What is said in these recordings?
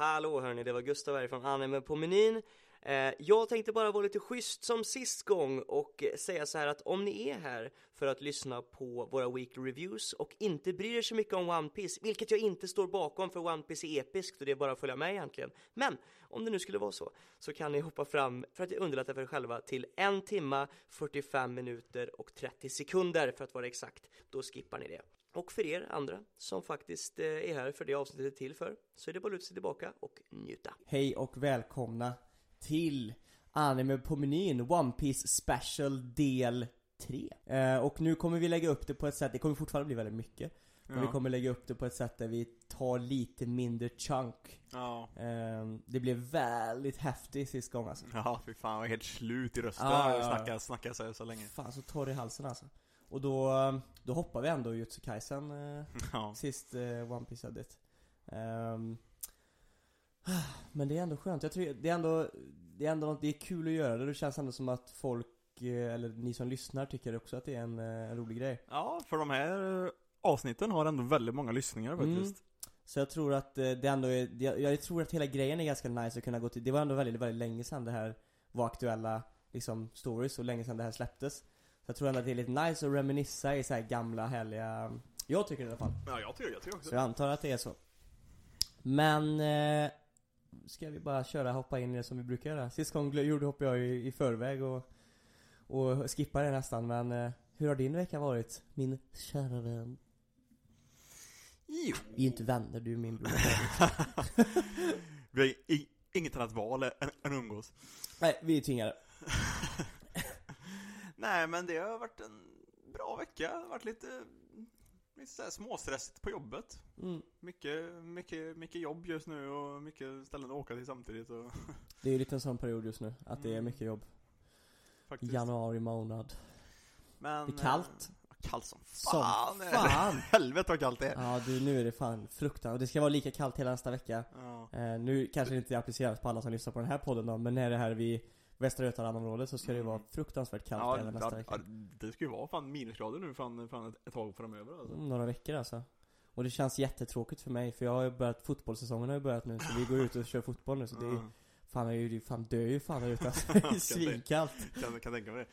Hallå hörni, det var Gustav här från Anime på menyn. Eh, Jag tänkte bara vara lite schysst som sist gång och säga så här att om ni är här för att lyssna på våra weekly reviews och inte bryr er så mycket om One Piece vilket jag inte står bakom för One Piece är episkt och det är bara att följa med egentligen. Men om det nu skulle vara så så kan ni hoppa fram för att underlätta för er själva till en timma 45 minuter och 30 sekunder för att vara exakt. Då skippar ni det och för er andra som faktiskt eh, är här för det avsnittet är till för så är det bara att luta sig tillbaka och njuta. Hej och välkomna till Anime på menyn One Piece Special del 3 eh, Och nu kommer vi lägga upp det på ett sätt, det kommer fortfarande bli väldigt mycket Men Ja. vi kommer lägga upp det på ett sätt där vi tar lite mindre chunk Ja. eh, Det blev väldigt häftigt sist gång alltså Ja, fy fan, jag var helt slut i rösten Ja, ja, ja. snackade, snackade så, så länge. Fan så torr i halsen alltså Och då, då hoppar vi ändå Jutsu Kaisen eh, Ja. Sist eh, One Piece Edit Ehm, Men det är ändå skönt, jag tror det är ändå Det är ändå något, det är kul att göra det, det känns ändå som att folk eh, Eller ni som lyssnar tycker också att det är en, eh, en rolig grej. Ja, för de här eh, avsnitten har ändå väldigt många lyssningar faktiskt. Så jag tror att eh, det ändå är, jag, jag tror att hela grejen är ganska nice att kunna gå till. Det var ändå väldigt, väldigt länge sedan det här var aktuella liksom stories och länge sedan det här släpptes jag tror ändå att det är lite nice att reminissa i så här gamla härliga Jag tycker det i alla fall Ja, jag tycker, jag tycker också. Så jag antar att det är så Men eh, Ska vi bara köra, hoppa in i det som vi brukar göra? Sist gång gjorde hoppade jag i, i förväg och Och skippade det nästan men eh, Hur har din vecka varit? Min kära vän Jo. Vi är inte vänner, du är min bror Vi har inget annat val än att umgås. Nej, vi är tvingade Nej, men det har varit en bra vecka. Det har varit lite, lite så här småstressigt på jobbet. mm. Mycket, mycket, mycket jobb just nu och mycket ställen att åka till samtidigt och Det är ju lite en sån period just nu, att det är mycket jobb faktiskt. Januari månad Men, Det är kallt. eh, Kallt som Som fan! det. fan! Helvete vad kallt det är! Ja du, nu är det fan fruktansvärt, och det ska vara lika kallt hela nästa vecka Ja. Eh, nu kanske det inte appliceras på alla som lyssnar på den här podden då, men när det här vid Västra Götalandområdet så ska det vara fruktansvärt kallt Ja, även nästa vecka. ja, det ska ju vara fan minusgrader nu fan, fan ett, ett tag framöver alltså. Mm, några veckor alltså. Och det känns jättetråkigt för mig för jag har ju börjat, fotbollssäsongen har ju börjat nu så vi går ut och kör fotboll nu så det är Ja, Fan jag är ju, fan dör ju fan där ute alltså. Det är svinkallt. kan, kan tänka mig det.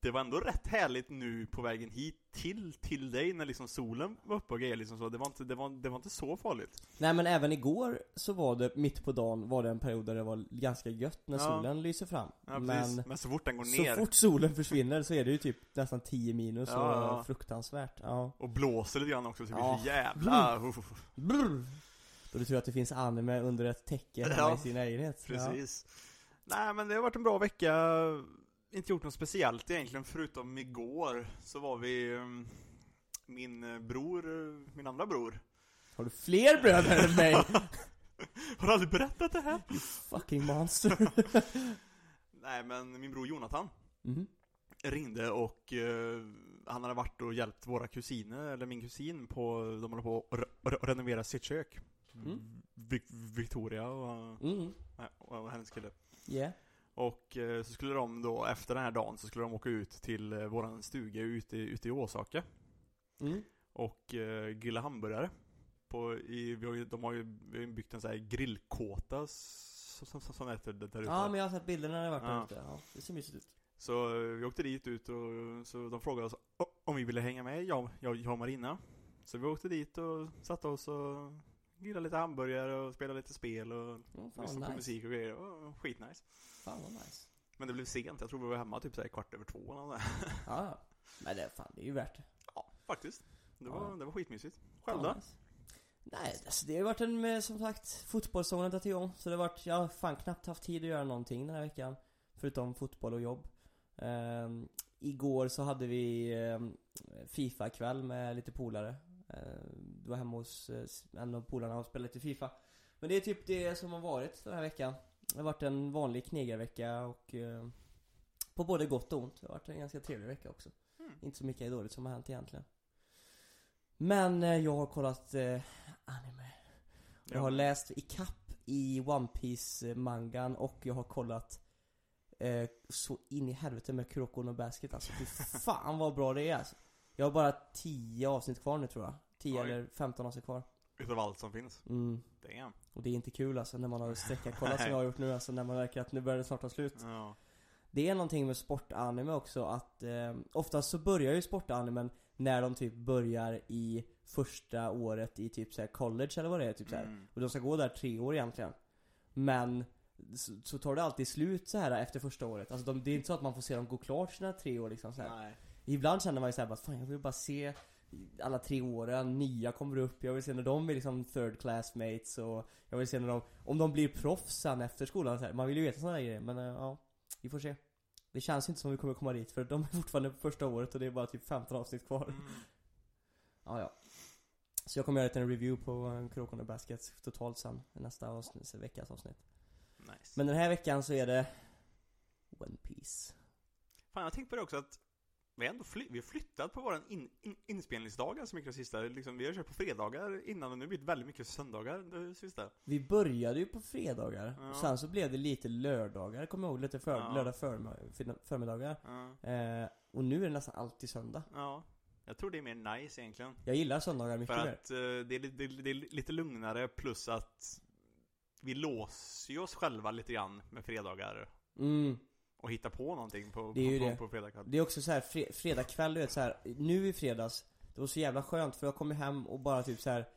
Det var ändå rätt härligt nu på vägen hit till, till dig när liksom solen var uppe och grejer liksom så. Det var inte, det var, det var inte så farligt. Nej men även igår så var det, mitt på dagen var det en period där det var ganska gött när Ja. solen lyser fram. Ja, men. Men så fort den går så ner fort solen försvinner så är det ju typ nästan 10 minus och Ja, ja. fruktansvärt. Ja. och blåser lite grann också så det blir Ja. så jävla... uff, Brr. Då du tror att det finns anime under ett täcke hemma Ja, i sin lägenhet. Precis. Nej men det har varit en bra vecka. Inte gjort något speciellt egentligen förutom igår så var vi um, min bror, min andra bror. Ja. Har du fler bröder än mig? Har du aldrig berättat det här? Fucking monster. Nej men min bror Jonathan Mhm. ringde och eh, han hade varit och hjälpt våra kusiner, eller min kusin på, de håller på att re- re- renovera sitt kök. Mm. Vic- Victoria och, Mm. nej, och hennes kille. Yeah. Och eh, så skulle de då, efter den här dagen, så skulle de åka ut till eh, våran stuga ute, ute i Åsaka. Mm. Och eh, grilla hamburgare. På, i, vi har ju, de har ju byggt en sån här grillkåta, s- som, som, som heter det där ute. Ja men jag har sett bilderna när jag varit där Ja. ute. Ja, det ser mysigt ut. Så vi åkte dit ut och så de frågade oss om vi ville hänga med, jag, jag, jag och Marina. Så vi åkte dit och satte oss och grillade lite hamburgare och spelade lite spel och Mm, vad lyssnade på nice. musik och grejer. Var skitnice. Fan vad nice. Men det blev sent, jag tror vi var hemma typ så här kvart över två eller. Ja. Men det, fan, det är ju värt det. Ja, faktiskt. Det var, Ja. det var skitmysigt. Själv då? nice. Nej, alltså det har varit en, med, som sagt, fotbollssäsongen har igång. Så det har varit, jag har fan knappt haft tid att göra någonting den här veckan. Förutom fotboll och jobb. Ehm, igår så hade vi ehm, Fifa-kväll med lite polare. Ehm, det var hemma hos eh, en av polarna och spelade lite Fifa. Men det är typ det som har varit den här veckan. Det har varit en vanlig knegarvecka och eh, på både gott och ont. Det har varit en ganska trevlig vecka också. Mm. Inte så mycket dåligt som har hänt egentligen. Men eh, jag har kollat eh, anime. Jag har läst i kapp i One Piece eh, mangan och jag har kollat eh, så in i helvete med Kuroko no Basket alltså. Fy fan vad bra det är alltså. Jag har bara 10 avsnitt kvar nu tror jag. 10 Oj. eller 15 avsnitt kvar. Utav allt som finns. Mm. Damn. Och det är inte kul alltså när man har sträckarkollat som jag har gjort nu alltså när man märker att nu börjar det snart ta slut. Ja. Det är någonting med sportanime också att eh, oftast så börjar ju sportanimen när de typ börjar i första året i typ såhär college eller vad det är typ såhär. Mm. Och de ska gå där tre år egentligen. Men så, så tar det alltid slut så här efter första året. Alltså de, det är inte så att man får se dem gå klart sina tre år liksom så här. Nej. Ibland känner man ju såhär bara, fan jag vill bara se alla tre åren, nya kommer upp, jag vill se när de är liksom third classmates och jag vill se när de, om de blir proffs sen efter skolan så här. Man vill ju veta sådana grejer men eh, ja, vi får se. Det känns inte som vi kommer komma dit för de är fortfarande på första året och det är bara typ 15 avsnitt kvar. Mm. Ja, ja. Så jag kommer göra en review på uh, Krokorna Baskets totalt sen, nästa avsnitt, veckas avsnitt. Nice. Men den här veckan så är det One Piece. Fan, jag har tänkt på det också att vi har ändå fly- vi har flyttat på våra in, in, inspelningsdagar så mycket det sista. Liksom, vi har kört på fredagar innan och nu blir det väldigt mycket söndagar det sista. Vi började ju på fredagar, Ja. och sen så blev det lite lördagar, kommer jag ihåg, lite för, Ja. lördag fin- förmiddagar. Ja. Eh, och nu är det nästan alltid söndag. ja. Jag tror det är mer nice egentligen. Jag gillar söndagar mycket För mer. att eh, det, är, det, det är lite lugnare plus att vi låser ju oss själva lite grann med fredagar Mm. Och hittar på någonting på, Det är ju på, det. på, fredag kväll. Det är också så här fre- fredag kväll, du vet så här. nu i fredags Det var så jävla skönt för jag kom hem och bara typ så här.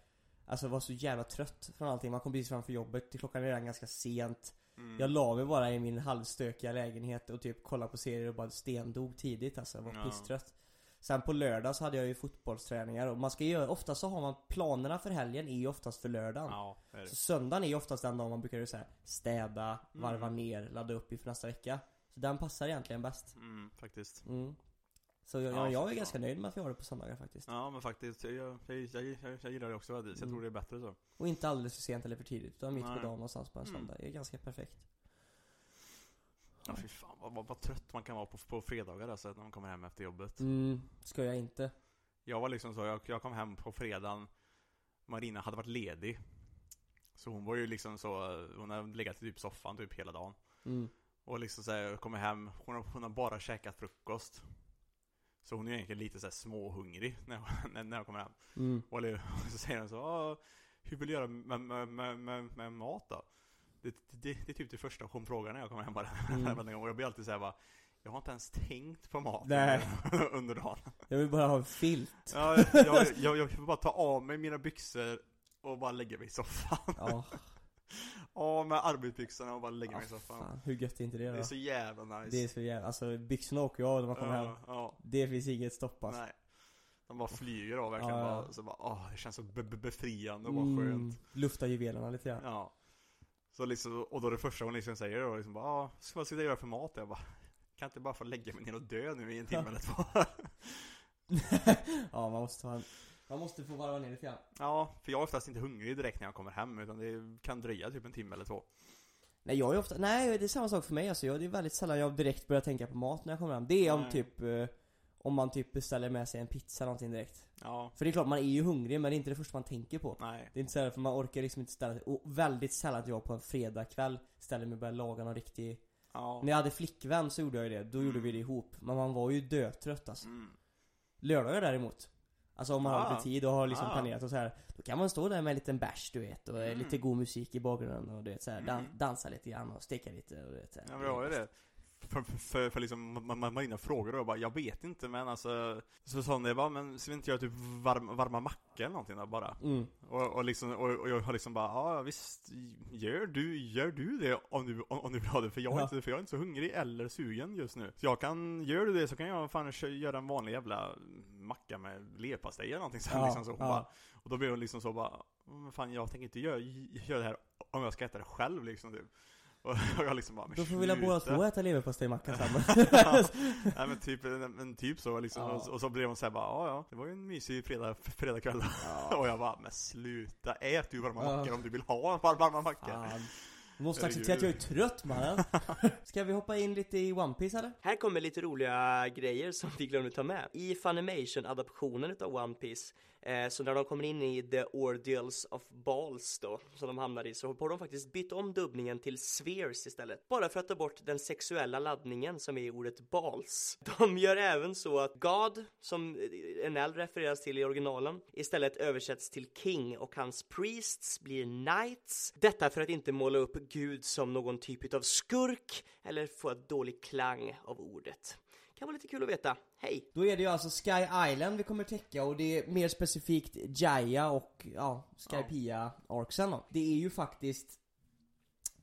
Alltså var så jävla trött från allting, man kom precis framför jobbet, klockan är redan ganska sent Mm. Jag la mig bara i min halvstökiga lägenhet och typ kollade på serier och bara stendog tidigt alltså, jag var Ja. pisstrött Sen på lördag så hade jag ju fotbollsträningar och man ska göra, oftast så har man planerna för helgen är ju oftast för lördagen Ja, det det. Så söndagen är ju oftast den dagen man brukar så här, städa, varva Mm. ner, ladda upp inför nästa vecka Så den passar egentligen bäst Mm, faktiskt. Mm. Så jag, Ja, jag, är ganska nöjd med att vi har det på söndagar faktiskt. Ja, men faktiskt. Jag, jag, jag, jag, jag gillar det också faktiskt. Jag Mm. tror det är bättre så. Och inte alldeles för sent eller för tidigt, utan mitt på dagen någonstans på en Mm. söndag. Det är ganska perfekt. Ja, fy fan vad, vad, vad trött man kan vara på, på fredagar alltså, när man kommer hem efter jobbet. Mm, ska jag inte. Jag var liksom så, jag, jag kom hem på fredagen Marina hade varit ledig Så hon var ju liksom så, hon har legat i typ soffan typ hela dagen Mm. Och liksom så här, jag kommer hem, hon har, hon har bara käkat frukost Så hon är egentligen lite så här småhungrig när jag, när, jag kommer hem Mm. Och så säger hon så, "Ah, hur vill du göra med, med, med, med, mat då? Det, det, det är typ det första hon frågar när jag kommer hem bara Mm. Och jag blir alltid såhär bara Jag har inte ens tänkt på mat under dagen Jag vill bara ha en filt. Ja, jag, jag, jag vill bara ta av mig mina byxor och bara lägga mig i soffan. Ja, Av med arbetsbyxorna och bara lägga mig i ja soffan. fan, hur gött är inte det Det då? är så jävla nice. Det är så jävla, alltså byxorna åker ju av när man kommer hem. ja, Det finns inget stopp alltså. nej. De bara flyger av verkligen. Ja. Bara, så bara, åh, det känns så be be befriande och bara Mm, skönt. lufta juvelerna lite grann. Ja. Så liksom, och då det första hon liksom säger då liksom bara, ah, ska- vad ska jag göra för mat? Jag bara, kan jag inte bara få lägga mig ner och dö nu i en timme eller två? ja, man måste ha en, man måste få varva ner lite grann. ja, för jag är oftast inte hungrig direkt när jag kommer hem, utan det kan dröja typ en timme eller två. Nej jag är ofta, nej det är samma sak för mig alltså. Jag, det är väldigt sällan jag direkt börjar tänka på mat när jag kommer hem. Det är om Nej. typ, eh, om man typ beställer med sig en pizza eller någonting direkt. Ja, För det är klart, man är ju hungrig men det är inte det första man tänker på. nej. Det är inte så här, för man orkar liksom inte ställa Och väldigt sällan att jag på en fredagkväll ställer mig och börjar laga någon riktig Ja. När jag hade flickvän så gjorde jag det, då gjorde Mm. vi det ihop Men man var ju dötrött alltså Mm. Lördagar däremot Alltså om man har Ah. lite tid och har liksom Ah. planerat och så här Då kan man stå där med en liten bärs du vet och Mm. lite god musik i bakgrunden och du vet så här, dan- Mm. dansa lite grann och steka lite och du vet så här. Ja var ju det. För, för, för, för liksom, man, man, Marina frågade och bara, jag vet inte men alltså Så sa hon det bara, men ska vi inte göra typ varm, varma mackor eller någonting då bara? Mm. Och, och liksom, och, och jag har liksom bara, ja visst, gör du, gör du det om du, om, om du vill ha det? För jag, är Ja. inte, för jag är inte så hungrig eller sugen just nu. Så jag kan, gör du det så kan jag fan göra en vanlig jävla macka med leverpastej eller någonting sen Ja, liksom så. Ja. bara, och då blev hon liksom så bara, men fan jag tänker inte göra, göra det här om jag ska äta det själv liksom typ. Och jag liksom bara, men Då får vi väl båda två äta leverpastejmacka sen Nej men typ, men typ så liksom. Ja. Och, så- och så blev hon såhär bara, ja ja, det var ju en mysig fredag, fredagkväll. Ja. och jag bara, men sluta, ät du varma Ja. mackor om du vill ha varma mackor. Fan. Du måste acceptera att jag är trött mannen Ska vi hoppa in lite i One Piece eller? Här kommer lite roliga grejer som vi glömde ta med. I Funimation-adaptionen utav One Piece Eh, så när de kommer in i The Ordeals of Balls då, som de hamnar i, så har de faktiskt bytt om dubbningen till Spheres istället. Bara för att ta bort den sexuella laddningen som är i ordet balls. De gör även så att God, som NL refereras till i originalen, istället översätts till King och hans priests blir knights. Detta för att inte måla upp Gud som någon typ av skurk eller få ett dålig klang av ordet. Kan vara lite kul att veta. Hej! Då är det ju alltså Sky Island vi kommer täcka och det är mer specifikt Jaya och ja, Skypia arcsen då. Det är ju faktiskt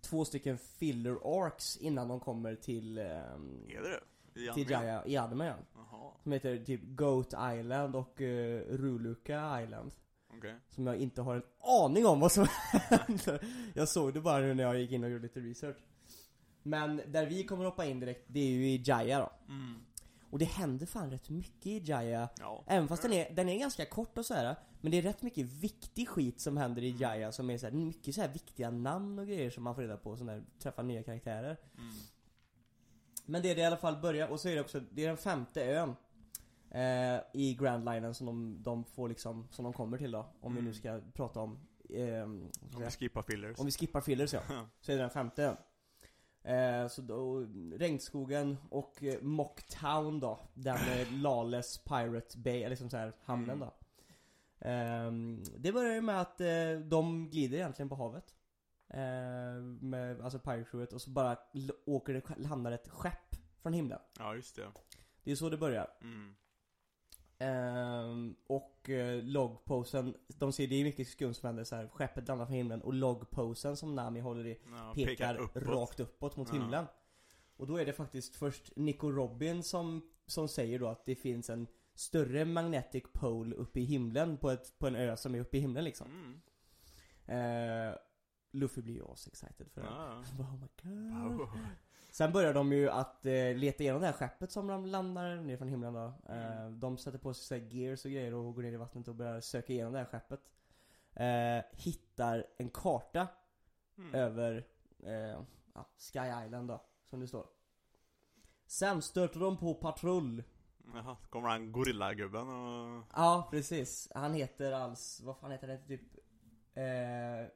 två stycken filler arcs innan de kommer till, ehm, Är det det? I till? Jaya i anime ja. Som heter typ Goat Island och uh, Ruluka Island. okej. Som jag inte har en aning om vad som händer. Jag såg det bara nu när jag gick in och gjorde lite research. Men där vi kommer hoppa in direkt, det är ju i Jaya då. Mm. Och det händer fan rätt mycket i Jaya. Ja. Även fast den är, den är ganska kort och så här. Men det är rätt mycket viktig skit som händer i Jaya som är så här, mycket så här viktiga namn och grejer som man får reda på som där träffar nya karaktärer. Mm. Men det är det i alla fall börjar, och så är det också, det är den femte ön eh, i Grand Linen som de, de får liksom, som de kommer till då. Om vi nu ska prata om, ska Om vi skippar fillers. om vi skippar fillers ja. Så är det den femte ön. Eh, så då, regnskogen och eh, Mocktown då, den med Lales Pirate Bay, eller liksom så här hamnen Mm. då. Ehm, det börjar ju med att eh, de glider egentligen på havet. Eh, med, alltså Pirate Crewet och så bara åker det, landar ett skepp från himlen. Ja, just det. Det är så det börjar. Mm. Ehm, och eh, logposen, de ser det är mycket skumt som händer så här. Skeppet landar från himlen och logposen som Nami håller i Ja, pekar uppåt. rakt uppåt mot Ja. himlen. Och då är det faktiskt först Nico Robin som, som säger då att det finns en större magnetic pole uppe i himlen på, ett, på en ö som är uppe i himlen liksom. Mm. Eh, Luffy blir ju excited för det. Ja. Oh my god. Wow. Sen börjar de ju att eh, leta igenom det här skeppet som de landar ner från himlen då. Eh, de sätter på sig så gears och grejer och går ner i vattnet och börjar söka igenom det här skeppet. Eh, hittar en karta Mm. över eh, ja, Sky Island då, som det står. Sen stöter de på patrull. Jaha, kommer han gorillagubben och... Ja, precis. Han heter alls, vad fan heter det? Typ eh,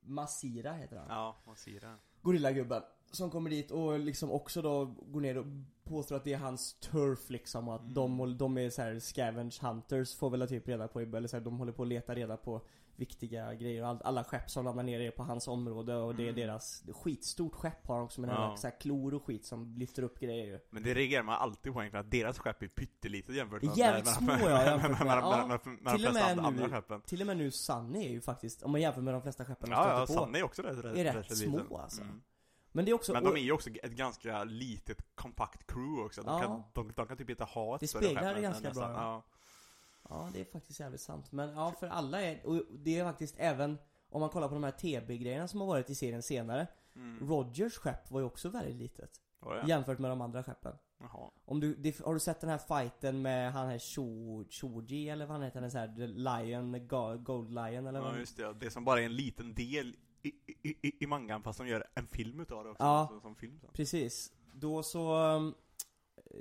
Masira heter han. Ja, det? Gorillagubben. Som kommer dit och liksom också då går ner och påstår att det är hans turf liksom. Och att Mm. de, de är så här scavenge hunters får väl typ reda på, eller så här, de håller på att leta reda på viktiga grejer. Och all, alla skepp som ramlar ner är på hans område och det är Mm. deras skitstort skepp har också med Ja. ja. så här klor och skit som lyfter upp grejer ju. Men det reagerar man alltid på egentligen, att deras skepp är pyttelitet jämfört är jävligt med, små, med, ja, med, jämfört med, med- med, ja, med, med, med till de flesta med andra skeppen. Till och med nu Sunny är ju faktiskt, om man jämför med de flesta skeppen de Ja, ja, på. Sanne är också rätt, rätt, är rätt små, liten. alltså. Mm. Men det är också, Men de är ju också ett ganska litet, kompakt crew också. De, Ja. kan, de, de kan typ inte ha ett Det speglar det ganska än bra, nästan. ja. Ja. Ja, det är faktiskt jävligt sant. Men ja, för alla är, och det är faktiskt även om man kollar på de här TB-grejerna som har varit i serien senare. Mm. Rogers skepp var ju också väldigt litet. Var det? Jämfört med de andra skeppen. Jaha. Om du, det, har du sett den här fighten med han här Cho, Choji eller vad han heter? Den så här, The Lion, Go- Gold Lion eller vad Ja, just det. Det som bara är en liten del i, i, i, mangan, fast de gör en film utav det också. Ja. Som, som film sen. Precis. Då så, um,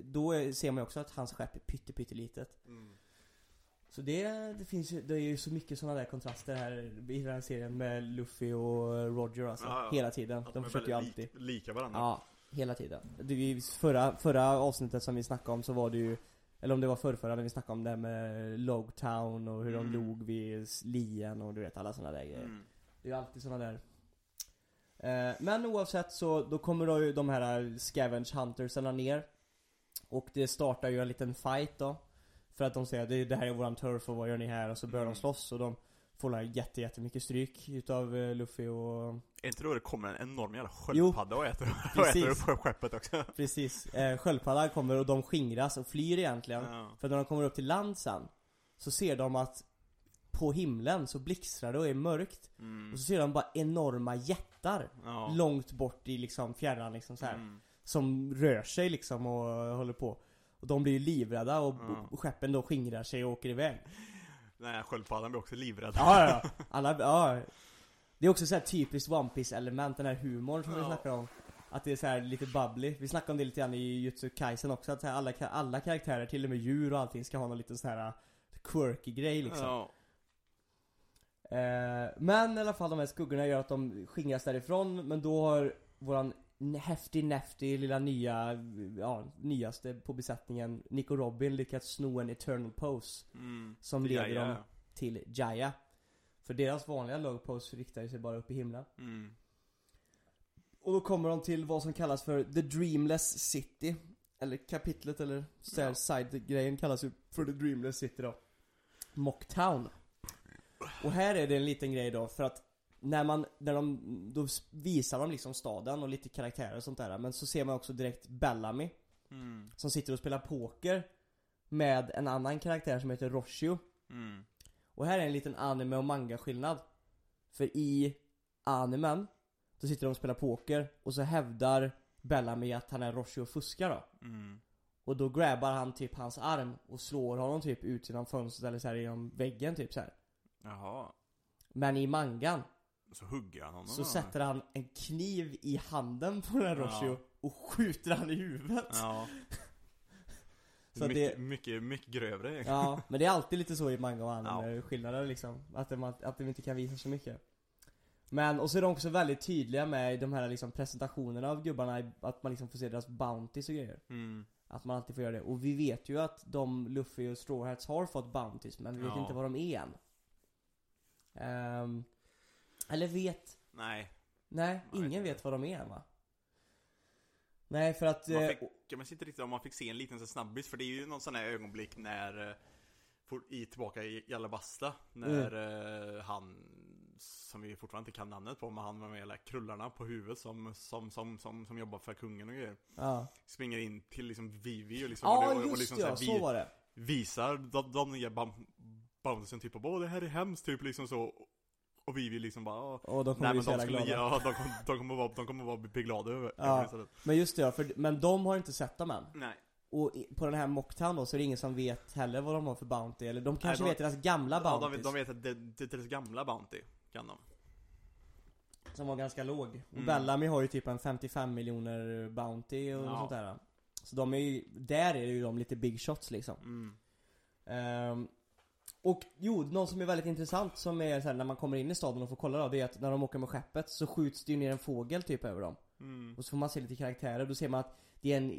då ser man ju också att hans skepp är pytte, pyttelitet. Så det, det finns ju, det är ju så mycket sådana där kontraster här i den här serien med Luffy och Roger alltså. Ja, ja. Hela tiden. Att De är försöker ju alltid. lik- lika varandra. Ja, hela tiden. Det, förra, förra avsnittet som vi snackade om så var det ju Eller om det var förrförra när vi snackade om det här med Logtown och hur Mm. de log vid lien och du vet alla sådana där grejer. Mm. Det är alltid sådana där eh, Men oavsett så, då kommer då ju de här Scavenge Huntersarna ner Och det startar ju en liten fight då För att de säger att det, det här är våran turf och vad gör ni här? Och så börjar Mm. de slåss och de får jätte, jättemycket stryk utav eh, Luffy och Är inte då det kommer en enorm jävla sköldpadda och äter, och äter upp skeppet också? Precis, eh, sköldpaddan kommer och de skingras och flyr egentligen Ja. För när de kommer upp till land sen Så ser de att På himlen så blixtrar det och är mörkt Mm. Och så ser de bara enorma jättar Ja. Långt bort i liksom fjärran liksom så här, Mm. Som rör sig liksom och håller på Och de blir ju livrädda och Ja. skeppen då skingrar sig och åker iväg här sköldpaddan blir också livrädd. Ja ja, alla, ja Det är också så här typiskt One Piece element, den här humorn som vi Ja. snackar om Att det är så här lite bubbly, vi snackade om det lite grann i Jutsu Kaisen också att så alla, alla karaktärer, till och med djur och allting ska ha någon liten sån här quirky grej liksom. Ja. Eh, men i alla fall de här skuggorna gör att de skingras därifrån, men då har våran häftig näftig lilla nya, ja, nyaste på besättningen, Nick och Robin lyckats sno en eternal pose Mm. som leder ja. dem till Jaya. För deras vanliga log pose riktar sig bara upp i himlen. Mm. Och då kommer de till vad som kallas för The Dreamless City. Eller kapitlet eller Ja. side-grejen kallas ju för The Dreamless City då. Mocktown. Och här är det en liten grej då för att när man, när de, då visar de liksom staden och lite karaktärer och sånt där men så ser man också direkt Bellamy Mm. som sitter och spelar poker med en annan karaktär som heter Roshio. Mm. Och här är en liten anime och manga skillnad. För i animen, då sitter de och spelar poker och så hävdar Bellamy att han är Roshi och fuskar då. Mm. Och då grabbar han typ hans arm och slår honom typ ut genom fönstret eller så här genom väggen typ så här. Jaha. Men i mangan Så hugger han honom så då? sätter han en kniv i handen på den här Ja. Roshio och skjuter han i huvudet. Ja. Så mycket, det- mycket, mycket grövre. Ja, men det är alltid lite så i manga och anime skillnader liksom. Att de, att de inte kan visa så mycket. Men, och så är de också väldigt tydliga med i de här liksom presentationerna av gubbarna, i- att man liksom får se deras bounties och grejer. Mm. Att man alltid får göra det. Och vi vet ju att de, Luffy och Straw Hats har fått bounties, men vi vet Ja. inte vad de är än. Ehm, eller vet, Nej. nej, ingen vet vad de är va? Nej för att... Man eh, fick, jag minns inte riktigt om man fick se en liten så snabbis, för det är ju någon sån här ögonblick när eh, i tillbaka i Alabasta, när Mm. eh, han, som vi fortfarande inte kan namnet på, men han med de där krullarna på huvudet som, som, som, som, som jobbar för kungen och grejer. ja. Springer in till liksom Vivi och liksom, Ja och, och, och liksom ja, vi, visar de, de nya bam- bouncesen typ på, åh det här är hemskt, typ liksom så. Och Vivi liksom bara, "Åh, Och de kommer Nej bli så de jävla skulle, glada. ja, de, kom, de kommer vara, de kommer vara bli glada över Ja. över det istället. Men just det ja, för, men de har inte sett dem än. Nej. Och i, på den här Mocktown då så är det ingen som vet heller vad de har för Bounty, eller de kanske de- vet deras gamla Ja, de, Bounties vet- de vet att det, det är deras gamla Bounty, kan de. Som var ganska låg. Och Mm. Bellamy har ju typ en 55 miljoner Bounty och Ja. sånt där. Så de är ju, där är ju de lite big shots liksom. Mm. Ehm, och jo, något som är väldigt intressant som är så här, när man kommer in i staden och får kolla då, det är att när de åker med skeppet så skjuts det ju ner en fågel typ över dem. Mm. Och så får man se lite karaktärer, då ser man att det är en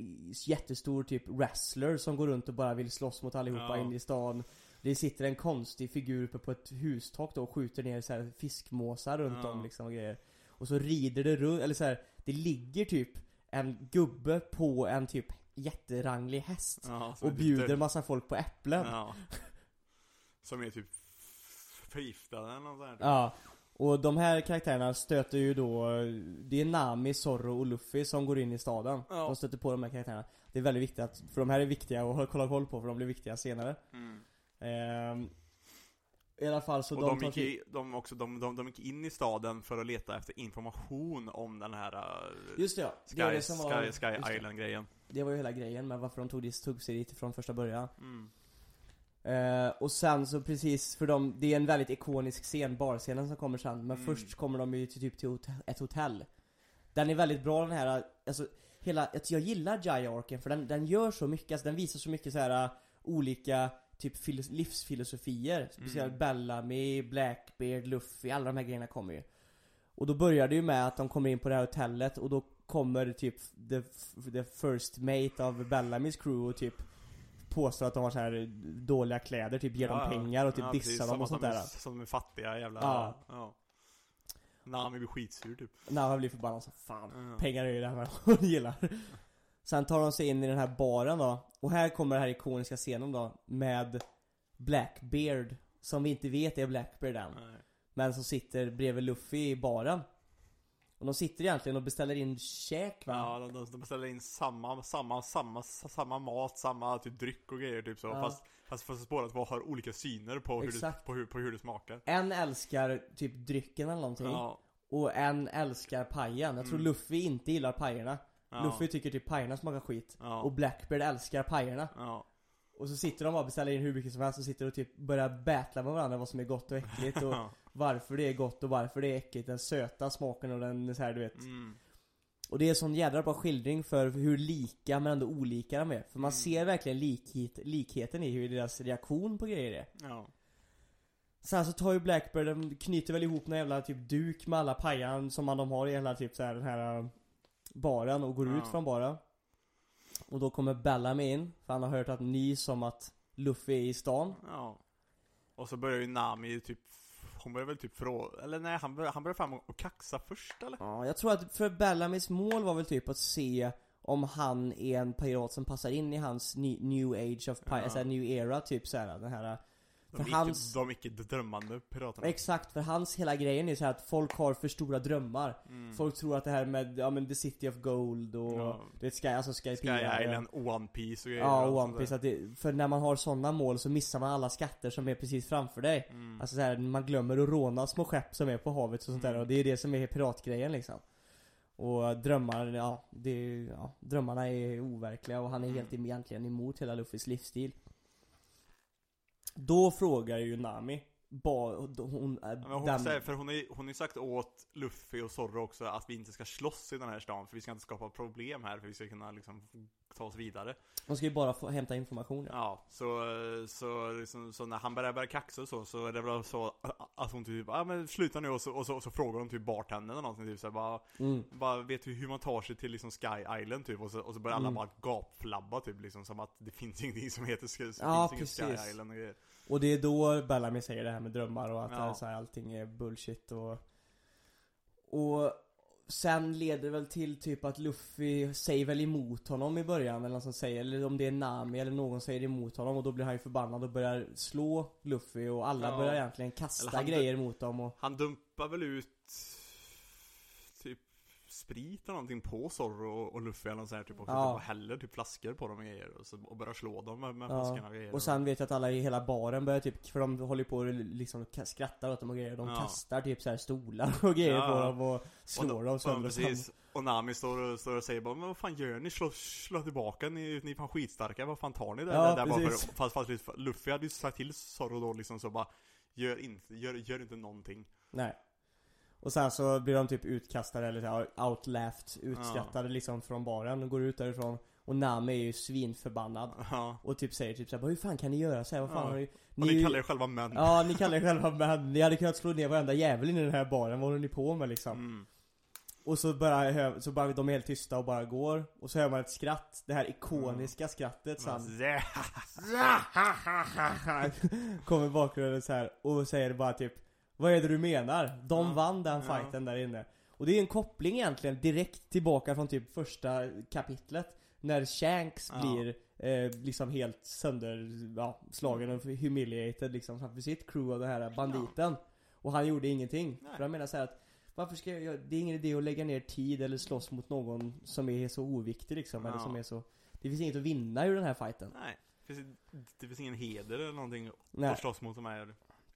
jättestor typ wrestler som går runt och bara vill slåss mot allihopa Ja. in i stan Det sitter en konstig figur uppe på ett hustak då och skjuter ner så här fiskmåsar runt Ja. om liksom och grejer Och så rider det runt, eller så här, det ligger typ en gubbe på en typ jätteranglig häst Ja, Och bjuder lite- massa folk på äpplen Ja. Som är typ förgiftade eller något sånt. Ja, och de här karaktärerna stöter ju då, det är Nami, Zorro och Luffy som går in i staden. Ja. De stöter på de här karaktärerna. Det är väldigt viktigt att, för de här är viktiga att kolla koll på för de blir viktiga senare. Mm. Ehm, I alla fall så Och de, de, gick, i, de, också, de, de, de gick in i staden för att leta efter information om den här uh, Just det ja, det Sky, det som var, Sky, Sky just det. Det var ju hela grejen med varför de tog, tog sig dit från första början. Mm. Eh, och sen så precis, för de, det är en väldigt ikonisk scen, barscenen som kommer sen. Men Mm. först kommer de ju till, typ till hot- ett hotell. Den är väldigt bra den här, alltså hela, jag gillar Jaya-arken för den, den gör så mycket, alltså den visar så mycket så här uh, olika typ fil- livsfilosofier. Speciellt Mm. Bellamy, Blackbeard, Luffy, alla de här grejerna kommer ju. Och då börjar det ju med att de kommer in på det här hotellet och då kommer typ the, the first mate av Bellamys crew och typ påstår att de har så här dåliga kläder, typ ger dem pengar och typ ja, dissar dem som och sånt där. Är, som de är fattiga jävla... Ja. ja. Nami blir skitsur typ. När blir förbannad så fan. Ja. Pengar är ju det här man gillar. Sen tar de sig in i den här baren då. Och här kommer den här ikoniska scenen då. Med Blackbeard. Som vi inte vet är Blackbeard än. Nej. Men som sitter bredvid Luffy i baren. Och de sitter egentligen och beställer in käk va? Ja, de, de, beställer in samma, samma, samma, samma mat, samma typ dryck och grejer typ så. Ja. Fast, fast, fast båda två har olika syner på hur, det, på, hur, på hur det smakar. En älskar typ drycken eller någonting. Ja. Och en älskar pajen. Jag tror Mm. Luffy inte gillar pajerna. Ja. Luffy tycker typ pajerna smakar skit. Ja. Och Blackbeard älskar pajerna. Ja. Och så sitter de och beställer in hur mycket som helst och sitter och typ börjar battla med varandra vad som är gott och äckligt och. varför det är gott och varför det är äckligt. Den söta smaken och den så här du vet. Mm. Och det är en sån jädra bra skildring för hur lika men ändå olika de är. För man Mm. ser verkligen likhet, likheten i hur deras reaktion på grejer är. Ja. Sen så tar ju Blackbird, de knyter väl ihop någon jävla typ duk med alla pajan som man de har i hela typ så här, den här äh, baren och går Ja. ut från baren. Och då kommer Bellamy in, för han har hört att nys om att Luffy är i stan. Ja. Och så börjar ju Nami typ, hon börjar väl typ fråga, eller nej han börjar, han börjar fram och kaxa först eller? Ja, jag tror att för Bellamys mål var väl typ att se om han är en pirat som passar in i hans ny, new age of pi- Ja. alltså new era typ såhär, den här De, För icke, hans- de icke drömmande piraterna. Exakt, för hans hela grejen är så att folk har för stora drömmar Mm. Folk tror att det här med, ja men the city of gold och Ja. du vet Sky, alltså Sky, Sky Island, One Piece och grejer. Ja, och sånt One Piece, där. att det, för när man har sådana mål så missar man alla skatter som är precis framför dig Mm. Alltså så här, man glömmer att råna små skepp som är på havet och sånt där Mm. och det är det som är piratgrejen liksom Och drömmar, ja, det, ja drömmarna är overkliga och han är Mm. helt egentligen emot hela Luffys livsstil Då frågar ju Nami, ba, hon, Ja, men hon, den- säger, för hon har hon har ju sagt åt Luffy och Zorro också att vi inte ska slåss i den här stan för vi ska inte skapa problem här för vi ska kunna liksom ta oss vidare. hon ska ju bara få hämta information ja. Ja, så, så, liksom, så när han börjar börja kaxa och så, så är det väl så att hon typ, ja men sluta nu och så, och så, och så frågar hon typ bartendern eller någonting typ såhär bara, Mm. bara vet du hur man tar sig till liksom Sky Island typ och så, och så börjar alla Mm. bara gapflabba typ liksom som att det finns ingenting som heter Sky, Ja, finns. Sky Island och grejer. Och det är då Bellamy säger det här med drömmar och att Ja. så här, allting är bullshit och Och Sen leder det väl till typ att Luffy säger väl emot honom i början eller någon som säger, eller om det är Nami eller någon säger emot honom och då blir han ju förbannad och börjar slå Luffy och alla Ja. börjar egentligen kasta grejer mot dem och Han dumpar väl ut sprit eller någonting på Zorro och, och Luffy eller sånt här typ också. Ja. Typ, och häller typ flaskor på dem och grejer och, så, och börjar slå dem med, med Ja, flaskorna och grejer. Och sen vet jag att alla i hela baren börjar typ, för de håller på och liksom skrattar åt dem och grejer De Ja. kastar typ så här stolar och grejer Ja. på dem och slår och, dem och, sönder och precis. Och Nami står och, står och säger bara Men vad fan gör ni? Slå, slå tillbaka, ni, ni är fan skitstarka, vad fan tar ni där? Ja, där, bara för, fast, fast Luffy hade ju sagt till Zorro då liksom så bara Gör inte, gör, gör inte någonting Nej. Och sen så blir de typ utkastade eller så här outlaughed, utskrattade liksom från baren och går ut därifrån. Och Nami är ju svinförbannad. Ja Och typ säger typ såhär, hur fan kan ni göra så här? Vad fan Ja. har ni... Och ni kallar er själva män Ja, ni kallar er själva män. Ni hade kunnat slå ner varenda jävel i den här baren. Vad håller ni på med liksom? mm. Och så hö- så bara de är helt tysta och bara går. Och så hör man ett skratt. Det här ikoniska skrattet sen. Men, Kommer bakgrunden så här och säger bara typ Vad är det du menar? De Ja. vann den Ja. fighten där inne Och det är en koppling egentligen direkt tillbaka från typ första kapitlet När Shanks Ja. blir eh, liksom helt sönder, ja, slagen och humiliated liksom framför sitt crew av den här banditen Och han gjorde ingenting Nej. För han menar så här att Varför ska jag, det är ingen idé att lägga ner tid eller slåss mot någon som är så oviktig liksom, eller Ja. som är så Det finns inget att vinna ur den här fighten Nej, det finns, det finns ingen heder eller någonting Nej. att slåss mot de här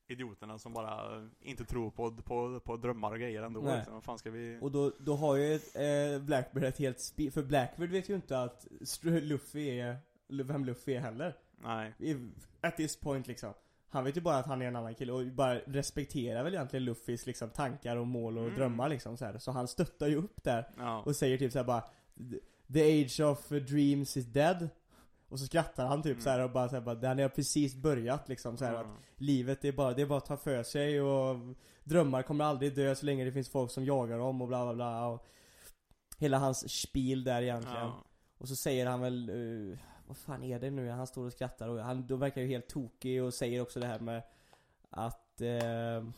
idioterna som bara inte tror på, på, på drömmar och grejer ändå Nej. liksom. Vad fan ska vi... Och då, då har ju eh, Blackbeard ett helt spe- För Blackbeard vet ju inte att Str- Luffy är, vem Luffy är heller. Nej. At this point liksom. Han vet ju bara att han är en annan kille och bara respekterar väl egentligen Luffys liksom tankar och mål och Mm. drömmar liksom så här. Så han stöttar ju upp där Ja. och säger typ så här bara The age of dreams is dead. Och så skrattar han typ Mm. så här och bara så här, bara, den har precis börjat liksom så här, Ja. att livet är bara, det är bara att ta för sig och drömmar kommer aldrig dö så länge det finns folk som jagar dem och bla bla bla och Hela hans spiel där egentligen. Ja. Och så säger han väl, eh, vad fan är det nu? Han står och skrattar och han då verkar ju helt tokig och säger också det här med att eh,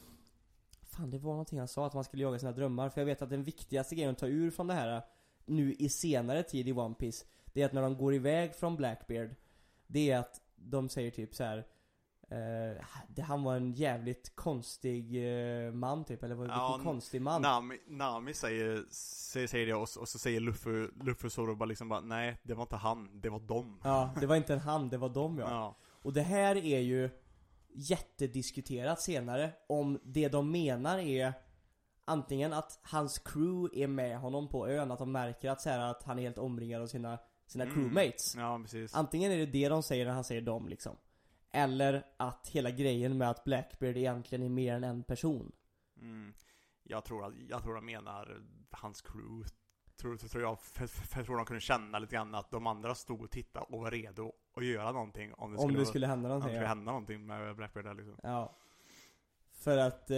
Fan det var någonting han sa, att man skulle jaga sina drömmar. För jag vet att den viktigaste grejen att ta ur från det här nu i senare tid i One Piece Det är att när de går iväg från Blackbeard Det är att de säger typ så här. Eh, han var en jävligt konstig eh, man typ, eller vad Ja, vilken konstig man. Nami, Nami säger, säger, säger det och, så- och så säger Luffy, Luffy så bara liksom bara Nej, det var inte han, det var dem. Ja, det var inte en han, det var dem ja. Ja. Och det här är ju jättediskuterat senare om det de menar är antingen att hans crew är med honom på ön, att de märker att, så här, att han är helt omringad av sina, sina Mm. crewmates. Ja, precis. Antingen är det det de säger när han säger dem liksom. Eller att hela grejen med att Blackbeard egentligen är mer än en person. Mm. Jag tror att, jag tror de menar hans crew tror, tror jag, för, för tror de kunde känna lite grann att de andra stod och tittade och var redo att göra någonting om det Om skulle, det skulle hända om det någonting. skulle hända någonting med Blackbeard där liksom. ja. För att, eh,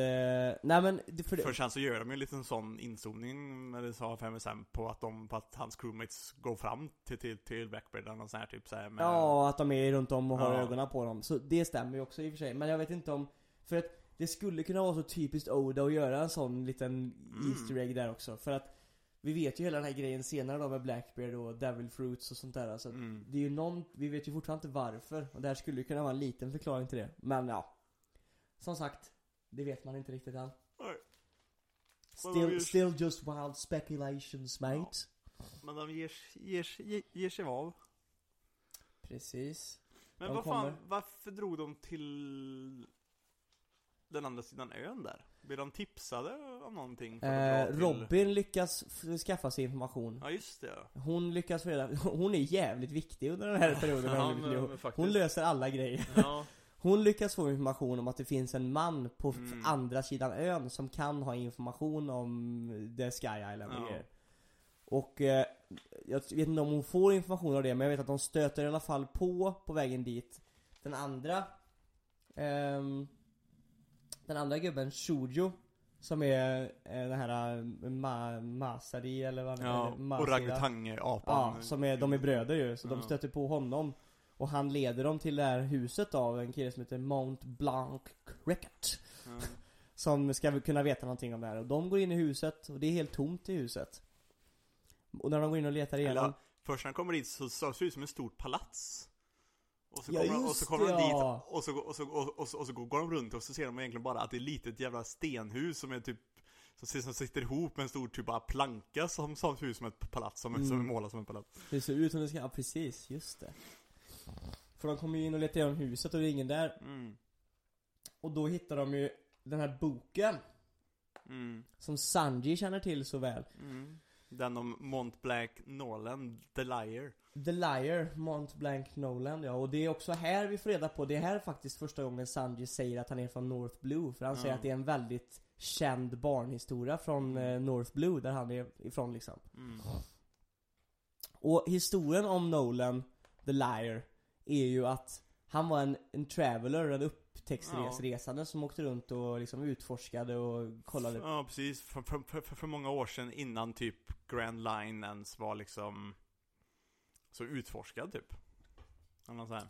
nej men, för det, sen så gör de ju en liten sån inzoomning med det sa FMSM på att de, på att hans crewmates går fram till, till, till Blackbeard och sån här typ såhär med Ja, att de är runt om och har Ja. ögonen på dem. Så det stämmer ju också i och för sig. Men jag vet inte om, för att det skulle kunna vara så typiskt Oda att göra en sån liten Mm. Easter egg där också. För att vi vet ju hela den här grejen senare då med Blackbeard och Devil Fruits och sånt där. Så Mm. det är ju någon, vi vet ju fortfarande inte varför. Och det här skulle ju kunna vara en liten förklaring till det. Men ja. Som sagt, det vet man inte riktigt än. Nej. Men de Still, gör- still just wild speculations mate. Men de ger, ger, ger, ger sig av. Precis. Men De vad fan, kommer. varför drog de till den andra sidan ön där? Blev de tipsade om någonting? för Eh, att dra till- Robin lyckas f- skaffa sig information. Ja just det. Hon lyckas få reda, hon är jävligt viktig under den här perioden Ja, av mitt liv. men, men faktiskt. Hon löser alla grejer. Ja, Hon lyckas få information om att det finns en man på Mm. andra sidan ön som kan ha information om The Sky Island och Ja. Och eh, jag vet inte om hon får information av det men jag vet att de stöter i alla fall på, på vägen dit, den andra ehm, Den andra gubben, Shujo Som är eh, den här eh, ma Masari eller vad Ja, eller Masira. orangutang-apan. Ja, som är, de är bröder ju, så de Ja. stöter på honom Och han leder dem till det här huset av en kille som heter Mount Blanc Cricket Ja. Som ska kunna veta någonting om det här och de går in i huset och det är helt tomt i huset Och när de går in och letar igenom Eller, först när han kommer dit så, så ser det ut som ett stort palats. Och så Ja, de- och så kommer de det, dit ja. och så, och, så, och, och, så, och så går de runt och så ser de egentligen bara att det är ett litet jävla stenhus som är typ som, som sitter ihop med en stor typ av planka som, som ser ut som ett palats, som, Mm. som är målat som ett palats. Det ser ut som det ska, ja precis, just det För de kommer ju in och letar igenom huset och det är ingen där Mm. Och då hittar de ju den här boken Mm. Som Sanji känner till så väl Mm. Den om Mont Blanc Norland, The Liar. The Liar, Mont Blanc Nolan ja, och det är också här vi får reda på, det här är faktiskt första gången Sanji säger att han är från North Blue, för han säger att det är en väldigt känd barnhistoria från eh, North Blue, där han är ifrån liksom. Mm. Och historien om Nolan, The Liar, är ju att han var en, en traveler, en upptäcktsresande som åkte runt och liksom utforskade och kollade. Ja, precis. För, för, för, för många år sedan innan typ Grand Line ens var liksom så utforskad typ.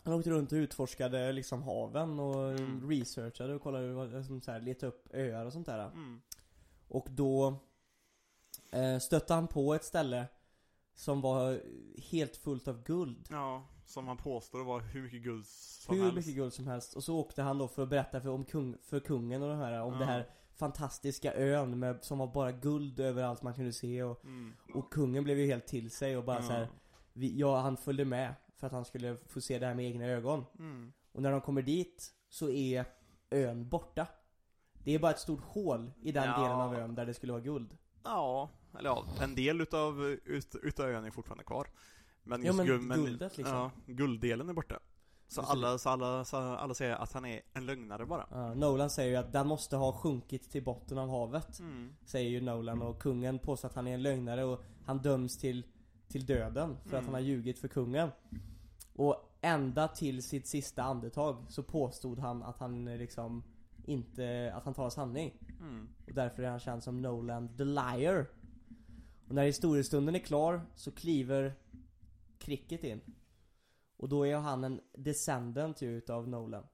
Han åkte runt och utforskade liksom haven och Mm. researchade och kollade, vad- som så här, letade upp öar och sånt där. Mm. Och då eh, stötte han på ett ställe som var helt fullt av guld. Ja, som han påstår var hur mycket guld som Hur helst. mycket guld som helst. Och så åkte han då för att berätta för, om kung, för kungen och det här, om Ja. det här fantastiska ön med, som var bara guld överallt man kunde se och, Mm. och kungen blev ju helt till sig och bara Ja. så här, vi, ja han följde med för att han skulle få se det här med egna ögon. Mm. Och när de kommer dit så är ön borta. Det är bara ett stort hål i den Ja. delen av ön där det skulle vara guld. Ja, eller ja, en del utav, ut, utav ön är fortfarande kvar. Men Ja, men guld, guldet liksom. Ja, gulddelen är borta. Så alla, så alla, så alla säger att han är en lögnare bara. Ja, Nolan säger ju att den måste ha sjunkit till botten av havet. Mm. Säger ju Nolan och kungen påstår att han är en lögnare och han döms till, till döden för att Mm. han har ljugit för kungen. Och ända till sitt sista andetag så påstod han att han liksom inte, att han talar sanning. Mm. Och därför är han känd som Nolan the Liar. Och när historiestunden är klar så kliver Cricket in. Och då är han en descendant ju utav Nolan.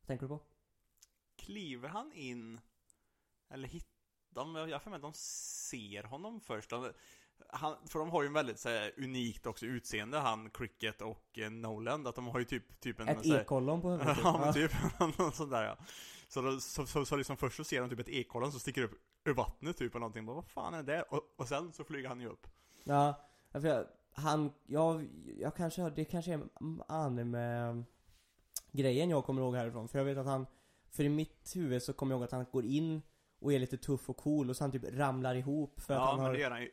Vad tänker du på? Kliver han in Eller hittar de, jag har för mig att de ser honom först de, han, För de har ju en väldigt så här, unikt också utseende han, Cricket och eh, Nolan Att de har ju typ, typ en Ett ekollon på huvudet. Ja men typ, något sånt där ja Så, då, så, så, så liksom först så ser de typ ett ekollon som sticker upp ur vattnet typ eller någonting Bara, Vad fan är det där? Och, och sen så flyger han ju upp Ja, för han, jag, jag kanske det kanske är anime grejen jag kommer ihåg härifrån. För jag vet att han, för i mitt huvud så kommer jag ihåg att han går in och är lite tuff och cool och sen typ ramlar ihop för att Ja han men har det gör han ju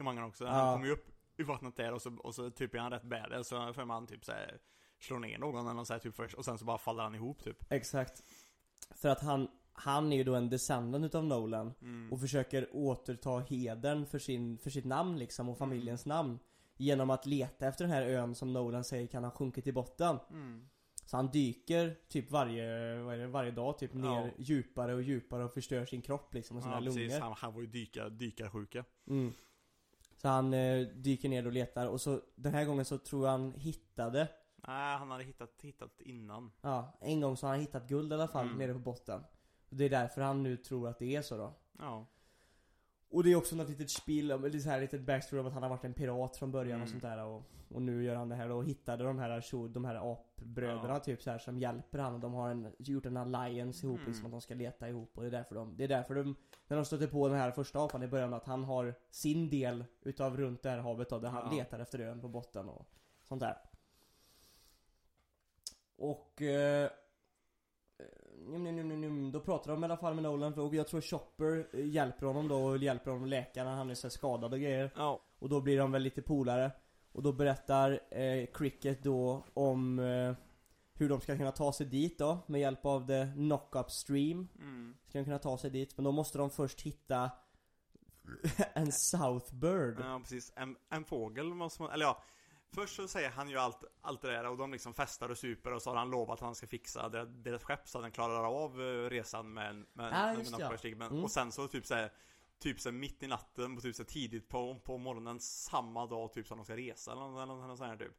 i mangan också Ja. Han kommer ju upp ur vattnet där och så, och så typ är han rätt badass Så för man typ såhär Slår ner någon eller så här, typ först och sen så bara faller han ihop typ Exakt. För att han, han är ju då en descendant utav Nolan Mm. och försöker återta hedern för, sin, för sitt namn liksom och familjens namn Genom att leta efter den här ön som Nolan säger kan ha sjunkit i botten Mm. Så han dyker typ varje, vad är det, varje dag typ ner Ja. djupare och djupare och förstör sin kropp liksom och sina Ja, lungor Han, han var ju dykar, dykarsjuka. mm. Så han eh, dyker ner och letar och så den här gången så tror jag han hittade Nej, han hade hittat, hittat innan. Ja, en gång så har han hittat guld i alla fall Mm. nere på botten Det är därför han nu tror att det är så då Ja. Och det är också något litet spill, eller så här litet backstory om att han har varit en pirat från början Mm. och sånt där och, och nu gör han det här och hittade de här, de här apbröderna Ja. typ så här som hjälper han och de har en, gjort en alliance ihop Mm. liksom att de ska leta ihop och det är därför de, det är därför de, när de stöter på den här första apan i början att han har sin del utav runt det här havet då, där han Ja. letar efter ön på botten och sånt där. Och eh, Njum, njum, njum, njum. Då pratar de i alla fall med Nolan och jag tror Chopper eh, hjälper honom då och hjälper honom läka när han är så skadad och grejer. Ja. Och då blir de väl lite polare. Och då berättar eh, Cricket då om eh, hur de ska kunna ta sig dit då med hjälp av the knock-up stream. Mm. Ska de kunna ta sig dit, men då måste de först hitta en Southbird. Ja, precis. En, en fågel måste man, eller ja. Först så säger han ju allt, allt det där och de liksom festar och super och så har han lovat att han ska fixa deras, deras skepp så att den klarar av eh, resan med, en- Ja, en ja. Mm. Och sen så typ såhär Typ så mitt i natten, på typ så tidigt på, på morgonen samma dag typ som de ska resa eller något, eller något sånt här typ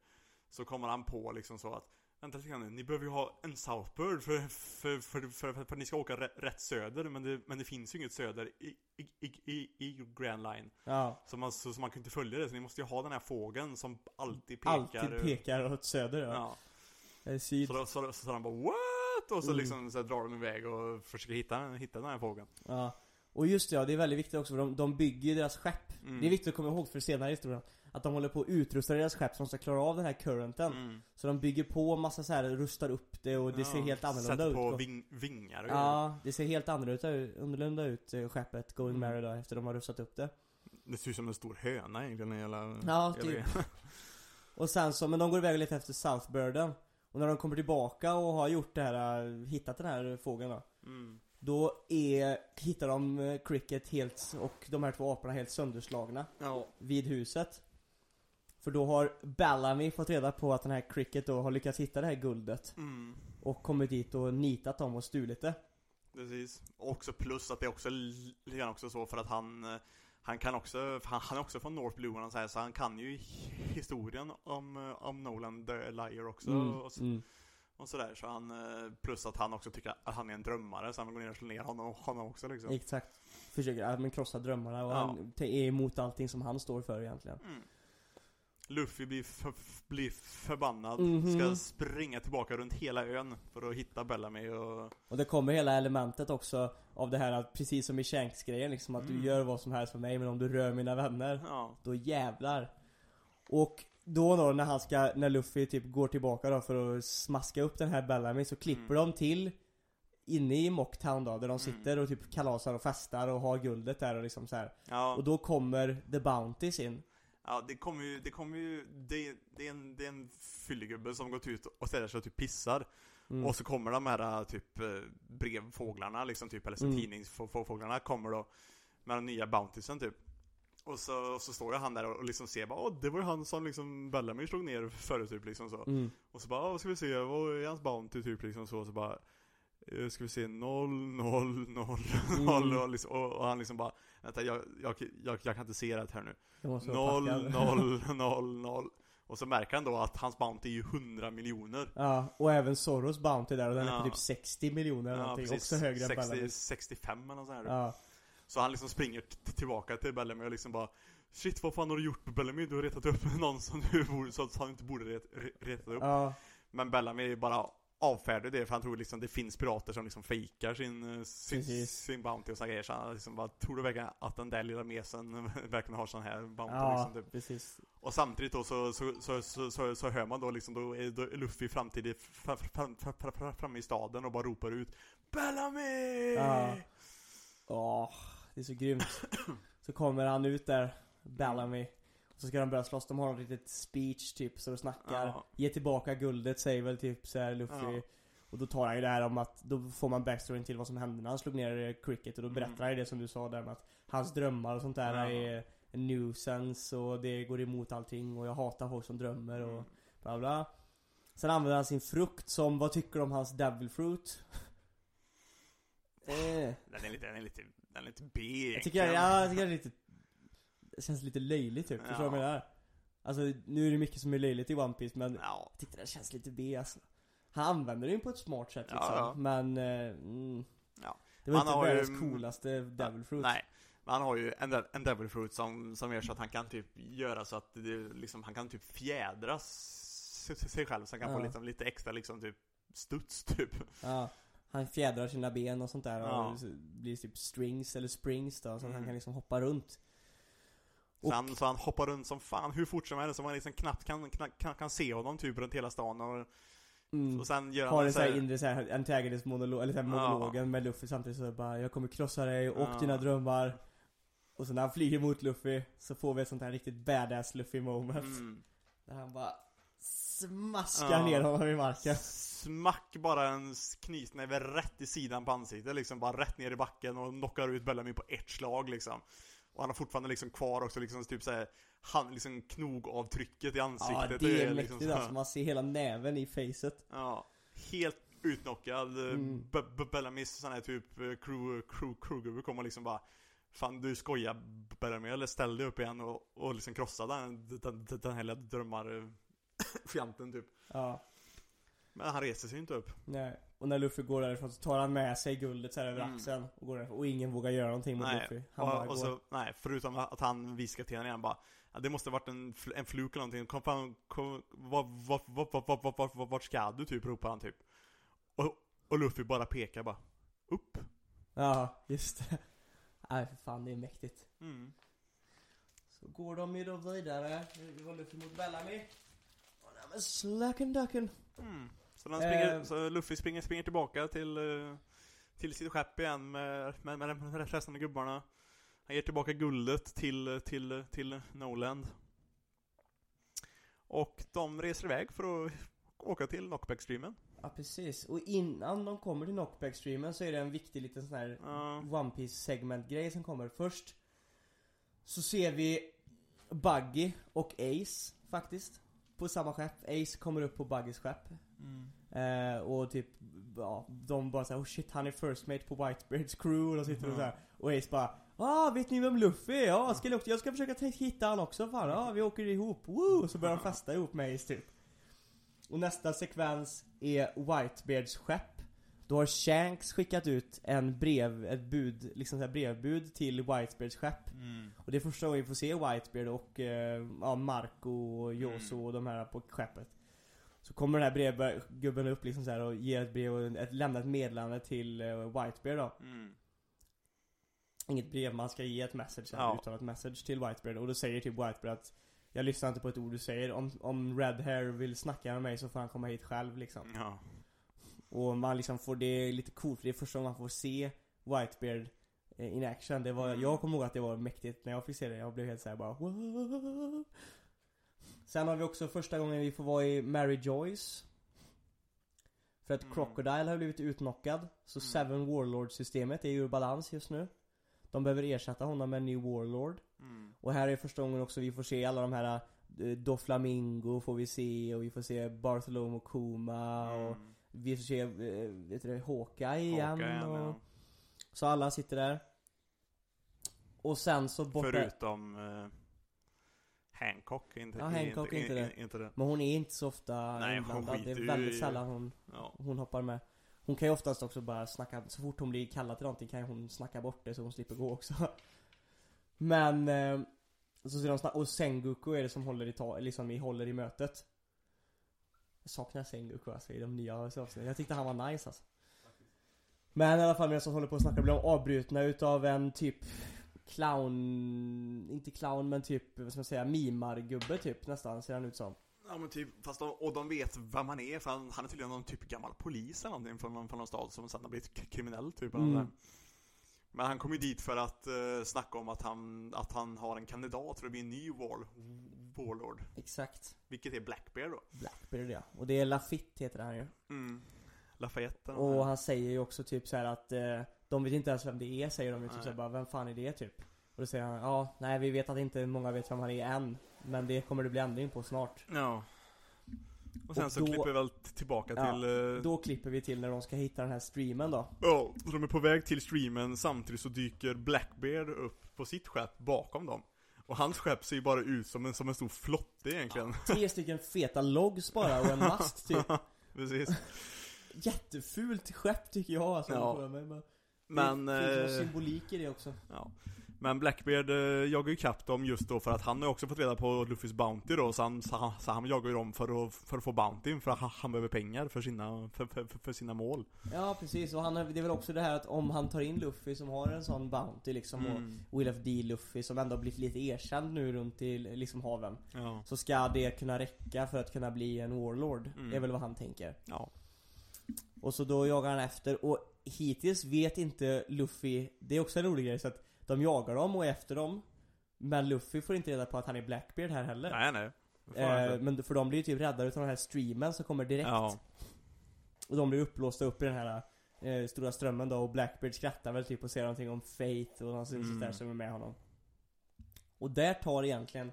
Så kommer han på liksom så att Vänta lite grann nu, ni behöver ju ha en Southbird för, för, för, för, för, att ni ska åka rätt, söder men det, men det finns ju inget söder i, i, i, i, Grand Line Ja, så man, så, så man kan inte följa det, så ni måste ju ha den här fågeln som alltid pekar alltid pekar åt söder ja. Ja. Eller syd. Så, då, så, så sa han bara What? Och så Mm. liksom så drar de iväg och försöker hitta, hitta den här fågeln Ja. Och just det, ja, det är väldigt viktigt också för de, de bygger ju deras skepp. Mm. Det är viktigt att komma ihåg för senare i historien. Att de håller på att utrusta deras skepp som ska klara av den här currenten. mm. Så de bygger på massa så här, rustar upp det och det ser helt annorlunda Sätter ut. på Och- ving, vingar och. Ja, det ser helt annorlunda ut, eh, skeppet Going Mm. Mary då efter de har rustat upp det. Det ser ut som en stor höna egentligen hela, Ja, hela typ. Och sen så, men de går iväg och letar efter Southbirden. Och när de kommer tillbaka och har gjort det här, eh, hittat den här fågeln då. mm. Då är, hittar de eh, Cricket helt, och de här två aporna helt sönderslagna. Ja. vid huset. För då har Bellamy fått reda på att den här Cricket då har lyckats hitta det här guldet. Mm. Och kommit dit och nitat dem och stulit det. Precis. Också plus att det är också lite grann också så för att han eh, Han kan också, han, han är också från North Blue och så, här, så han kan ju historien om, eh, om Nolan the Liar också och, så, mm. Och sådär så han eh, Plus att han också tycker att han är en drömmare så han vill gå ner och slå ner honom, honom också liksom Exakt. Försöker ja, men krossa drömmarna och Ja. han är emot allting som han står för egentligen. mm. Luffy blir, blir förbannad, Mhm. ska springa tillbaka runt hela ön för att hitta Bellamy och Och det kommer hela elementet också av det här att precis som i Shanks-grejen liksom att Mm. du gör vad som helst för mig men om du rör mina vänner Ja, Då jävlar. Och då då när han ska, när Luffy typ går tillbaka då för att smaska upp den här Bellamy så klipper Mm. de till Inne i Mocktown då, där de sitter och typ kalasar och festar och har guldet där och liksom så här. ja. Och då kommer The Bounties in Ja, det kommer ju, det kommer ju, det, det, är en, det är en fyllegubbe som gått ut och ställer sig och typ pissar mm. Och så kommer de här typ eh, brevfåglarna liksom typ, eller så Mm. tidningsfåglarna kommer då Med den nya Bountysen typ och så, och så står ju han där och, och liksom ser bara Åh, det var ju han som liksom Bellamy slog ner förut typ liksom så mm. Och så bara, "Åh, ska vi se, vad är hans Bounty typ liksom så, och så bara eh, Ska vi se, noll, noll, noll, Mm. noll och, liksom, och, och han liksom bara Vänta, jag, jag, jag, jag kan inte se det här nu Noll, noll, noll, noll. Och så märker han då att hans bounty är ju 100 miljoner. Ja, och även Soros Bounty där och den är Ja. på typ 60 miljoner eller någonting, också högre än 60, Bellamy 65 eller något sånt här. Ja, Så han liksom springer tillbaka till Bellamy och liksom bara Shit, vad fan har du gjort med Bellamy? Du har retat upp någon som du borde, så han inte borde ret, re- retat upp. ja, Men Bellamy bara avfärdar det för han tror liksom det finns pirater som liksom fejkar sin, eh, sin, Precis. sin bounty och såna grejer. Så han liksom bara, tror du verkligen att den där lilla mesen verkligen har sån här bounty ja liksom? Typ. precis Och samtidigt då så, så, så, så, så, så hör man då liksom då är, då är Luffy framtidigt fram, fram, fram, fram, fram, framme i staden och bara ropar ut Bellamy! Ja. Åh, det är så grymt. Så kommer han ut där, Bellamy. Och så ska de börja slåss, de har ett litet speech typ, så de snackar. Ja. Ge tillbaka guldet säger väl typ så här Luffy. Ja. Och då tar han ju det här om att, då får man backstoryn till vad som hände när han slog ner eh, Cricket och då berättar Mm. han ju det som du sa där med att hans drömmar och sånt där Ja. är en nuisance och det går emot allting och jag hatar folk som drömmer och Mm. bla bla. Sen använder han sin frukt som, vad tycker du om hans devil fruit? eh, Den är lite, den är lite, den är lite B jag tycker, ja, jag tycker det är lite Det känns lite löjligt typ, förstår du vad jag Ja. menar? Alltså nu är det mycket som är löjligt i One Piece men Ja, jag tyckte det känns lite B alltså. Han använder den på ett smart sätt liksom, ja. men eh, mm, Ja. Det var Han inte har ju- världens coolaste devil fruit nej. Men han har ju en, en devil fruit som, som gör så att han kan typ göra så att det, liksom, han kan typ fjädra sig själv så han kan få liksom, lite extra liksom typ studs typ. Ja, han fjädrar sina ben och sånt där Ja. och så blir typ strings eller springs då, så att han Mm. kan liksom hoppa runt. Så, Och- han, så han hoppar runt som fan hur fort som helst så man liksom knappt kan, knappt kan, kan se honom typ runt hela stan och, Mm. och sen gör han Har en så sån här inre så här antagonist monolog, eller så här Ja. monologen med Luffy samtidigt så bara Jag kommer krossa dig och Ja. dina drömmar Och så när han flyger mot Luffy så får vi ett sånt här riktigt badass Luffy moment Mm. Där han bara smaskar Ja. ner honom i marken Smack bara en knytnäve rätt i sidan på ansiktet liksom, bara rätt ner i backen och knockar ut Bellamy på ett slag liksom. Och han har fortfarande liksom kvar också liksom typ såhär, han liksom knogavtrycket i ansiktet. Ja det är liksom mäktigt så- alltså, man ser hela näven i facet Ja, helt utknockad. Mm. B- B- Bellamys sån här typ eh, crew, crew, crewgubbe kommer liksom bara Fan du skojar Bellamy eller ställ dig upp igen och, och liksom krossa den, den, den, här lilla drömmar typ. Ja, men han reser sig inte upp. Nej. Och när Luffy går därifrån så tar han med sig guldet så här över mm. axeln och går därifrån. Och ingen vågar göra någonting mot nej. Luffy. Han och, bara och går. Så, nej, förutom att han viskar till henne igen bara ja, Det måste varit en, fl en fluk eller någonting. Kom fram, kom, vart, vart, vart, vart, vart, vart, ska du? Typ ropar han typ. Och, och Luffy bara pekar bara. Upp. Ja, just det. Nej, för fan det är mäktigt. Mm. Så går de ju då vidare. Vi håller Luffy mot Bellamy. Och där med slacken ducken. Mm. Så, han springer, Eh. så Luffy springer, springer tillbaka till, eh, till sitt skepp igen med, med, med, resten av gubbarna. Han ger tillbaka guldet till, till, till Noland. Och de reser iväg för att åka till Knockback-streamen. Ja precis, och innan de kommer till Knockback-streamen så är det en viktig liten sån här Ja. One Piece segment grej som kommer. Först Så ser vi Buggy och Ace faktiskt På samma skepp, Ace kommer upp på Buggys skepp eh, Och typ, ja, de bara såhär oh shit han är first mate på Whitebeards crew och de sitter och Mhm. såhär Och Ace bara Ah, vet ni vem Luffy är? Ja, ska jag, ska försöka ta- hitta han också fan, ja vi åker ihop, woo! Och så börjar de festa ihop med Ace typ Och nästa sekvens är Whitebeards skepp Då har Shanks skickat ut en brev, ett bud, liksom så här brevbud till Whitebeards skepp Mm. Och det är första gången vi får se Whitebeard och eh, ja, Marco och Yoso Mm. och de här på skeppet Så kommer den här brevgubben upp liksom så här och ger ett brev och ett, lämnar ett meddelande till eh, Whitebeard då Mm. Inget brev, man ska ge ett message Ja. ja. utan ett message till Whitebeard och då säger typ Whitebeard att Jag lyssnar inte på ett ord du säger, om, om Red Hair vill snacka med mig så får han komma hit själv liksom Ja. Och man liksom får det lite coolt för det är första gången man får se Whitebeard eh, in action. Det var, Mm. jag kommer ihåg att det var mäktigt när jag fick se det. Jag blev helt såhär bara wow. Sen har vi också första gången vi får vara i Mary Joyce. För att Mm. Crocodile har blivit utknockad. Så Mm. Seven Warlord-systemet är ur balans just nu. De behöver ersätta honom med en ny Warlord. Mm. Och här är första gången också vi får se alla de här eh, Doflamingo får vi se och vi får se Bartholomew Kuma och Mm. vi får se, eh, vet du Hawkeye igen, Hawkeye och, ja. Så alla sitter där Och sen så borta Förutom eh, Hancock, inte, Ja, Hancock inte det. inte det. Men hon är inte så ofta Nej, hon inblandad, det är väldigt sällan hon, Ja. hon hoppar med Hon kan ju oftast också bara snacka, så fort hon blir kallad till någonting kan hon snacka bort det så hon slipper gå också Men, eh, så ser de snack, och Sengoku är det som håller i, ta, liksom i, håller i mötet Jag saknar Sengoku alltså i de nya avsnitten, jag tyckte han var nice alltså Men i alla fall medan de håller på att snacka blir de avbrutna utav en typ clown, inte clown men typ, vad ska man säga, mimargubbe typ nästan ser han ut som Ja men typ, fast de, och de vet vem han är för han, han är tydligen någon typ gammal polis eller någonting från någon, från någon stad som sen har blivit kriminell typ eller Mm. Men han kom ju dit för att uh, snacka om att han, att han har en kandidat för att bli en ny wall, warlord Exakt Vilket är Blackbear då Blackbeard ja. Och det är Lafitte heter han ju. mm. Lafayette Och han säger ju också typ så här att eh, de vet inte ens vem det är säger de ju typ så bara, vem fan är det typ? Och då säger han, ja, nej vi vet att inte många vet vem han är än Men det kommer det bli ändring på snart Ja. Och sen Och så då- klipper vi väl tillbaka Ja, till... eh, Då klipper vi till när de ska hitta den här streamen då Ja, så de är på väg till streamen samtidigt så dyker Blackbeard upp på sitt skepp bakom dem. Och hans skepp ser ju bara ut som en, som en stor flotte egentligen. Tre stycken feta logs bara och en mast typ Precis. Jättefult skepp tycker jag alltså, Ja. mig, men Men, Det finns eh, symbolik i det också ja. Men Blackbeard eh, jagar ju kapp dem just då för att han har ju också fått reda på Luffys Bounty då, så han, så så han jagar ju dem för att, för att få Bountyn, för att han, behöver pengar för sina, för, för, för, sina mål. Ja precis, och han, det är väl också det här att om han tar in Luffy som har en sån Bounty liksom Mm. och Will of D Luffy som ändå har blivit lite erkänd nu runt i liksom haven Ja. Så ska det kunna räcka för att kunna bli en Warlord, Mm. är väl vad han tänker Ja. Och så då jagar han efter och hittills vet inte Luffy, det är också en rolig grej så att de jagar dem och är efter dem Men Luffy får inte reda på att han är Blackbeard här heller Nej nej. Eh. Men för de blir ju typ räddade utav den här streamen som kommer direkt Ja. Och de blir upplåsta upp i den här eh, stora strömmen då och Blackbeard skrattar väl typ och säger någonting om Fate och någon Mm. mm. där som är med honom Och där tar egentligen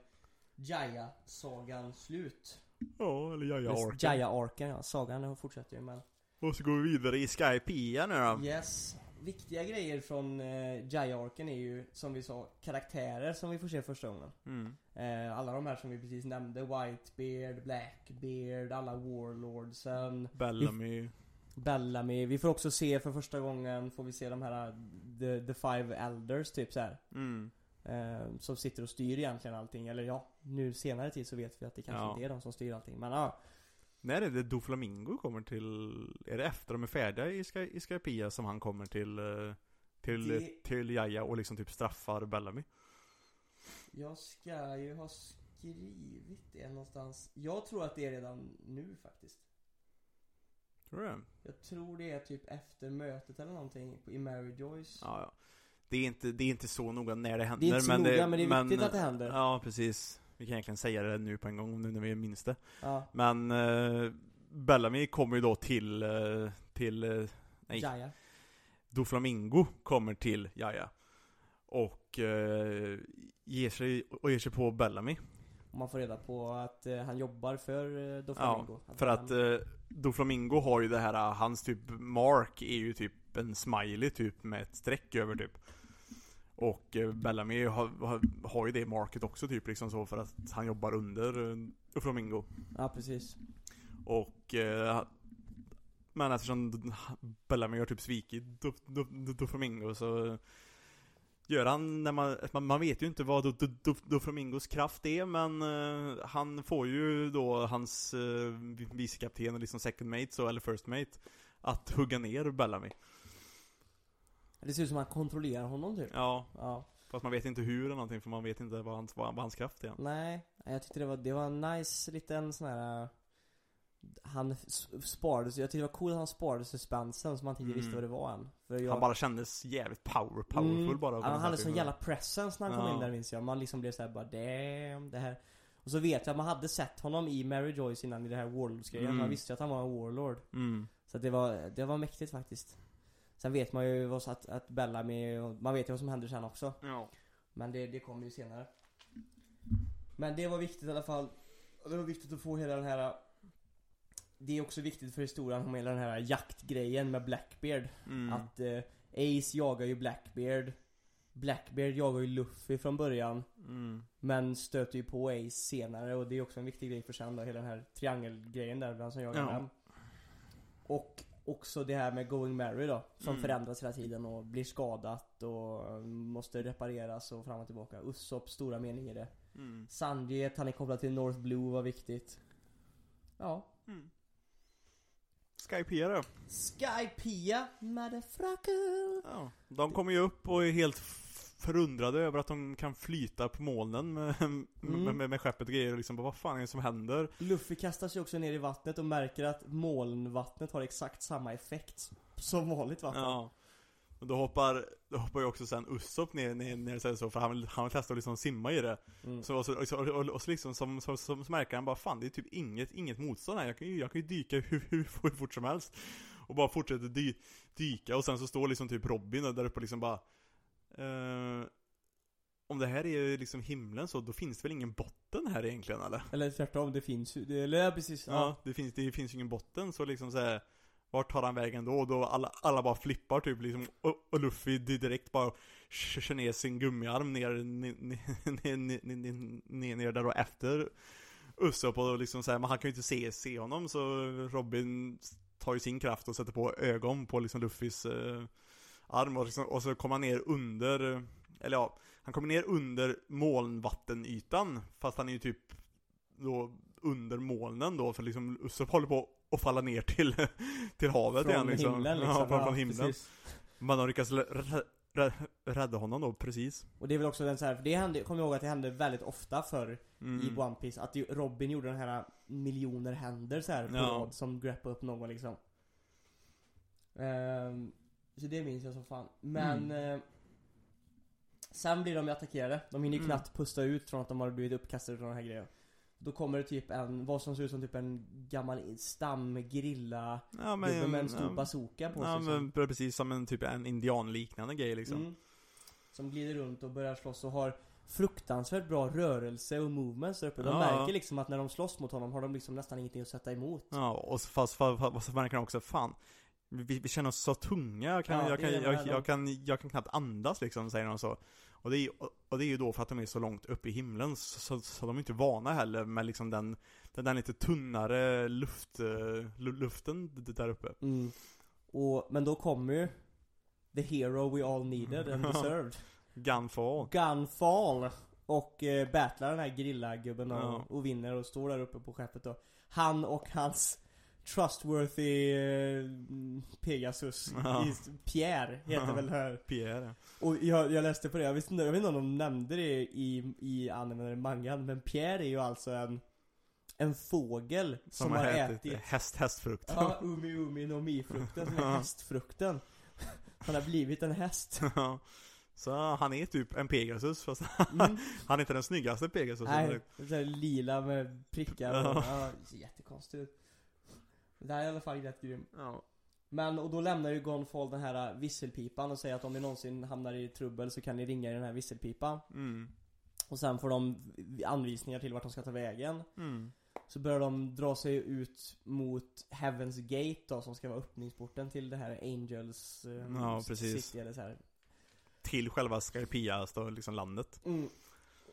Jaya-sagan slut Ja, eller Jaja Eller Arken. Jaya-arken ja, sagan fortsätter ju men Och så går vi vidare i Skypea nu då. Yes Viktiga grejer från eh, Jaya-arken är ju som vi sa karaktärer som vi får se första gången Mm. eh, Alla de här som vi precis nämnde Whitebeard, Blackbeard, alla Warlordsen Bellamy. Bellamy, vi får också se för första gången får vi se de här The, the Five Elders typ så här. Mm. Eh, som sitter och styr egentligen allting, eller ja, nu senare tid så vet vi att det kanske Ja. inte är de som styr allting men ja, När är det Doflamingo kommer till, är det efter de är färdiga i, Sky, i Skypea som han kommer till, eh, till, Det- till Jaja och liksom typ straffar Bellamy? jag ska ju ha skrivit det någonstans Jag tror att det är redan nu faktiskt Tror du det? Jag tror det är typ efter mötet eller någonting i Mary Joyce Ja, ja. Det är inte, det är inte så noga när det händer. Det är inte så noga, men det är viktigt att det händer. Ja, precis. Vi kan egentligen säga det nu på en gång, nu när vi minns det. Ja, Men eh, Bellamy kommer ju då till, eh, till, eh, nej, Jaya Doflamingo kommer till Jaja. Och eh, ger, sig, och ger sig på Bellamy. Och man får reda på att eh, han jobbar för eh, Doflamingo Ja, för att eh, Doflamingo har ju det här, hans typ mark är ju typ en smiley typ med ett streck över typ. Och eh, Bellamy har, har, har ju det market också typ liksom så för att han jobbar under eh, Doflamingo. Ja precis Och eh, Men eftersom Bellamy har typ svikit Do- Do- Doflamingo så Gör han när man, man, vet ju inte vad Do- Do- Do- Doflamingos kraft är men eh, han får ju då hans uh, vicekapten och liksom second mate så, eller first mate Att hugga ner Bellamy Det ser ut som att han kontrollerar honom typ. Ja, Ja. Fast man vet inte hur eller någonting för man vet inte vad hans, vad, hans kraft är. Nej, jag tyckte det var, det var en nice liten sån här äh, Han sparade sig, jag tyckte det var coolt att han sparade suspensen så man inte Mm. visste vad det var än. Jag, Han bara kändes jävligt power, powerful Mm, bara Han hade sån jävla presence när han kom Ja. in där minns jag, man liksom blev såhär bara damn, det här Och så vet jag att man hade sett honom i Mary Joyce innan i det här Warlords-grejen, Mm. man visste ju att han var en Warlord. Mm. Så att det var, det var mäktigt faktiskt Sen vet man ju vad att, att Bellamy, man vet ju vad som händer sen också. Ja. Men det, det kommer ju senare. Men det var viktigt i alla fall. Det var viktigt att få hela den här Det är också viktigt för historien om hela den här jaktgrejen med Blackbeard. Mm. Att eh, Ace jagar ju Blackbeard. Blackbeard jagar ju Luffy från början. Mm. Men stöter ju på Ace senare och det är också en viktig grej för sen då, hela den här triangelgrejen där, vem som jagar Ja. vem. Och också det här med Going Mary då, som Mm. förändras hela tiden och blir skadat och måste repareras och fram och tillbaka Ussops stora mening i det Mm. Sanji, att han är kopplad till North Blue var viktigt Ja Mm. Skypea då? Skypea, motherfucker Ja. De kommer ju upp och är helt förundrade över att de kan flyta på molnen med, med, med, med skeppet och grejer och liksom bara, vad fan är det som händer? Luffy kastar sig också ner i vattnet och märker att molnvattnet har exakt samma effekt som vanligt vatten Ja. Och då hoppar, då hoppar ju också sen Usopp ner, ner, ner så, så för han vill, han vill testa att liksom simma i det. Mm. Så, och, så, och, och, och så liksom som, så, så, så märker han bara fan det är typ inget, inget motstånd här. Jag kan ju, jag kan ju dyka hur, hur, hur fort som helst. och bara fortsätter dy dyka och sen så står liksom typ Robin där uppe och liksom bara eh, Om det här är liksom himlen så, då finns det väl ingen botten här egentligen eller? Eller tvärtom, det finns ju, det- eller ja, precis, Ja, ja. det finns, det finns ju ingen botten så liksom så här, Vart tar han vägen då? Och då alla, alla bara flippar typ liksom och, och Luffy di- direkt bara kör ner sin gummiarm ner, ner, ner, ner, ner, ner, ner där och efter Usopp och liksom så här, men han kan ju inte se, se honom så Robin tar ju sin kraft och sätter på ögon på liksom Luffys eh, arm och, liksom, och så kommer han ner under, eller ja, han kommer ner under molnvattenytan fast han är ju typ då under molnen då för liksom Usopp håller på att falla ner till, till havet Från igen liksom. himlen liksom. Ja, från, från himlen. precis. Rä- rä- rä- rädda honom då, precis. Och det är väl också den så här, för det hände, kommer jag ihåg att det hände väldigt ofta förr Mm. i One Piece att Robin gjorde den här miljoner händer så här på Ja. rad som greppade upp någon liksom. Ehm, så det minns jag som fan. Men eh, Sen blir de ju attackerade. De hinner ju Mm. knappt pusta ut från att de har blivit uppkastade från den här grejen. Då kommer det typ en, vad som ser ut som typ en gammal stamgrilla Ja gubbe med en stor ja, bazooka på Ja sig. som- men precis som en typ en indianliknande grej liksom. Mm. Som glider runt och börjar slåss och har fruktansvärt bra rörelse och movements där uppe. De Ja. märker liksom att när de slåss mot honom har de liksom nästan ingenting att sätta emot. Ja, och fast, fast, fast, fast märker han också, fan vi, vi känner oss så tunga, jag kan, Ja, jag, kan, det är det jag, här jag, kan, jag kan knappt andas liksom, säger de så. Och det, är, och- det är ju då för att de är så långt upp i himlen, så, så, så de är inte vana heller med liksom den, den, den lite tunnare luft, eh, lu- luften där uppe. Mm. Och, men då kommer ju The hero we all needed and Ja. deserved. Gunfall. Gunfall. Och eh, battlar den här grillagubben och, Ja. och vinner och står där uppe på skeppet då. Han och hans trustworthy eh, Pegasus. Ja. Pierre heter Ja. väl här. Pierre. Och jag, jag läste på det, jag, visste, jag vet inte om de nämnde det i, i animen eller mangan, men Pierre är ju alltså en En fågel som, Som, har har ätit, ätit häst, hästfrukt. Ja, umi umi no mi-frukten som är hästfrukten Han har blivit en häst Ja. Så han är typ en Pegasus fast mm. han är inte den snyggaste Pegasus. Nej, lila med prickar och, Ja. ja, det ser jättekonstigt ut Det här är i alla fall rätt grym Ja. Men, och då lämnar ju Gonfall den här visselpipan och säger att om ni någonsin hamnar i trubbel så kan ni ringa i den här visselpipan Mm. Och sen får de anvisningar till vart de ska ta vägen Mm. Så börjar de dra sig ut mot Heaven's Gate då som ska vara öppningsporten till det här Angels eh, Ja. City eller så här. Till själva Skypia, alltså liksom landet. Mm.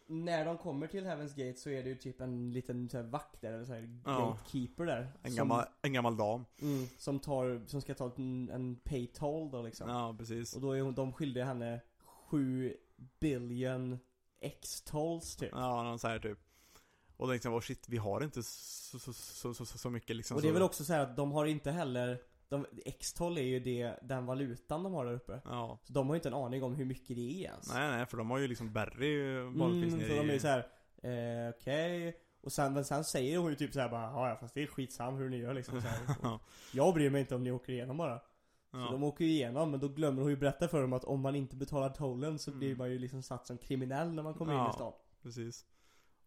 När de kommer till Heaven's Gate så är det ju typ en liten så här, vakt där, eller så här, Ja. gatekeeper där En som, gammal, en gammal dam. mm, som tar, som ska ta en, en pay toll då liksom Ja, precis. Och då är hon- de skyldiga henne 7 billion X-tolls typ Ja, någon så här typ. Och då liksom, oh shit, vi har inte så, så, så, så, så, mycket liksom Och det är väl också så här att de har inte heller de, X-toll är ju det, den valutan de har där uppe Ja. Så de har ju inte en aning om hur mycket det är ens Nej, nej, för de har ju liksom Barry vanligtvis mm, nere Så de är i... ju såhär, eh, okej Och sen, men sen säger hon ju typ såhär bara "Ja, fast det är skitsam hur ni gör liksom så här. Ja. Jag bryr mig inte om ni åker igenom bara Så Ja. de åker ju igenom men då glömmer hon ju berätta för dem att om man inte betalar tollen så blir Mm. man ju liksom satt som kriminell när man kommer in Ja. i stan Precis.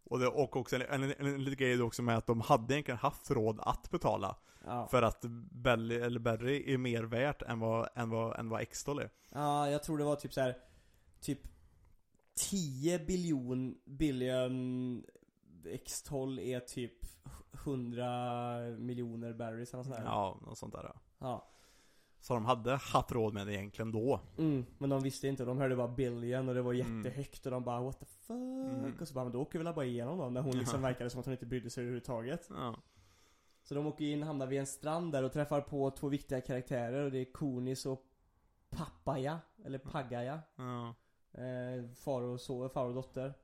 Och, det, och också en, en, en, en liten grej också med att de hade egentligen haft råd att betala. Ja, För att Belly, eller Barry är mer värt än vad, än vad, än vad X-Doll är. ja jag tror det var typ så här Typ 10 biljon, billion X12 är typ 100 miljoner berries eller sånt där. Ja, något sånt där. Ja. ja. Så de hade haft råd med det egentligen då. Mm, men de visste inte, de hörde bara billion och det var Mm. jättehögt och de bara what the fuck? Mm. Och så bara men då åker vi väl bara igenom då när hon liksom Ja. verkade som att hon inte brydde sig överhuvudtaget. Ja. Så de åker in, hamnar vid en strand där och träffar på två viktiga karaktärer och det är Konis och Papaya, eller Pagaya. Ja. Eh, far och så, far och dotter.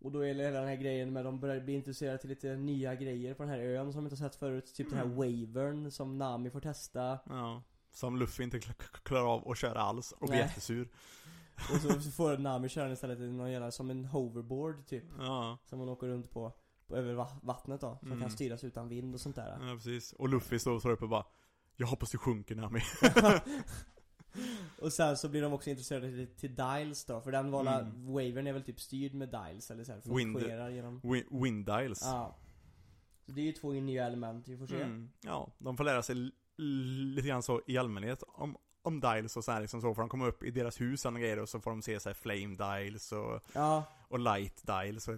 Och då är det hela den här grejen med de börjar bli intresserade till lite nya grejer på den här ön som de inte har sett förut. Typ den här Mm. wavern som Nami får testa. ja. Som Luffy inte kla- klarar av att köra alls och blir Nej. jättesur. Och så, får Nami köra den istället i någon jävla, som en hoverboard typ. Ja. Som hon åker runt på, på över va- vattnet då. Som Mm. kan styras utan vind och sånt där. ja, precis. Och Luffy står står uppe och bara Jag hoppas du sjunker Nami. och sen så blir de också intresserade till, till dials då. För den vala, Mm. wavern är väl typ styrd med dials eller så här, Wind- genom Wi- Wind dials. Ja. Så det är ju två nya element vi får se. Mm. Ja, de får lära sig lite grann så i allmänhet om, om dials och så här liksom så, för de kommer upp i deras hus och grejer och så får de se så här flame dials och, Ja, och light dials och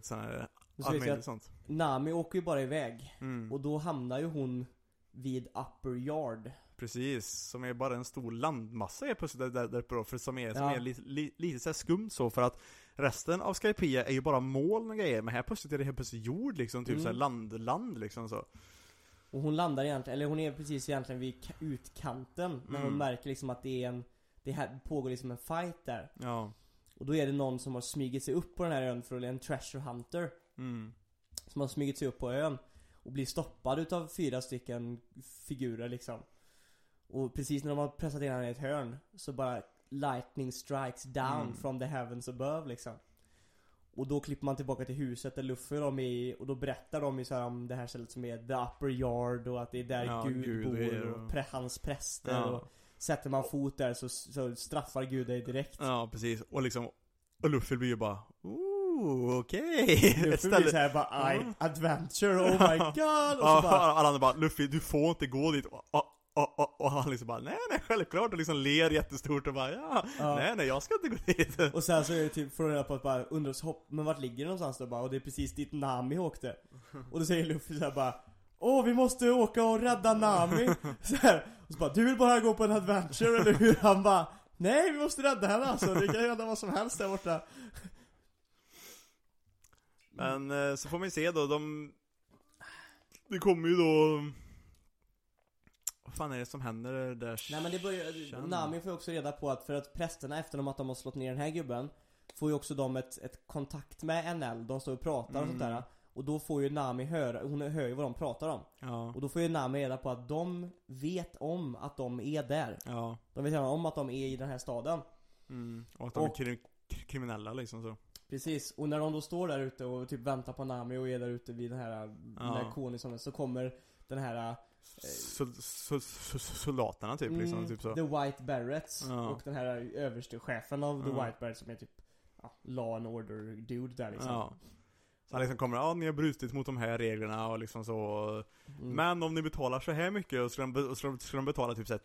och så vet jag sånt. Nami åker ju bara iväg. Mm. Och då hamnar ju hon vid Upper Yard. Precis, som är bara en stor landmassa är plötsligt där, där, uppe då, för som är, som Ja. är lite, li, lite så skumt så för att resten av Skypia är ju bara moln och grejer, men här plötsligt är det helt plötsligt jord liksom, typ Mm. så här land, land liksom så. Och hon landar egentligen, eller hon är precis egentligen vid ka- utkanten. När hon Mm. märker liksom att det är en, det här pågår liksom en fight där. Ja. Och då är det någon som har smugit sig upp på den här ön för att en treasure hunter. Mm. Som har smugit sig upp på ön. Och blir stoppad utav fyra stycken figurer liksom. Och precis när de har pressat in henne i ett hörn så bara lightning strikes down Mm. from the heavens above liksom. Och då klipper man tillbaka till huset där Luffy och de är i, och då berättar de ju så om det här stället som är the upper yard och att det är där Ja, Gud, Gud bor och och- pre, hans präster Ja. och Sätter man fot där så, så straffar Gud dig direkt. ja, precis. Och liksom, och Luffy blir ju bara Ooh, okej! Luffy Ett blir såhär bara I adventure, oh my god! Och så bara, alla andra bara Luffy, du får inte gå dit. Och, och, och, och, han liksom bara nej, nej, självklart. Och liksom ler jättestort och bara ja, Ja. nej, nej, jag ska inte gå dit. Och sen så är det typ, får reda på att bara undrar så hopp, men vart ligger det någonstans då bara? Och det är precis dit Nami åkte. Och då säger Luffy såhär bara Åh vi måste åka och rädda Nami! så här, Och så bara, du vill bara gå på en adventure eller hur? Han bara Nej vi måste rädda henne alltså, det kan hända vad som helst där borta. Men eh, så får man ju se då, de... Det kommer ju då... Fan är det som händer där? Nej men det börjar. Nami får ju också reda på att för att prästerna efter att de har slått ner den här gubben Får ju också de ett, ett kontakt med NL, de står och pratar och sånt Mm. där Och då får ju Nami höra, hon hör ju vad de pratar om Ja, Och då får ju Nami reda på att de vet om att de är där ja. De vet redan om att de är i den här staden Mm. Och att de är Och- kri- kri- kriminella liksom så. Precis, och när de då står där ute och typ väntar på Nami och är där ute vid den här Ja. med konisen så kommer den här soldaterna typ liksom, mm, typ så. The White Barretts Ja. och den här överste chefen av The Ja. White Barretts som är typ ja, Law and Order dude där liksom Ja. Så han liksom kommer, ja ni har brutit mot de här reglerna och liksom så. Mm. Men om ni betalar så här mycket, och ska de, och ska de, ska de betala typ såhär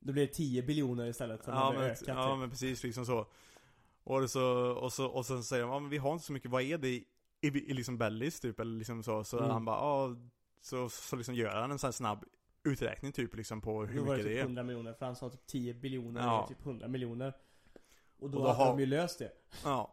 Då blir det 10 biljoner istället för Ja men, ökat ja typ. men precis liksom så. Och, så, och, så, och sen säger de, ja men vi har inte så mycket, vad är det i, i, i liksom bellis typ eller liksom så. Så Mm. han bara, ja så, så liksom gör han en sån här snabb uträkning typ liksom på hur Då var det mycket typ det är. 100 miljoner för han sa typ 10 biljoner Ja. typ 100 miljoner Och då, Och då hade har- de ju löst det Ja.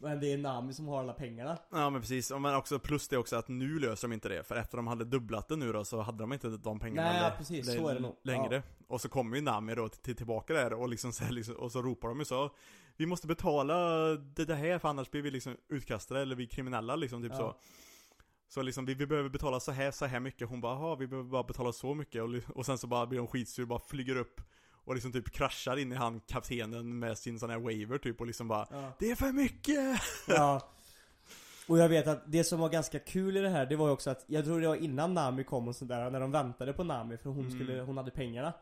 Men det är Nami som har alla pengarna ja men precis, Och men också plus det också att nu löser de inte det. För efter de hade dubblat det nu då så hade de inte de pengarna Nej, ja, precis. Så är det nog. längre. Och så kommer ju Nami då till, tillbaka där och liksom, så här, liksom och så ropar de ju så Vi måste betala det, det här för annars blir vi liksom utkastade eller vi är kriminella liksom typ Ja. så Så liksom vi, vi behöver betala så här, så här mycket Hon bara, "Jaha, vi behöver bara betala så mycket och, och sen så bara blir hon skitsur, bara flyger upp Och liksom typ kraschar in i han kaptenen med sin sån här waver typ och liksom bara Ja. Det är för mycket! Ja. Och jag vet att det som var ganska kul i det här, det var ju också att Jag tror det var innan Nami kom och sådär, när de väntade på Nami för hon Mm. skulle, hon hade pengarna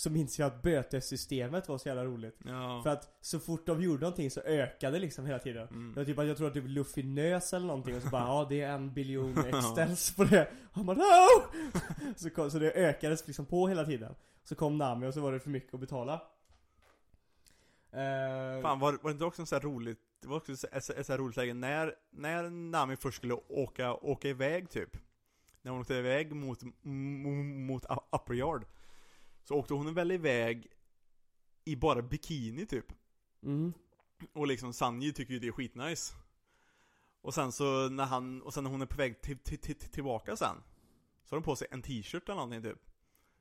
Så minns jag att bötessystemet var så jävla roligt. Ja, För att så fort de gjorde någonting så ökade det liksom hela tiden. Mm. Det var typ jag tror att typ Luffy nös eller någonting och så bara ja det är en biljon extens på det. Han bara no! så, kom, så det ökades liksom på hela tiden. Så kom Nami och så var det för mycket att betala. Eh, Fan var, var det inte också en här roligt Det var också ett, så här roligt läge när, när Nami först skulle åka, åka iväg typ. När hon åkte iväg mot, m- mot Upper Yard Så åkte hon väl iväg I bara bikini typ. Mm. Och liksom Sanji tycker ju det är skitnice. Och sen så när han, och sen när hon är på väg till, till, till, tillbaka sen Så har hon på sig en t-shirt eller någonting typ.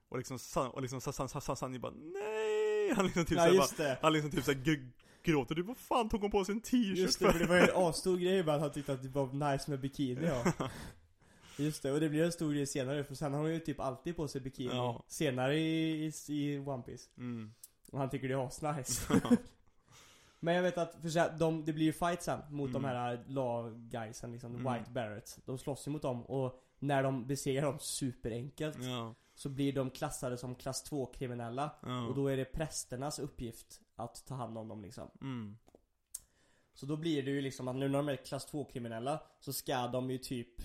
Och liksom, och liksom San- San- San- Sanji bara nej! Han liksom typ Ja såhär bara han liksom typ såhär gr- gråter. Typ, vad fan tog hon på sig en t-shirt Just det, för det var ju en asstor grej bara att han tyckte att det var nice med bikini ja. Just det, och det blir en stor grej senare för sen har hon ju typ alltid på sig bikini Ja. Senare i, i, i One Piece mm. Och han tycker det är asnice Men jag vet att, för så här, de, det blir ju fight sen mot de Mm. här law guysen liksom, Mm. White Barretts De slåss ju mot dem och när de besegrar dem superenkelt Ja, Så blir de klassade som klass 2 kriminella ja. Och då är det prästernas uppgift att ta hand om dem liksom mm. Så då blir det ju liksom att nu när de är klass 2 kriminella Så ska de ju typ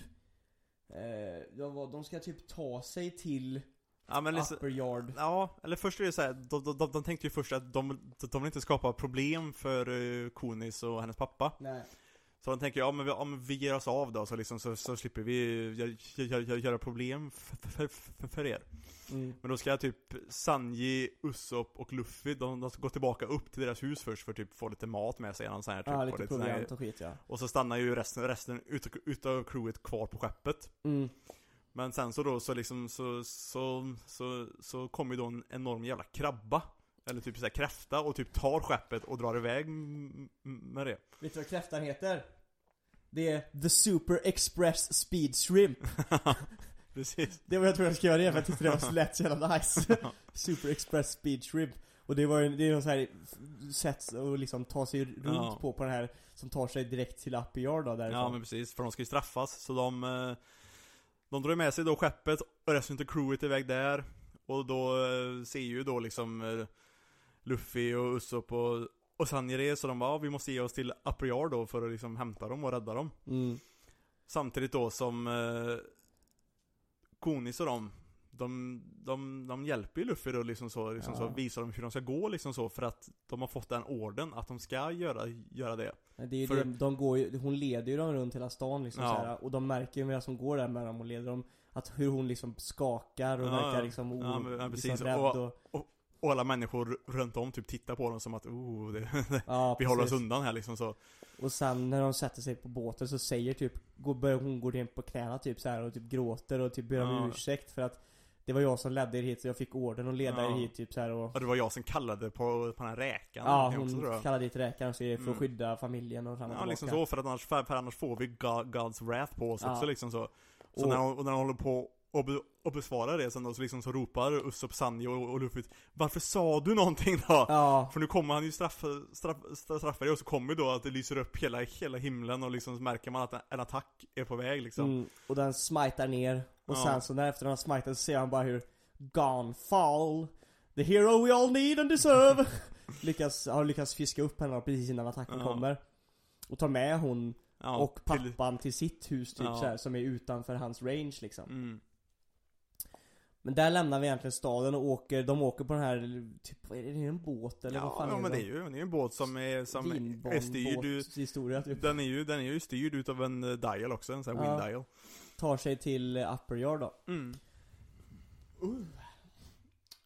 ja, vad- De ska typ ta sig till Ja men liksom, upper yard. Ja, eller först är det så här, de, de, de, tänkte ju först att de, de vill inte skapa problem för uh, Konis och hennes pappa Nej. Så de tänker, ja men vi, ja, men vi ger oss av då så liksom så, så slipper vi göra, problem för, för, för, er Mm. Men då ska typ Sanji, Usopp och Luffy, de, de ska gå tillbaka upp till deras hus först för att typ få lite mat med sig, någon sån här typ, Ja, lite lite proviant och skit ja. Och så stannar ju resten, resten utav, utav crewet kvar på skeppet Mm. Men sen så då så liksom så, så, så, så kommer ju då en enorm jävla krabba Eller typ såhär kräfta och typ tar skeppet och drar iväg med det Vet du vad kräftan heter? Det är The Super Express Speed Shrimp. Precis Det var jag tror jag skrev det för jag tyckte det var så lätt så jävla nice. Super Express Speed Shrimp. Och det var ju, det är något så här sätt att liksom ta sig runt Ja. på på den här som tar sig direkt till Upper Yard då därifrån. Ja men precis, för de ska ju straffas så de eh, De drar med sig då skeppet och resten av crewet är iväg där Och då eh, ser ju då liksom eh, Luffy och Usopp och, och Sanji det så de bara, ja, vi måste ge oss till Yard då för att liksom hämta dem och rädda dem Mm. Samtidigt då som eh, Konis och dem de, de, de hjälper ju Luffy då liksom så, liksom Ja. så visar dem hur de ska gå liksom så för att de har fått den orden att de ska göra, göra det Det är För- det, de går ju, hon leder ju dem runt hela stan liksom Ja. så här, Och de märker ju medan de går där med dem och leder dem Att hur hon liksom skakar och Ja, verkar liksom, o, Ja, men- ja, precis. liksom rädd Och- och, Och alla människor runt om typ tittar på dem som att oh, det, ja, vi håller oss undan här liksom så Och sen när de sätter sig på båten så säger typ, börjar hon gå ner på knäna typ så här och typ gråter och typ ber om Ja. ursäkt för att Det var jag som ledde er hit så jag fick orden att leda Ja. er hit typ så här och Och det var jag som kallade på, på den här räkan Ja, någonting också, tror hon jag. kallade dit räkaren så är det för Mm. att skydda familjen och fram och Ja liksom så för att annars, för, för annars får vi God, Gods wrath på oss Ja. också liksom så Så Och- när, hon, och när hon håller på och, be, och besvarar det sen då så liksom så ropar Usopp, Sanji och, och Luffy Varför sa du någonting då? Ja, För nu kommer han ju straffa, straff, straff, straffa dig och så kommer ju då att det lyser upp hela, hela himlen och liksom så märker man att en, en attack är på väg liksom mm, och den smitar ner Och Ja. sen så när efter den har smitat så ser han bara hur Gone fall The hero we all need and deserve lyckas, Har lyckats fiska upp henne precis innan attacken Ja. kommer Och tar med hon ja, och till- pappan till, sitt hus typ Ja. så här, som är utanför hans range liksom mm. Men där lämnar vi egentligen staden och åker, de åker på den här, typ, vad är det, är det en båt eller vad Ja, fan ja är men det är ju, det är en båt som är, som är styrd ut historia typ. Den är ju, den är ju styrd utav en eh, dial också, en sån här Ja. wind dial. Tar sig till Upper Yard då. Mm.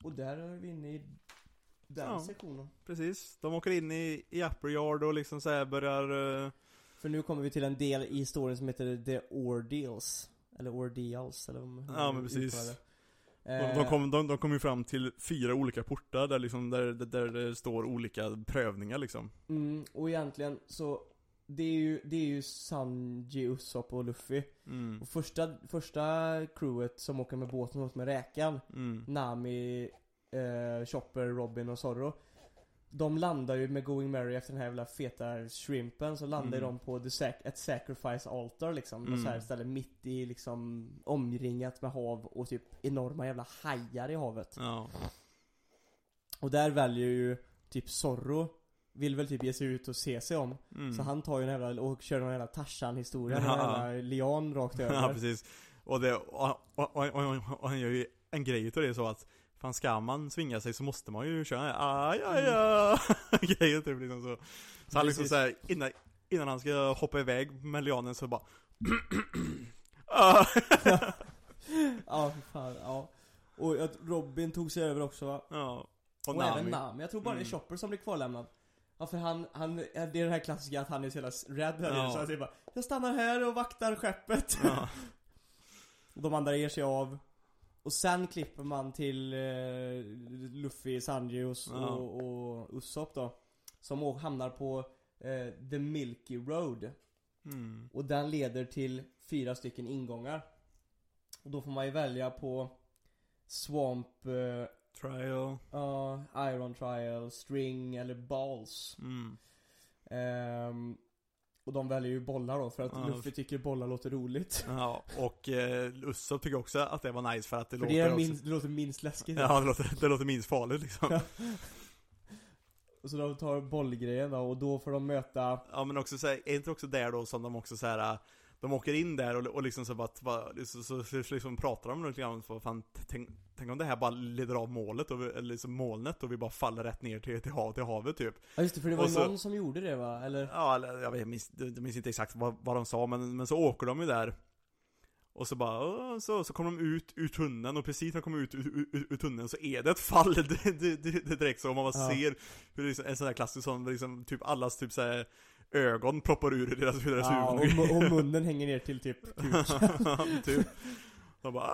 Och där är vi inne i den Ja. sektionen. Precis, de åker in i, i upper yard och liksom så här börjar eh, För nu kommer vi till en del i historien som heter The Ordeals. Eller Ordeals eller om Ja, men precis. De, Eh, de, kom, de, de kom ju fram till fyra olika portar där liksom, där, där, där det står olika prövningar liksom mm, Och egentligen så det är ju, det är ju Sanji, Usopp och Luffy mm. Och första, första crewet som åker med båten åt med räkan Mm. Nami, eh, Chopper, Robin och Zorro De landar ju med Going Merry efter den här jävla feta shrimpen Så landar Mm. de på the sac- ett sacrifice altar liksom Mm. mm. så här ställe mitt i liksom Omringat med hav och typ enorma jävla hajar i havet Ja, Och där väljer ju typ Zorro Vill väl typ ge sig ut och se sig om mm. Så han tar ju en jävla, och kör någon jävla Tarzan-historia med en jävla lian rakt över ja precis Och det, och, och, och, och, och han gör ju en grej utav det så att Fan ska man svinga sig så måste man ju köra. Aj aj aj. Grejer typ liksom så. Så han liksom såhär, innan, innan han ska hoppa iväg med lianen så bara. Ja, för fan, ja. Och att Robin tog sig över också va? Ja. Och, Och, även Nami. Nami, jag tror bara det är Mm. Chopper som blir kvarlämnad. Ja för han, han, det är den här klassiska att han är så jävla rädd här Ja. så han säger bara Jag stannar här och vaktar skeppet. Ja, Och de andra ger sig av Och sen klipper man till eh, Luffy, Sanji och, Ja. och, och Usopp då Som hamnar på eh, The Milky Road mm. Och den leder till fyra stycken ingångar Och då får man ju välja på Swamp, eh, Trial Ja, Iron Trial, String eller Balls. mm. Ehm, och de väljer ju bollar då för att Ja. Luffy tycker bollar låter roligt. Ja, och eh, Usopp tycker också att det var nice för att det för låter det, också minst, det låter minst läskigt. Ja, det låter, det låter minst farligt liksom Ja. Och så de tar bollgrejen då och då får de möta Ja men också såhär, är inte också där då som de också såhär de åker in där och, och liksom så bara, bara så, så, så liksom pratar de lite grann så, fan, tänk, tänk om det här bara leder av målet, och vi, eller liksom molnet och vi bara faller rätt ner till, till, hav, till havet typ Ja just det, för det var Och så- någon som gjorde det va? Eller? Ja, eller, jag, vet, jag, minns, jag minns inte exakt vad, vad de sa, men, men så åker de ju där Och så bara, så, så kommer de ut ur tunneln och precis när de kommer ut ur, ur, ur, ur tunneln så är det ett fall, det, det, det, direkt så, man bara Ja. ser hur det liksom, en sån där klassisk sån, liksom, typ allas typ såhär ögon ploppar ur deras, deras Ja, och, huvuden mu- och munnen hänger ner till typ kuk. typ. De bara!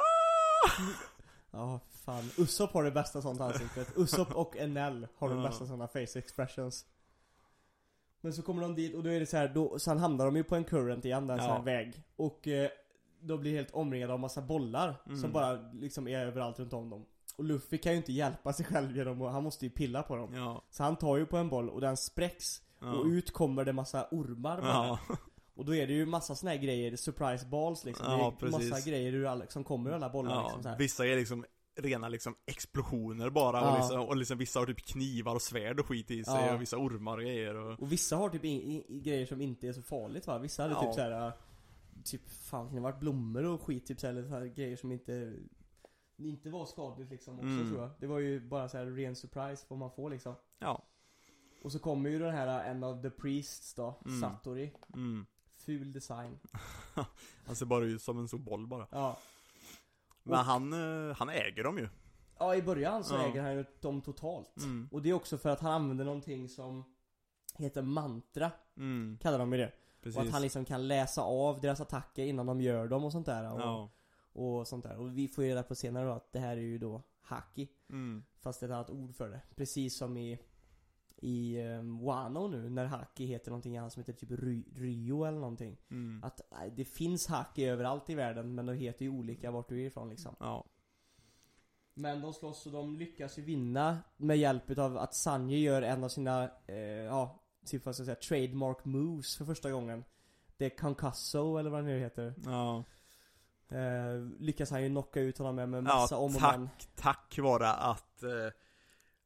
Ja, fan. Usopp har det bästa sånt ansiktet. Usopp och NL har de Ja. bästa såna face expressions. Men så kommer de dit och då är det så här, då, sen hamnar de ju på en current igen, en sån här Ja. väg. Och eh, de blir helt omringade av massa bollar Mm. som bara liksom är överallt runt om dem. Och Luffy kan ju inte hjälpa sig själv genom att, han måste ju pilla på dem. Ja, Så han tar ju på en boll och den spräcks. Ja. Och ut kommer det massa ormar bara. Ja, Och då är det ju massa såna här grejer, surprise balls liksom. Ja, det är precis. massa grejer ur alla, som kommer ur alla bollar liksom så ja. här. vissa är liksom rena liksom explosioner bara Ja. och, liksom, och liksom vissa har typ knivar och svärd och skit i sig Ja. och vissa ormar och grejer och Och vissa har typ i, i, i grejer som inte är så farligt va? Vissa hade Ja. typ såhär Typ fan kan det varit blommor och skit typ såhär, eller så här grejer som inte Inte var skadligt liksom också Mm. tror jag Det var ju bara så här ren surprise vad man får liksom Ja, Och så kommer ju den här en av the priests då, Mm. Satori mm. Ful design Han ser bara ut som en stor boll bara Ja Men Och- han, eh, han äger dem ju Ja i början så Ja. äger han ju dem totalt mm. Och det är också för att han använder någonting som Heter mantra, Mm. kallar de ju det Precis Och att han liksom kan läsa av deras attacker innan de gör dem och sånt där och, Ja, och sånt där. Och vi får ju reda på senare då att det här är ju då haki. mm. Fast det är ett annat ord för det. Precis som i i um, Wano nu när haki heter någonting annat som heter typ Ry- Ryo eller någonting. Mm. Att äh, det finns haki överallt i världen men de heter ju olika vart du är ifrån liksom. Ja, Men de slåss och de lyckas ju vinna med hjälp av att Sanji gör en av sina, eh, ja, typ vad ska jag säga, trademark moves för första gången. Det är Concusso eller vad det nu heter. ja, Eh, lyckas han ju knocka ut honom med, med ja massa om och men. tack vare att eh,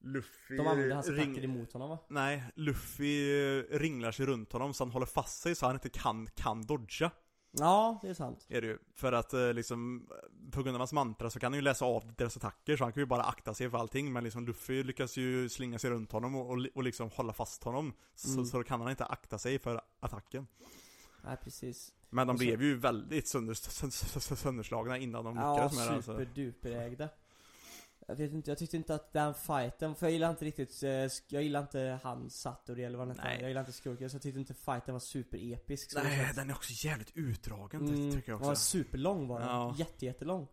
Luffy De använder hans ring- attacker emot honom va? Nej, Luffy eh, ringlar sig runt honom så han håller fast sig så han inte kan, kan dodga Ja, det är sant. Är det ju. För att eh, liksom, på grund av hans mantra så kan han ju läsa av deras attacker så han kan ju bara akta sig för allting Men liksom Luffy lyckas ju slinga sig runt honom och, och, och liksom hålla fast honom så, Mm. så då kan han inte akta sig för attacken Nej precis. Men de så- blev ju väldigt sönder, sö- sö- sö- sönderslagna innan de Ja, lyckades med det alltså. superduperägda. Jag vet inte, jag tyckte inte att den fighten, för jag gillar inte riktigt, eh, jag gillar inte han Satori eller vad han heter. Jag gillar inte skurken, så jag tyckte inte fighten var superepisk. Nej, sätt. den är också jävligt utdragen Mm, tycker jag Den var också superlång var den. Ja. Jätte, jättelång.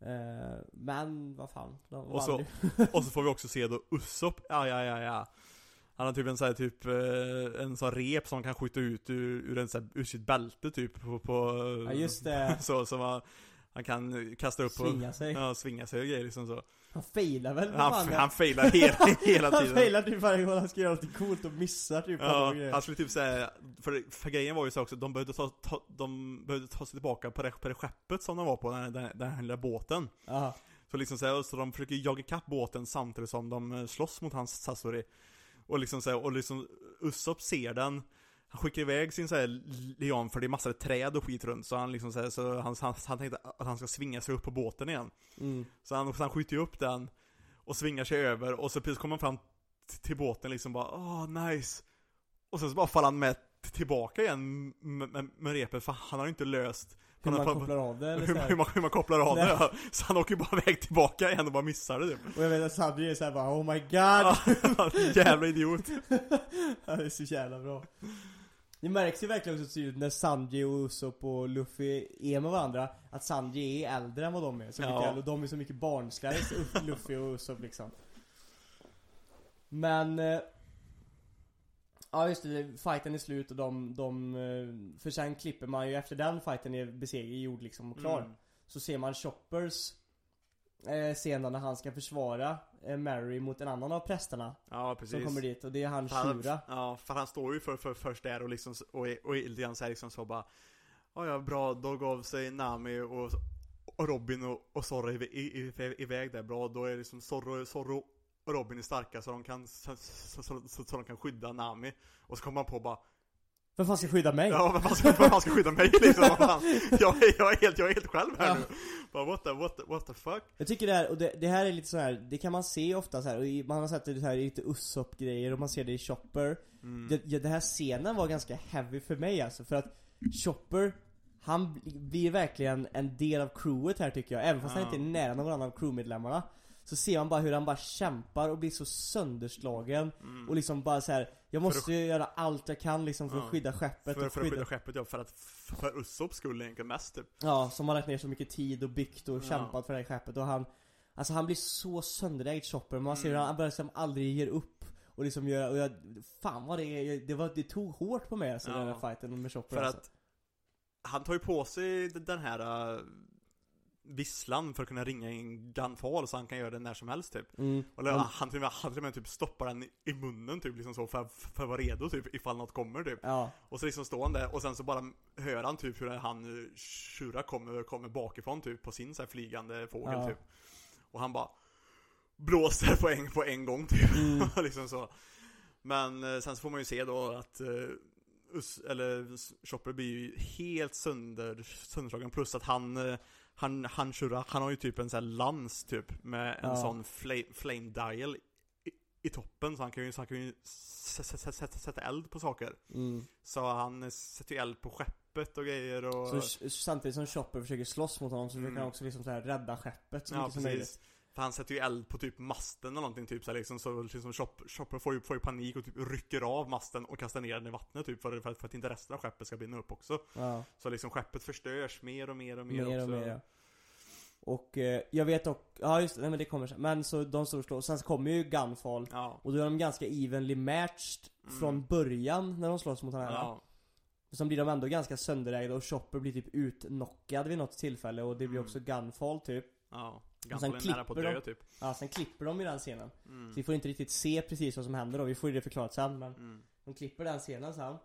Eh, men vad fan. Och så-. Och så får vi också se då Usopp, ja ja ja ja Han har typ en sån här typ, eh, en sån rep som han kan skjuta ut ur, ur, en, sån här, ur sitt bälte typ på, på Ja just det. Så som han, han kan kasta upp Svinga sig. och ja, svinga sig och grejer liksom så Han failar väl för Han, han failar hela, hela Han tiden. failar typ varje gång han ska göra något coolt och missar typ Ja, han skulle typ säga, för, för grejen var ju så också, de behövde ta, ta, de behövde ta sig tillbaka på det, på det skeppet som de var på, den, den, den här lilla båten. Ja. Så liksom så, här, så de försöker jaga kapp båten samtidigt som de eh, slåss mot hans Sasori. Och liksom så här, och liksom Usopp ser den Han skickar iväg sin så här lian för det är massor av träd och skit runt Så han liksom så, här, så han, han, han tänkte att han ska svinga sig upp på båten igen. Mm. Så han, så han skjuter ju upp den Och svingar sig över och så precis kommer han fram till båten liksom bara åh nice. Och sen så bara faller han med tillbaka igen med, med, med repet för han har ju inte löst Hur man kopplar av det eller hur, hur, man, hur man kopplar av Nej. det ja. Så han åker ju bara väg tillbaka igen och bara missar det typ. Och jag vet att Sandri är såhär bara oh my god. Jävla idiot. Det är så jävla bra Det märks ju verkligen också tydligt när Sanji och Usopp och Luffy är med varandra Att Sanji är äldre än vad de är. Så Ja. och de är så mycket barnsligare Uff- Luffy och Usopp liksom. Men eh, Ja just det, fighten är slut och de, de eh, För sen klipper man ju efter den fighten är besegrad, gjord liksom och klar. Mm. Så ser man Choppers scenen när han ska försvara eh, Mary mot en annan av prästerna Ja precis. Som kommer dit och det är han Shura. Ja, för han står ju för, för, först där och liksom och och lite grann så här liksom så bara Ja ja bra, då gav sig Nami och, och Robin och, och Zorro iväg där bra. Då är liksom Zorro, Zorro och Robin är starka så de kan så, så, så, så, så de kan skydda Nami. Och så kommer man på bara Vem fan ska skydda mig? Ja, vem fan ska, vem fan ska skydda mig liksom? Jag, är, jag, är helt, jag är helt själv här Ja. nu. Bara, what the, what the, what the fuck? Jag tycker det här, och det, det här är lite så här, det kan man se ofta så här, och i- man har sett det här i lite Usopp-grejer och man ser det i Chopper Mm. det, ja, Den här scenen var ganska heavy för mig alltså, för att Chopper Han bli- blir verkligen en del av crewet här tycker jag, även fast han Ja. inte är nära någon av crewmedlemmarna Så ser man bara hur han bara kämpar och blir så sönderslagen Mm. Och liksom bara så här. jag måste ju göra allt jag kan liksom för att skydda skeppet För, och för att skydda, skydda skeppet ja, för att, för Ussops skull egentligen mest typ. Ja, som har lagt ner så mycket tid och byggt och Ja. kämpat för det här skeppet och han Alltså han blir så sönderägd Chopper, man ser hur Mm. han bara liksom aldrig ger upp Och liksom gör, och jag, fan vad det är, det var, det tog hårt på mig alltså den Ja. här fighten med Chopper För alltså. att han tar ju på sig den här uh, visslan för att kunna ringa in Gunfall så han kan göra det när som helst typ. mm. Eller Men- han till och med, han till och med typ stoppar den i- munnen typ liksom så för, för att vara redo typ ifall något kommer typ. Ja, Och så liksom står han där och sen så bara hör han typ hur han eh, Shura kommer, kommer bakifrån typ på sin så här flygande fågel Ja. typ. Och han bara blåser på en, på en gång typ. Mm. liksom så. Men eh, sen så får man ju se då att eh, eller Chopper blir ju helt sönder, sönderslagen plus att han eh, han, han, Shura, han har ju typ en sån här lans typ med en Ja. sån flame, flame dial i, i toppen så han kan ju, så han kan ju sätta, eld på saker. mm. Så han sätter ju eld på skeppet och grejer och... Så samtidigt som Chopper försöker slåss mot honom så försöker Mm. han också liksom så här rädda skeppet så ja, mycket som möjligt precis. För han sätter ju eld på typ masten eller någonting typ så här, liksom, så liksom Chop- Chopper får ju, får ju panik och typ rycker av masten och kastar ner den i vattnet typ för, för, att- för att inte resten av skeppet ska brinna upp också. Ja, Så liksom skeppet förstörs mer och mer och mer, mer och också. mer ja. Och eh, jag vet och, ja just nej men det kommer sen Men så de står och slår, sen så kommer ju Gunfall Ja. Och då är de ganska evenly matched Mm. från början när de slåss mot varandra Ja. Sen blir de ändå ganska sönderägda och Chopper blir typ utknockad vid något tillfälle och det blir Mm. också Gunfall typ Ja. Sen Gunfall är nära på att klipper dö de- typ. Ja, sen klipper de i den scenen Mm. Så vi får inte riktigt se precis vad som händer då, vi får ju det förklarat sen men Mm. De klipper den scenen sen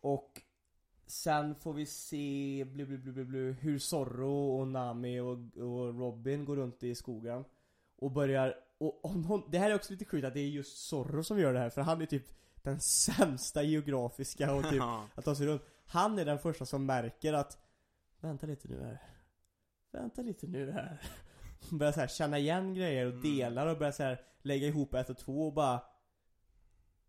Och Sen får vi se blu, blu, blu, blu, blu, hur Zorro och Nami och, och Robin går runt i skogen Och börjar, och om någon, det här är också lite sjukt att det är just Zorro som gör det här för han är typ den sämsta geografiska och typ att ta sig runt Han är den första som märker att Vänta lite nu här Vänta lite nu här Börjar så här känna igen grejer och Mm. delar och börjar så här lägga ihop ett och två och bara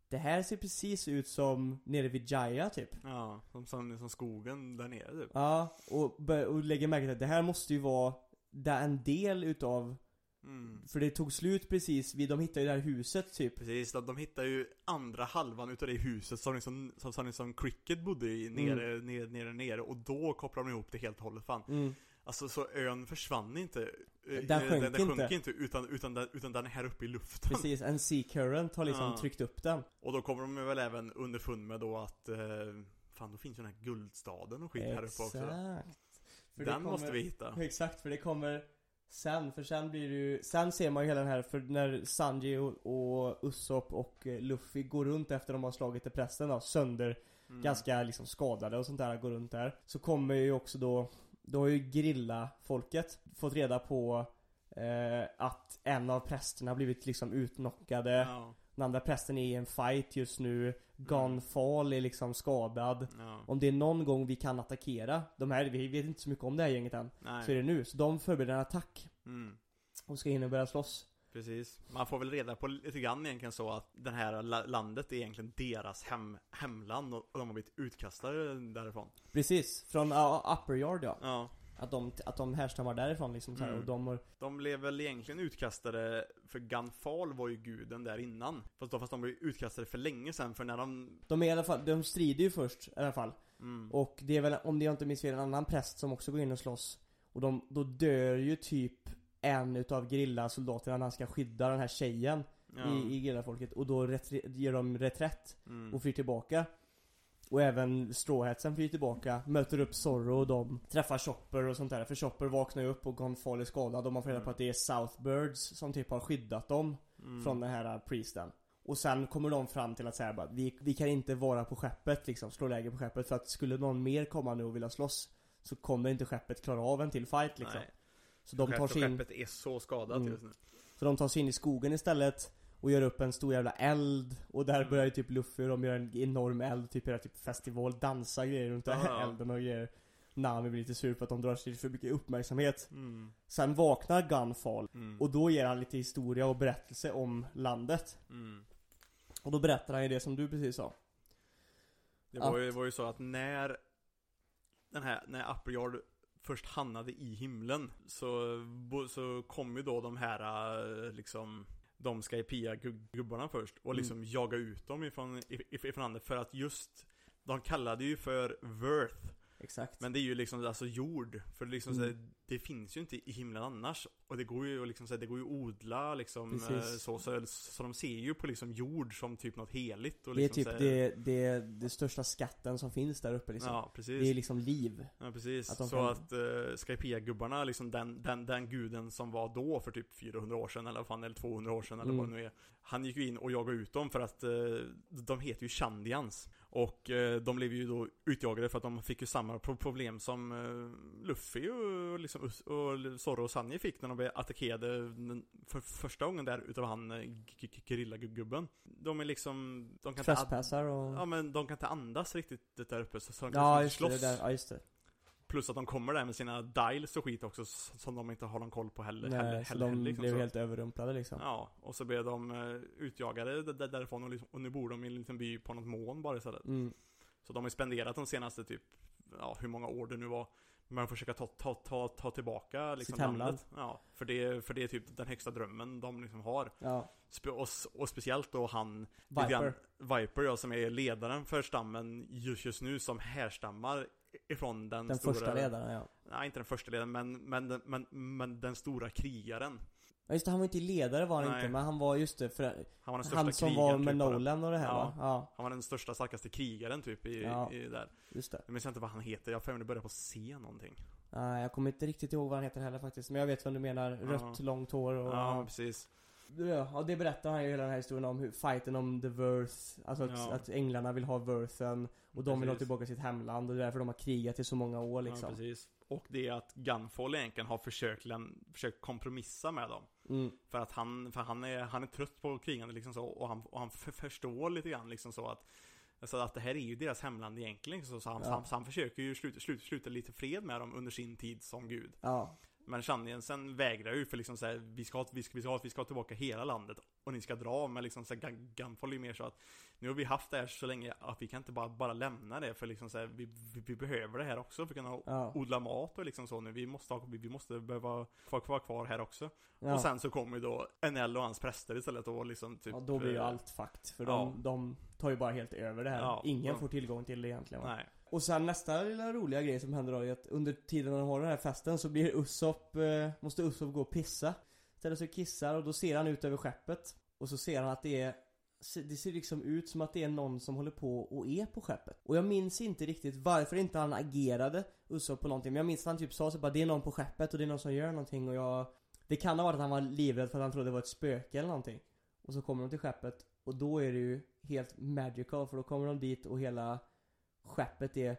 Det här ser precis ut som nere vid Jaya typ Ja, som, som, som skogen där nere typ. Ja, och, bör- och lägger märke till att det här måste ju vara där en del utav Mm. För det tog slut precis vid, de hittade ju det här huset typ Precis, de, de hittar ju andra halvan utav det huset som liksom, som, som liksom Cricket bodde i nere, nere, nere, nere och då kopplar de ihop det helt och hållet fan. mm. Alltså så ön försvann inte. Eh, Den sjönk den, den sjönk inte. inte utan, utan, den, utan den är här uppe i luften. Precis, en sea current har liksom Ja. tryckt upp den Och då kommer de väl även underfund med då att eh, Fan då finns ju den här guldstaden och skit här uppe också. För det Den kommer- måste vi hitta. Exakt, för det kommer sen, för sen blir det ju, sen ser man ju hela den här, för när Sanji och, och Usopp och eh, Luffy går runt efter de har slagit i prästen då, sönder, Mm. ganska liksom skadade och sånt där, går runt där. Så kommer ju också då, då har ju Grilla-folket fått reda på eh, att en av prästerna blivit liksom utnockade. Ja, Den andra prästen är i en fight just nu. Gonfall är liksom skadad. ja, Om det är någon gång vi kan attackera, de här, vi vet inte så mycket om det här gänget än. nej. Så är det nu. Så de förbereder en attack Mm. och ska in och börja slåss. Precis. Man får väl reda på lite grann egentligen så att det här la- landet är egentligen deras hem, hemland och de har blivit utkastade därifrån. Precis, från uh, Upper Yard ja. Ja. Att de, att de härstammar därifrån liksom så här, Mm. och de har, De blev väl egentligen utkastade, för Gunfall var ju guden där innan. Fast, då, fast de blev utkastade för länge sedan, för när de... De är i alla fall, de strider ju först i alla fall. Mm, Och det är väl, om det jag inte minns fel, en annan präst som också går in och slåss. Och de, då dör ju typ en utav Grilla-soldaterna när han ska skydda den här tjejen ja, i, i Grilla-folket. Och då gör de reträtt mm, och flyr tillbaka. Och även Stråhetsen flyr tillbaka, möter upp Zorro och de träffar Chopper och sånt där. För Chopper vaknar ju upp och Gonfall är skadad och man får reda på att det är Southbirds som typ har skyddat dem mm, från den här priesten. Och sen kommer de fram till att säga bara vi, vi kan inte vara på skeppet liksom, slå läger på skeppet för att skulle någon mer komma nu och vilja slåss så kommer inte skeppet klara av en till fight liksom. Nej. Så de tar sig in, Skeppet är så skadat Mm. just nu. så de tar sig in i skogen istället och gör upp en stor jävla eld och där Mm. börjar ju typ Luffy och de gör en enorm eld, typ hela typ festival, dansa grejer runt Ja. elden och grejer. Nami blir lite sur för att de drar sig för mycket uppmärksamhet. Mm. Sen vaknar Gunfall Mm. och då ger han lite historia och berättelse om landet. Mm. Och då berättar han ju det som du precis sa. Det var, ju, det var ju så att när den här, när Upper Yard först hamnade i himlen så, så kom ju då de här eh, liksom de Skypia-gubbarna först och liksom jaga ut dem ifrån, if- ifrån landet för att just de kallade ju för Worth Exakt. Men det är ju liksom alltså jord För liksom Mm. här, det finns ju inte i himlen annars Och det går ju liksom så här, det går ju odla liksom Precis. eh, så, så, så de ser ju på liksom jord som typ något heligt och det är liksom typ här, det, det, det största skatten som finns där uppe liksom. Ja, precis det är liksom liv. Ja precis, Att så kan- att uh, Skypia-gubbarna, liksom den, den, den guden som var då för typ 400 år sedan eller vad fan, eller 200 år sedan eller Mm. vad det nu är Han gick ju in och jagade ut dem för att eh, de heter ju Chandians. Och eh, de blev ju då utjagade för att de fick ju samma pro- problem som eh, Luffy och, liksom, och Zorro och Sanji fick när de blev attackerade för första gången där utav han eh, Gerilla-gubben. De är liksom, de kan inte Trespassar och... Ja men de kan inte andas riktigt där uppe så, så de kan Ja inte just det, det slåss. där, ja just det. Plus att de kommer där med sina dials och skit också som de inte har någon koll på heller. heller, Nej, så heller, de liksom, blev så. helt överrumplade liksom. Ja, och så blev de eh, utjagade därifrån och, liksom, och nu bor de i en liten by på något moln bara istället. Mm. Så de har ju spenderat de senaste typ, ja hur många år det nu var med att försöka ta, ta, ta, ta tillbaka liksom Sitt landet. Ja, för det, för det är typ den högsta drömmen de liksom har. Ja. Spe, och, och speciellt då han Viper. Vivian- Viper ja, som är ledaren för stammen just, just nu som härstammar ifrån den, Den stora första ledaren ja. Nej, inte den första ledaren, men, men, den- men, men den stora krigaren. Ja just det, han var inte ledare var han Nej. inte, men han var just det, för Han var den största han som krigaren var med typ. Nolan och det här Ja. va? Ja, Han var den största, starkaste krigaren typ i, Ja. i där. just det. Jag minns inte vad han heter, jag har det börjar på C någonting. Nej, jag kommer inte riktigt ihåg vad han heter heller faktiskt, men jag vet vad du menar. Rött, långt hår och... Ja, precis. Ja, det berättar han ju hela den här historien om hur fighten om the Worth, alltså att, Ja. att änglarna vill ha Worthen och de vill ha Precis. tillbaka sitt hemland och det är därför de har krigat i så många år liksom. Ja, precis. Och det är att Gunfall egentligen har försökt, försökt kompromissa med dem. Mm. För att han, för han är, han är trött på krigande liksom så, och han, och han förstår lite grann liksom så att Alltså att det här är ju deras hemland egentligen liksom, så han, Ja. han, så han försöker ju sluta, sluta, sluta lite fred med dem under sin tid som gud. Ja, Men Chandiansen vägrar ju för liksom så här, vi ska, vi ska, vi ska, vi ska tillbaka hela landet och ni ska dra, men liksom så här, Gun- Gunfall är mer så att nu har vi haft det här så länge att vi kan inte bara, bara lämna det för liksom så här, vi, vi, vi behöver det här också för att kunna ja, odla mat och liksom så nu. Vi måste, ha, vi, måste behöva vara kvar, kvar här också. ja. Och sen så kommer ju då NL och hans präster istället och liksom typ ja, då blir ju eh, allt fakt för de, de tar ju bara helt över det här. Ingen får tillgång till det egentligen va? Nej. Och sen nästa lilla roliga grej som händer då är att under tiden de har den här festen så blir Usopp, eh, måste Usopp gå och pissa. Ställer sig och kissar och då ser han ut över skeppet. Och så ser han att det är det ser liksom ut som att det är någon som håller på och är på skeppet. Och jag minns inte riktigt varför inte han agerade Usopp på någonting. Men jag minns att han typ sa så bara det är någon på skeppet och det är någon som gör någonting och jag Det kan ha varit att han var livrädd för att han trodde det var ett spöke eller någonting. Och så kommer de till skeppet och då är det ju helt magical för då kommer de dit och hela skeppet är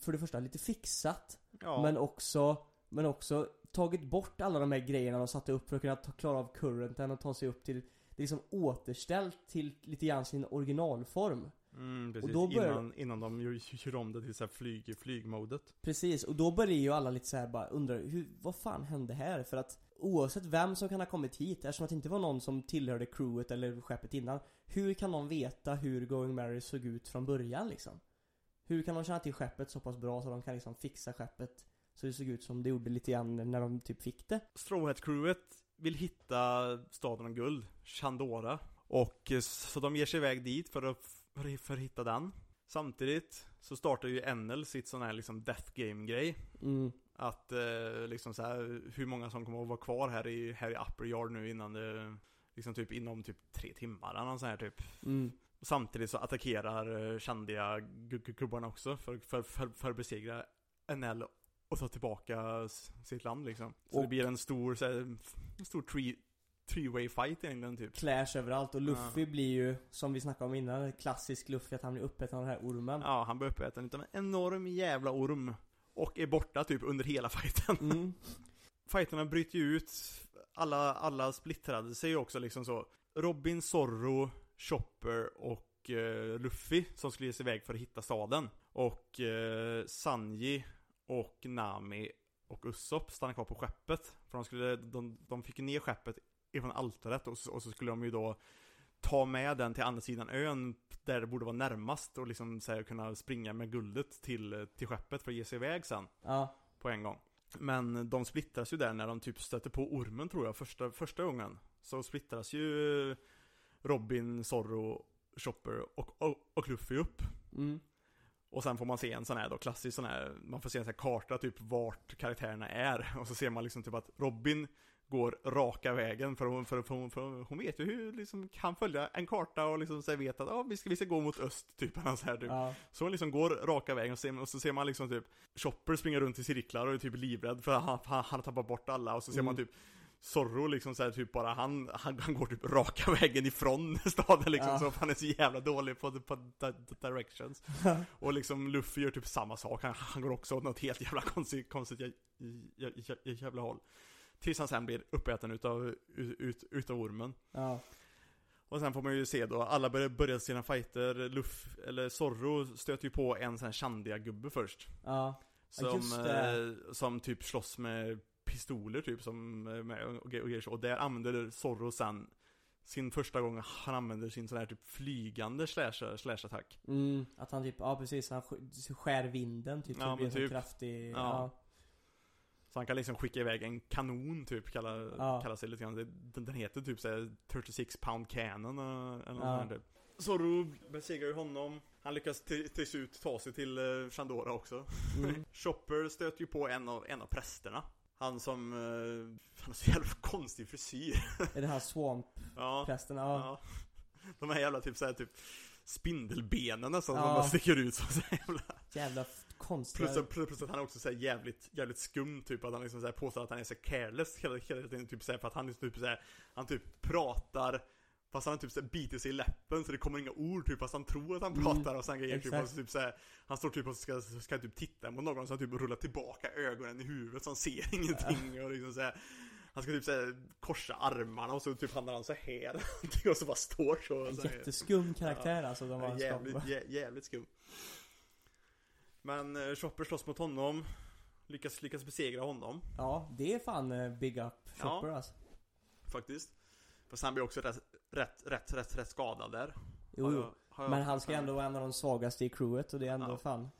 för det första lite fixat Ja. men också men också tagit bort alla de här grejerna de satte upp för att kunna ta, klara av currenten och ta sig upp till det är liksom återställt till lite grann sin originalform. Mm, precis. då börjar- innan, innan de gör, om det till så här flyg, flygmodet. Precis, och då börjar ju alla lite så här bara undra hur, vad fan hände här? För att oavsett vem som kan ha kommit hit, eftersom att det inte var någon som tillhörde crewet eller skeppet innan Hur kan någon veta hur Going Mary såg ut från början liksom? Hur kan de känna till skeppet så pass bra så de kan liksom fixa skeppet så det såg ut som det gjorde lite grann när de typ fick det? Straw Hat crewet vill hitta staden av guld, Chandora. Och eh, så de ger sig iväg dit för att, för, att hitta den. Samtidigt så startar ju Enel sitt sån här liksom death game grej. Mm, Att eh, liksom så här, hur många som kommer att vara kvar här i, här i Upper Yard nu innan det, liksom typ inom typ tre timmar eller något sånt här typ. mm, Och samtidigt så attackerar eh, Chandia gu- gubbarna också för, för, för, för att besegra NL och ta tillbaka sitt land liksom. Så det Och- blir en stor, så här, en stor three, three-way fight egentligen typ. clash överallt och Luffy blir ju, som vi snackade om innan, klassisk Luffy att han blir uppäten av den här ormen Ja, han blir uppäten utav en enorm jävla orm. Och är borta typ under hela fighten. mm. Fighterna bryter ju ut, alla, alla splittrade sig också liksom så. Robin, Zorro, Chopper och eh, Luffy som skulle ge sig iväg för att hitta staden. Och eh, Sanji och Nami och Usopp stannar kvar på skeppet. För de, skulle, de, de fick ner skeppet ifrån altaret och och så skulle de ju då ta med den till andra sidan ön där det borde vara närmast och liksom så här, kunna springa med guldet till, till skeppet för att ge sig iväg sen Ja. på en gång. Men de splittras ju där när de typ stöter på ormen tror jag, första, första gången. Så splittras ju Robin, Zorro, Chopper och, och, och Luffy upp. Mm. Och sen får man se en sån här då, klassisk sån här, man får se en sån här karta typ vart karaktärerna är. Och så ser man liksom typ att Robin går raka vägen för hon, för, för, för, hon vet ju hur liksom kan följa en karta och liksom så vet att ah, vi, ska, vi ska gå mot öst typ. eller Så, här, typ. Ja. så hon liksom går raka vägen och, ser, och så ser man liksom typ Chopper springa runt i cirklar och är typ livrädd för han, han, han har tappat bort alla och så ser man Mm. typ Zorro liksom såhär typ bara han, han, han går typ raka vägen ifrån staden liksom Ja. så han är så jävla dålig på, på di- di- directions Och liksom Luffy gör typ samma sak, han, han går också åt något helt jävla konstigt, konstigt jä, jä, jä, jä, jävla håll Tills han sen blir uppäten utav, ut, ut, utav ormen Ja. Och sen får man ju se då, alla börjar, börjar sina fighter, Luff, eller Zorro stöter ju på en sån här Chandia-gubbe först Ja. Som, eh, som typ slåss med pistoler typ som, eh, med, och, och, grejer så. och där använder Zorro sen sin första gång han använder sin sån här typ flygande slash, slash attack Mm, att han typ, ja precis, han sk- skär vinden typ, så Ja, det blir typ. så kraftig, Ja. ja. Så han kan liksom skicka iväg en kanon typ, kallar, Ja. kallar sig lite grann. Det- Den, heter typ såhär 36 pound cannon eh, eller något Ja. där, typ. Zorro besegrar ju honom. Han lyckas till, till slut ta sig till eh, Chandora också. Mm. Chopper stöter ju på en av, en av prästerna. Han som, eh, han har så jävla konstig frisyr. Är det här swamp-prästen? ja, Ja. De här jävla typ såhär typ spindelbenen nästan som Ja. bara sticker ut så jävla Jävla konstiga Plus, plus, plus att han är också så här jävligt, jävligt skum typ, att han liksom så här påstår att han är så careless hela, hela tiden, typ så här, för att han är typ så här, han typ pratar Fast han typ så här biter sig i läppen så det kommer inga ord typ, fast han tror att han Mm, pratar och sen grejer typ, och så typ så här, Han står typ och ska, ska typ titta på någon så han typ rullar tillbaka ögonen i huvudet så han ser ingenting och liksom så här, Han ska typ så här, korsa armarna och så typ hamnar han så här och så bara står så En så jätteskum karaktär alltså de Ja, har jävligt, jä, jävligt skum. Men eh, Chopper slåss mot honom. Lyckas, lyckas besegra honom, Ja, det är fan eh, big up Chopper alltså. faktiskt. Fast han blir också rätt, rätt, rätt, rätt, rätt skadad där. Jo, Har jag- har jag- Men han ska ändå vara en av de svagaste i crewet och det är ändå Ja. fan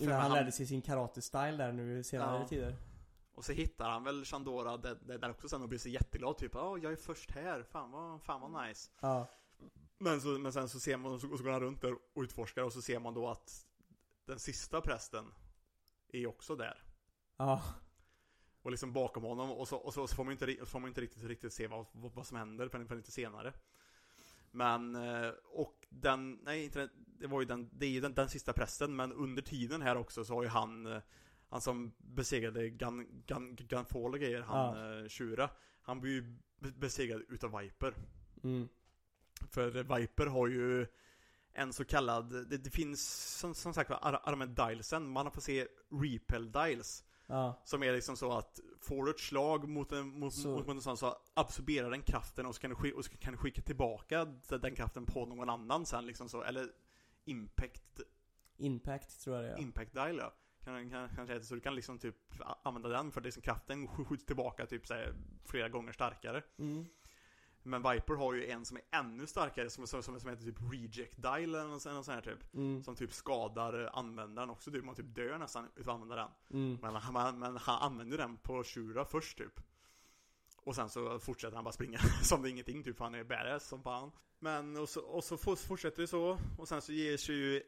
Innan han han- lärde sig sin karate-style där nu senare Ja. tider. Och så hittar han väl Chandora där, där, där också sen och blir så jätteglad typ Ja, jag är först här, fan vad, fan vad nice. Ja, men, så, men sen så ser man, och så, och så går han runt där och utforskar och så ser man då att Den sista prästen Är också där. Ja, Och liksom bakom honom och så, och så, så får man inte, får man inte riktigt, riktigt se vad, vad, som händer förrän, lite senare. Men, eh, och den, nej inte den, det var ju den, det är ju den, den sista prästen men under tiden här också så har ju han eh, Han som besegrade Gun, Gun, Gunfall och grejer, han ja. Shura Han blir ju be- besegrad utav Viper. Mm, För Viper har ju en så kallad, det, det finns som, som sagt var ar- Armed Dialsen, man har fått se Repel Dials ja, som är liksom så att får du ett slag mot en, mot, Så- mot sån så absorberar den kraften och så kan du, skick, och så kan du skicka tillbaka den kraften på någon annan sen liksom så, eller Impact, Impact tror jag det är. Impact dial ja. Kan, kan, heter så, du kan liksom typ använda den för liksom kraften sk- skjuts tillbaka typ så här, flera gånger starkare. mm, Men Viper har ju en som är ännu starkare som, som, som, som heter typ Reject Dial eller något sånt här typ. mm, Som typ skadar användaren också typ, man typ dör nästan utav att använda den. mm, Men han, men, men han använder den på Shura först typ. Och sen så fortsätter han bara springa som det är ingenting typ, han är badass som fan. Men och så, och så for- fortsätter det så. Och sen så ger sig ju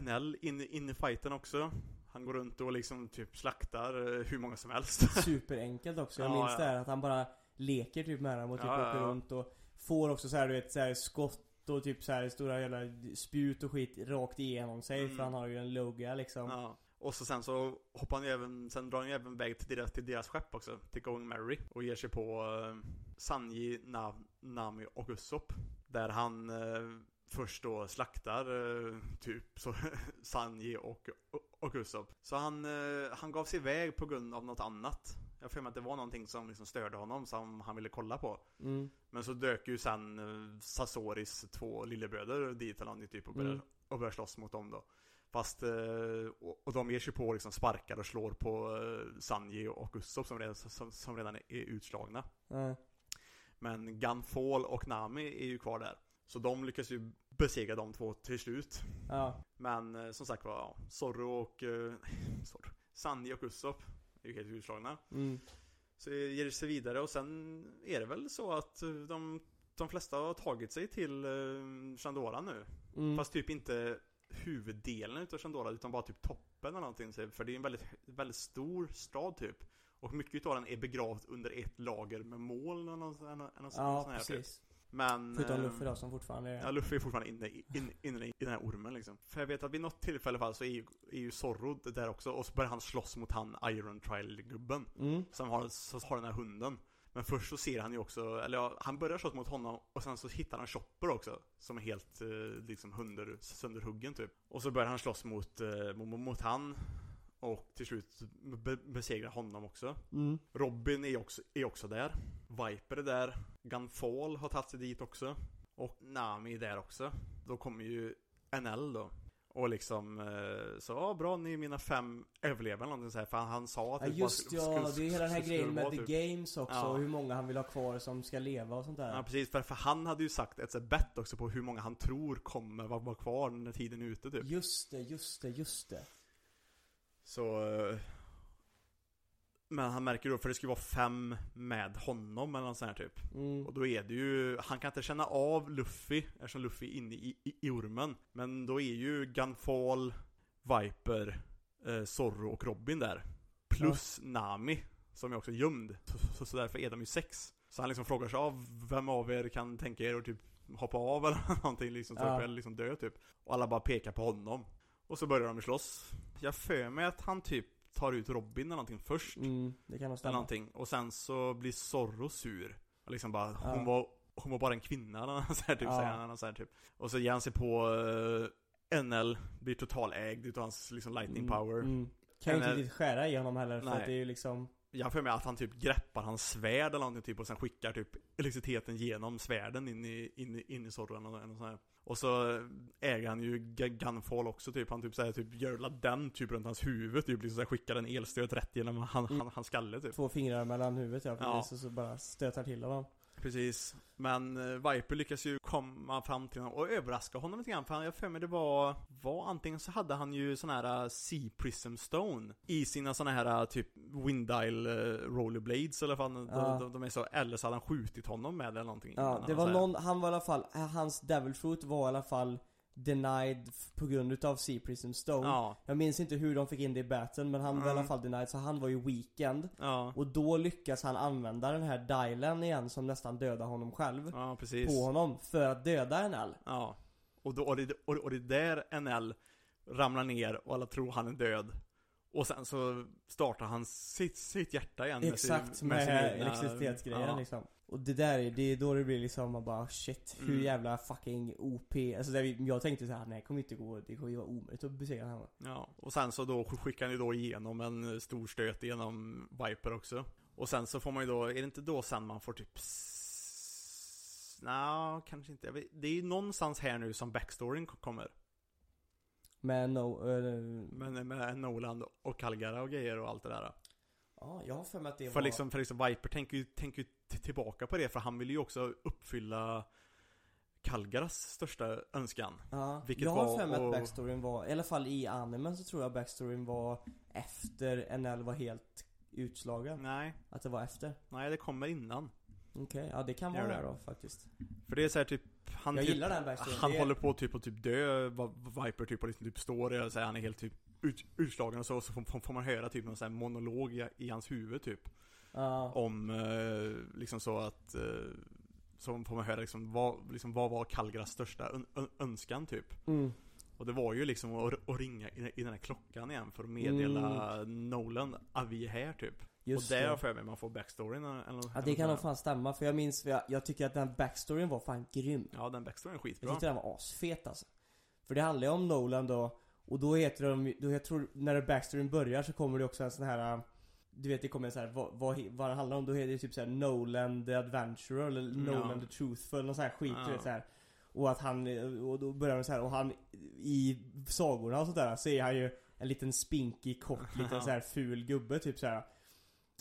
NL in, in i fighten också. Han går runt och liksom typ slaktar eh, hur många som helst. Superenkelt också, jag Ja, minns ja. det här att han bara leker typ med dem och typ Ja, åker ja. runt och Får också så här, du vet så här, skott och typ så här stora jävla spjut och skit rakt igenom sig Mm. för han har ju en lugga liksom Ja. Och så sen så hoppar han ju även, sen drar han ju även iväg till deras, till deras skepp också, till Going Mary Och ger sig på uh, Sanji, Na, Nami och Usopp Där han eh, först då slaktar eh, typ så Sanji och, och Usopp Så han, han gav sig iväg på grund av något annat Jag för mig att det var någonting som liksom störde honom som han ville kolla på. Mm. Men så dök ju sen eh, Sasoris två lillebröder dit eller någonting typ och började, Mm. och började slåss mot dem då. Fast, eh, och, de ger sig på liksom sparkar och slår på eh, Sanji och Usopp som redan, som, som redan är utslagna. Ja. Men Gunfall och Nami är ju kvar där. Så de lyckas ju besegra de två till slut. Ja. Men som sagt var, ja, Zorro och... Eh. Sanji och Usopp är ju helt utslagna. Mm. Så ger sig vidare och sen är det väl så att de, de flesta har tagit sig till eh, Chandora nu. Mm. Fast typ inte huvuddelen utav Chandora utan bara typ toppen eller någonting. För det är en väldigt, väldigt stor stad typ. Och mycket utav den är begravt under ett lager med moln eller något, eller något, eller något Ja, sånt här typ. Men... Förutom Luffy då som fortfarande är... Ja, Luffy är fortfarande inne, i- in, inne i den här ormen liksom. För jag vet att vid något tillfälle fall så är ju, är ju Zorro där också och så börjar han slåss mot han Iron Trial-gubben. Mm. Som har, som har den här hunden. Men först så ser han ju också, eller ja, han börjar slåss mot honom och sen så hittar han Chopper också. Som är helt eh, liksom hunder, sönderhuggen typ. Och så börjar han slåss mot, eh, mot, mot han. Och till slut be, besegrar honom också. Mm. Robin är också, är också där. Viper är där. Gunfall har tagit sig dit också. Och Nami är där också. Då kommer ju NL då. Och liksom eh, så, ja bra ni är mina fem överlevare eller någonting så här, För han, han sa att Ja det just bara ja, det är hela den här grejen med vara the typ- games också Ja. och hur många han vill ha kvar som ska leva och sånt där. Ja precis, för, för han hade ju sagt ett så här bett också på hur många han tror kommer vara kvar när tiden är ute typ. Just det, just det, just det. Så... Men han märker då, för det ska vara fem med honom eller något sånt här typ. Mm. Och då är det ju, han kan inte känna av Luffy eftersom Luffy är inne i, i, i ormen. Men då är ju Gunfall, Viper, eh, Zorro och Robin där. Plus Nami, som är också gömd. Så, så, så därför är de ju sex. Så han liksom frågar sig av, vem av er kan tänka er att typ hoppa av eller någonting liksom, Ja. eller liksom dö typ. Och alla bara pekar på honom. Och så börjar de slåss. Jag för mig att han typ tar ut Robin eller någonting först. Mm, det kan nog Eller stämma. någonting. Och sen så blir Zorro sur. Och liksom bara, Ja. hon var, hon var bara en kvinna eller något så här, typ, Ja. säger han, så här, typ. Och så ger han sig på uh, NL, blir totalägd utav hans liksom lightning Mm, power. Mm. Kan ju inte Eller- riktigt skära i honom heller för Nej. att det är ju liksom Jag för mig att han typ greppar hans svärd eller någonting typ och sen skickar typ elektriciteten genom svärden in i, in i, in i Zorro eller eller något sånt här. Och så äger han ju Gu- Gunfall också typ, han typ såhär typ gör den typ runt hans huvud typ, liksom såhär skickar en elstöt rätt genom han, Mm. han, hans skalle typ. två fingrar mellan huvudet ja, Ja. precis, och så bara stötar till honom. Precis. Men eh, Viper lyckas ju komma fram till honom och överraska honom lite grann. För jag för mig det var, var antingen så hade han ju sån här uh, Sea Prism Stone i sina såna här uh, typ Windile Rollerblades eller vad fan Ja. de, de, de är så. Eller så hade han skjutit honom med eller någonting. Ja, det var någon, han var i alla fall, hans Devil Fruit var i alla fall denied på grund utav Sea Prism Stone. Ja, Jag minns inte hur de fick in det i batten men han var i Mm. alla fall denied så han var ju weekend. ja, Och då lyckas han använda den här dialen igen som nästan dödar honom själv. ja precis. På honom för att döda NL. Ja. Och, då, och, det, och, och det är där NL ramlar ner och alla tror han är död. Och sen så startar han sitt, sitt hjärta igen Exakt sin- med, sin egna- elektricitetsgrejen ja. liksom. Och det där är, det är då det blir liksom man bara shit, hur Mm. jävla fucking OP. Alltså där vi, jag tänkte så här, nej det kommer inte gå, det kommer ju vara omöjligt att besegra honom. Ja, och sen så då skickar han ju då igenom en stor stöt genom Viper också. Och sen så får man ju då, är det inte då sen man får typ Nja, kanske inte. Vet- Det är ju någonstans här nu som backstoryn kommer. Men no, eh, Men med Noland och Calgara och grejer och allt det där. Ja jag har för mig att det För var... liksom, för liksom Viper tänker ju, tänker ju tillbaka på det för han vill ju också uppfylla Calgaras största önskan. Ja, Vilket jag har för mig att att- backstoryn var, i alla fall i animen så tror jag backstoryn var efter NL var helt utslagen. Nej, Att det var efter. nej det kommer innan. Okej, ja det kan vara det. det då faktiskt. För det är så här typ, han Jag typ, gillar den backstoryn. Han det... håller på typ att typ dö, Viper typ och liksom typ står där och säger han är helt typ ut, utslagen och så, så får, får man höra typ någon sån här monolog i, i hans huvud typ. Ja. Om eh, liksom så att, eh, så får man höra liksom vad, liksom vad var Calgaras största ön, ön, önskan typ. Mm. Och det var ju liksom att, att ringa i, i den här klockan igen för att meddela Nolan att vi är här typ. Mm. Just och där har för mig man får backstoryn eller, Ja det kan nog fan stämma för jag minns, jag, jag tycker att den backstoryn var fan grym. Ja den backstoryn är Jag skitbra. tyckte den var asfet alltså. För det handlar ju om Nolan då, och då heter de, då jag tror, när backstoryn börjar så kommer det också en sån här äh, du vet det kommer så här, vad, vad, vad det handlar om, då är det typ såhär Nolan the Adventurer eller Nolan the Truthful, någon sån här skit Ja. du vet så här. Och att han, och då börjar de så här, och han i sagorna och sådär så är han ju en liten spinkig, kort, liten så här ful gubbe typ så här.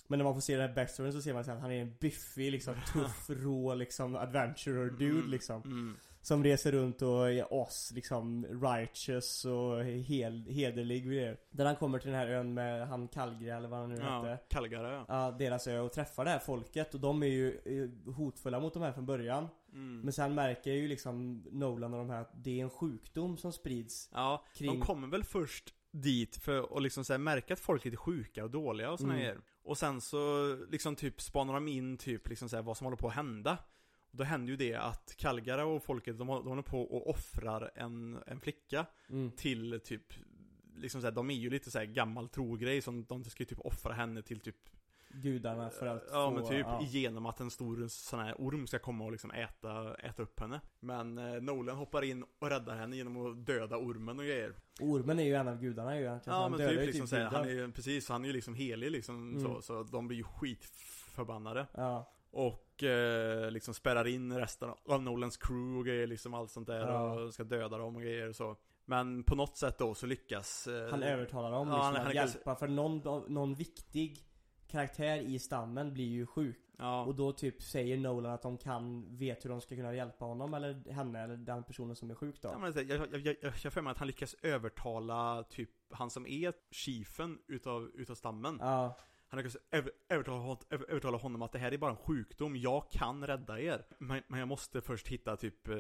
Men när man får se den här backstoryn så ser man så här att han är en biffig, liksom tuff, rå liksom adventurer dude liksom. Mm. Som reser runt och är oss liksom righteous och hel, hederlig grejer. Där han kommer till den här ön med han Kallgren eller vad han nu Ja, hette. Calgary ja. Ja, deras ö och träffar det här folket och de är ju hotfulla mot de här från början. Mm. Men sen märker ju liksom Nolan och de här att det är en sjukdom som sprids. Ja, kring- de kommer väl först dit för att liksom så här märka att folk är lite sjuka och dåliga och såna Mm. grejer. Och sen så liksom typ spanar de in typ liksom så här vad som håller på att hända. Då händer ju det att Calgary och folket, de, de håller på och offrar en, en flicka Mm. till typ Liksom så här, de är ju lite så här gammal trogrej som de ska ju typ offra henne till typ Gudarna för att Ja få, men typ ja. genom att en stor sån här orm ska komma och liksom äta, äta upp henne Men eh, Nolan hoppar in och räddar henne genom att döda ormen och grejer Ormen är ju en av gudarna ju egentligen. så Ja han men typ liksom så här, gudar. han är precis, han är ju liksom helig liksom Mm. så, så de blir ju skitförbannade Ja. Och eh, liksom spärrar in resten av Nolans crew och grejer liksom allt sånt där Ja. och ska döda dem och grejer och så Men på något sätt då så lyckas eh, Han övertalar dem Ja, liksom han- att han hjälpa, för någon, någon viktig karaktär i stammen blir ju sjuk. Ja, Och då typ säger Nolan att de kan, vet hur de ska kunna hjälpa honom eller henne eller den personen som är sjuk då. Ja, men jag, jag, jag, jag, för mig att han lyckas övertala typ han som är chiefen utav, utav stammen Ja, han lyckas över, övertala, över, övertala honom att det här är bara en sjukdom, jag kan rädda er. Men, men jag måste först hitta typ eh,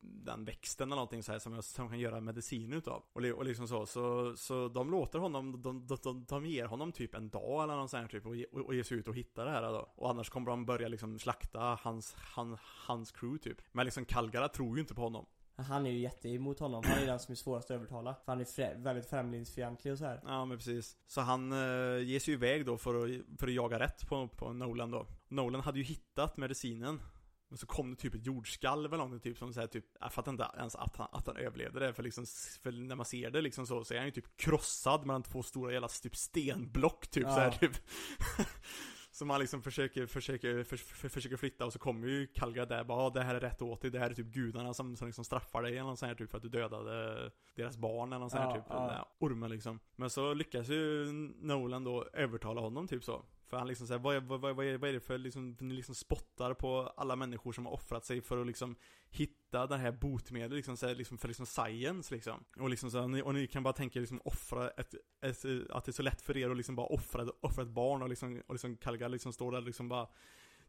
den växten eller någonting så här som jag som kan göra medicin utav. Och, och liksom så, så, så de låter honom, de, de, de, de ger honom typ en dag eller något sånt här typ och, och, och ger sig ut och hittar det här då. Och annars kommer de börja liksom slakta hans, han, hans crew typ. Men liksom Kalgara tror ju inte på honom han är ju jätteemot honom. Han är den som är svårast att övertala. För han är frä, väldigt främlingsfientlig och så här. Ja men precis. Så han eh, ger sig iväg då för att, för att jaga rätt på, på Nolan då. Nolan hade ju hittat medicinen. Men så kom det typ ett jordskalv eller någonting typ som så här, typ, jag fattar inte ens att han, att han överlevde det för liksom, för när man ser det liksom så, så är han ju typ krossad mellan två stora jävla typ stenblock typ Ja. så här typ. Som han liksom försöker, försöker, för, för, försöker flytta och så kommer ju Kalga där bara, "Ja, det här är rätt åt dig, det här är typ gudarna som, som liksom straffar dig eller något sånt här typ för att du dödade deras barn eller något sånt här Ja, typ, ja. ormen liksom. Men så lyckas ju Nolan då övertala honom typ så. För han liksom säger, vad, är- vad, vad, vad, är, vad är det för liksom, ni liksom spottar på alla människor som har offrat sig för att liksom hitta det här botemedlet liksom, så här, liksom för liksom science liksom. Och liksom så här, ni, och ni kan bara tänka liksom offra ett, ett, att det är så lätt för er att liksom bara offra, offra ett barn och liksom, och liksom Kalgar liksom står där liksom bara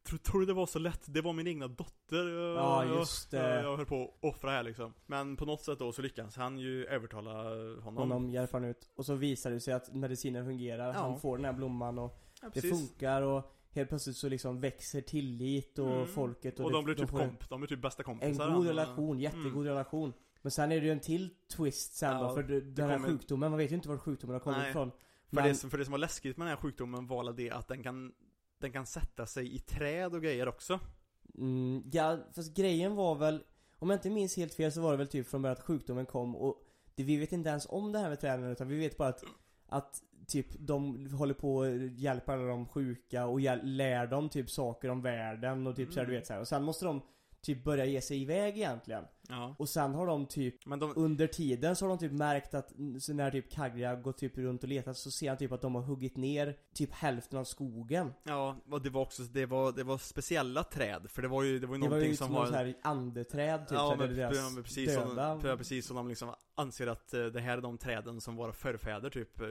Tror, tror du det var så lätt? Det var min egna dotter jag- Ja, jag- just det. Jag höll på att offra här liksom Men på något sätt då så lyckas han ju övertala honom Honom hjälper han ut. Och så visar det sig att medicinen fungerar. Ja. Han får den här blomman och ja, det funkar och helt plötsligt så liksom växer tillit och Mm. folket och, Och det- de blir typ komp, de blir typ bästa En kompisar god han- relation, jättegod Mm. relation. Men sen är det ju en till twist sen Ja, då, för det- den här kommer- sjukdomen, man vet ju inte var sjukdomen har kommit Nej. ifrån. För, Men, det, som- för det som var läskigt med den här sjukdomen var det att den kan Den kan sätta sig i träd och grejer också mm, ja, fast grejen var väl, om jag inte minns helt fel så var det väl typ från början att sjukdomen kom och det, vi vet inte ens om det här med träden utan vi vet bara att, att typ de håller på och hjälper alla de sjuka och lär dem typ saker om världen och typ så här, du Mm. vet så här. Och sen måste de typ börja ge sig iväg egentligen. Ja Och sen har de typ Men de, Under tiden så har de typ märkt att så när typ Kagria gått typ runt och letat så ser han typ att de har huggit ner typ hälften av skogen. ja, och det var också, det var, det var speciella träd För det var ju, det var ju Det var någonting ju som var någon så här andeträd typ, så Ja men, men precis, döda. som, precis som de liksom anser att eh, det här är de träden som våra förfäder typ eh,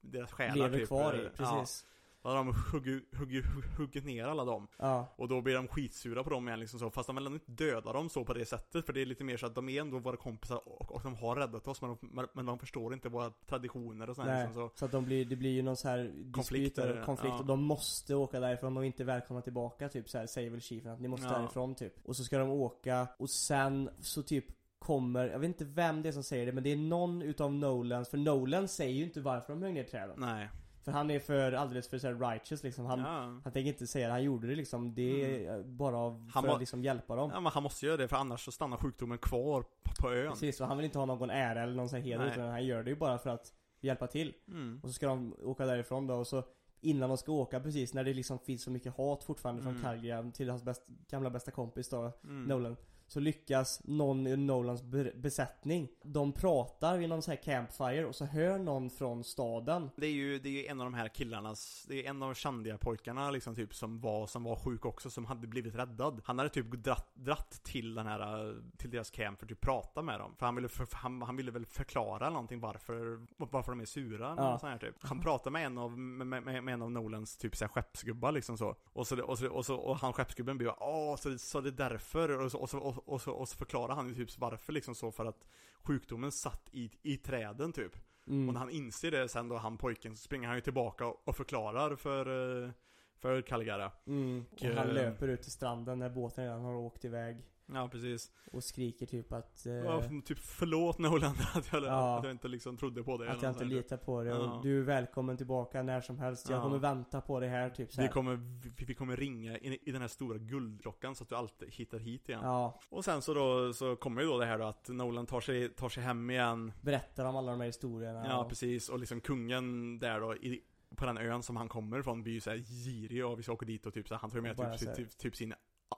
Deras själar lever typ kvar i, precis. Ja, då har de hugger, hugger, hugger ner alla dem Ja. Och då blir de skitsura på dem igen liksom så Fast de vill ändå inte döda dem så på det sättet För det är lite mer så att de är ändå våra kompisar och, och de har räddat oss men de, men- de förstår inte våra traditioner och sådär liksom, så så att de blir, det blir ju någon så här Konflikt är konflikt ja. och de måste åka därifrån och inte välkomna tillbaka typ så här, säger väl chiefen att ni måste Ja. därifrån typ. Och så ska de åka och sen så typ kommer, jag vet inte vem det är som säger det men det är någon utav Nolans, för Nolan säger ju inte varför de högg ner träden. Nej För han är för, alldeles för så här righteous liksom. Han, ja. han tänker inte säga det, han gjorde det liksom. Det är bara av, Han för var- att liksom hjälpa dem. ja men han måste göra det för annars så stannar sjukdomen kvar på, på ön Precis, och han vill inte ha någon ära eller någon sån heder Nej. utan han gör det ju bara för att hjälpa till. mm. Och så ska de åka därifrån då och så innan de ska åka precis, när det liksom finns så mycket hat fortfarande från Mm. Calgary till hans bäst, gamla bästa kompis då, Mm. Nolan. Så lyckas någon i Nolans be- besättning, de pratar vid någon så här campfire och så hör någon från staden. Det är ju, det är ju en av de här killarnas, det är en av Chandia pojkarna liksom typ som var, som var sjuk också, som hade blivit räddad. Han hade typ dratt, dratt till den här, till deras camp för att typ prata med dem. För han ville, för, han, han ville väl förklara någonting varför, varför de är sura Ja. sånt här typ. Han pratade med en av, med, med, med en av Nolans typ såhär skeppsgubbar liksom så. Och så, och så, och så, och han skeppsgubben blev åh, så, det- så det är därför, och så, och så, och, och så, och så förklarar han ju typ varför liksom så för att sjukdomen satt i, i träden typ. Mm. Och när han inser det sen då, han pojken, så springer han ju tillbaka och förklarar för, eh, för Calgary. Mm. Och Och, han eh, löper ut till stranden när båten redan har åkt iväg. Ja, precis. Och skriker typ att... Eh, Ja, typ förlåt Nolan att jag, Ja. att jag inte liksom trodde på det. att jag inte litar på det Ja. och du är välkommen tillbaka när som helst. Jag Ja. kommer vänta på dig här typ så Vi här. kommer, vi, vi kommer ringa i, i den här stora guldklockan så att du alltid hittar hit igen. Ja, Och sen så då, så kommer ju då det här då att Nolan tar sig, tar sig hem igen. berättar om alla de här historierna. Ja, och- precis. Och liksom kungen där då, i, på den ön som han kommer ifrån blir ju såhär girig och vi ska åka dit och typ så här, han tar ju med typ, typ, typ sin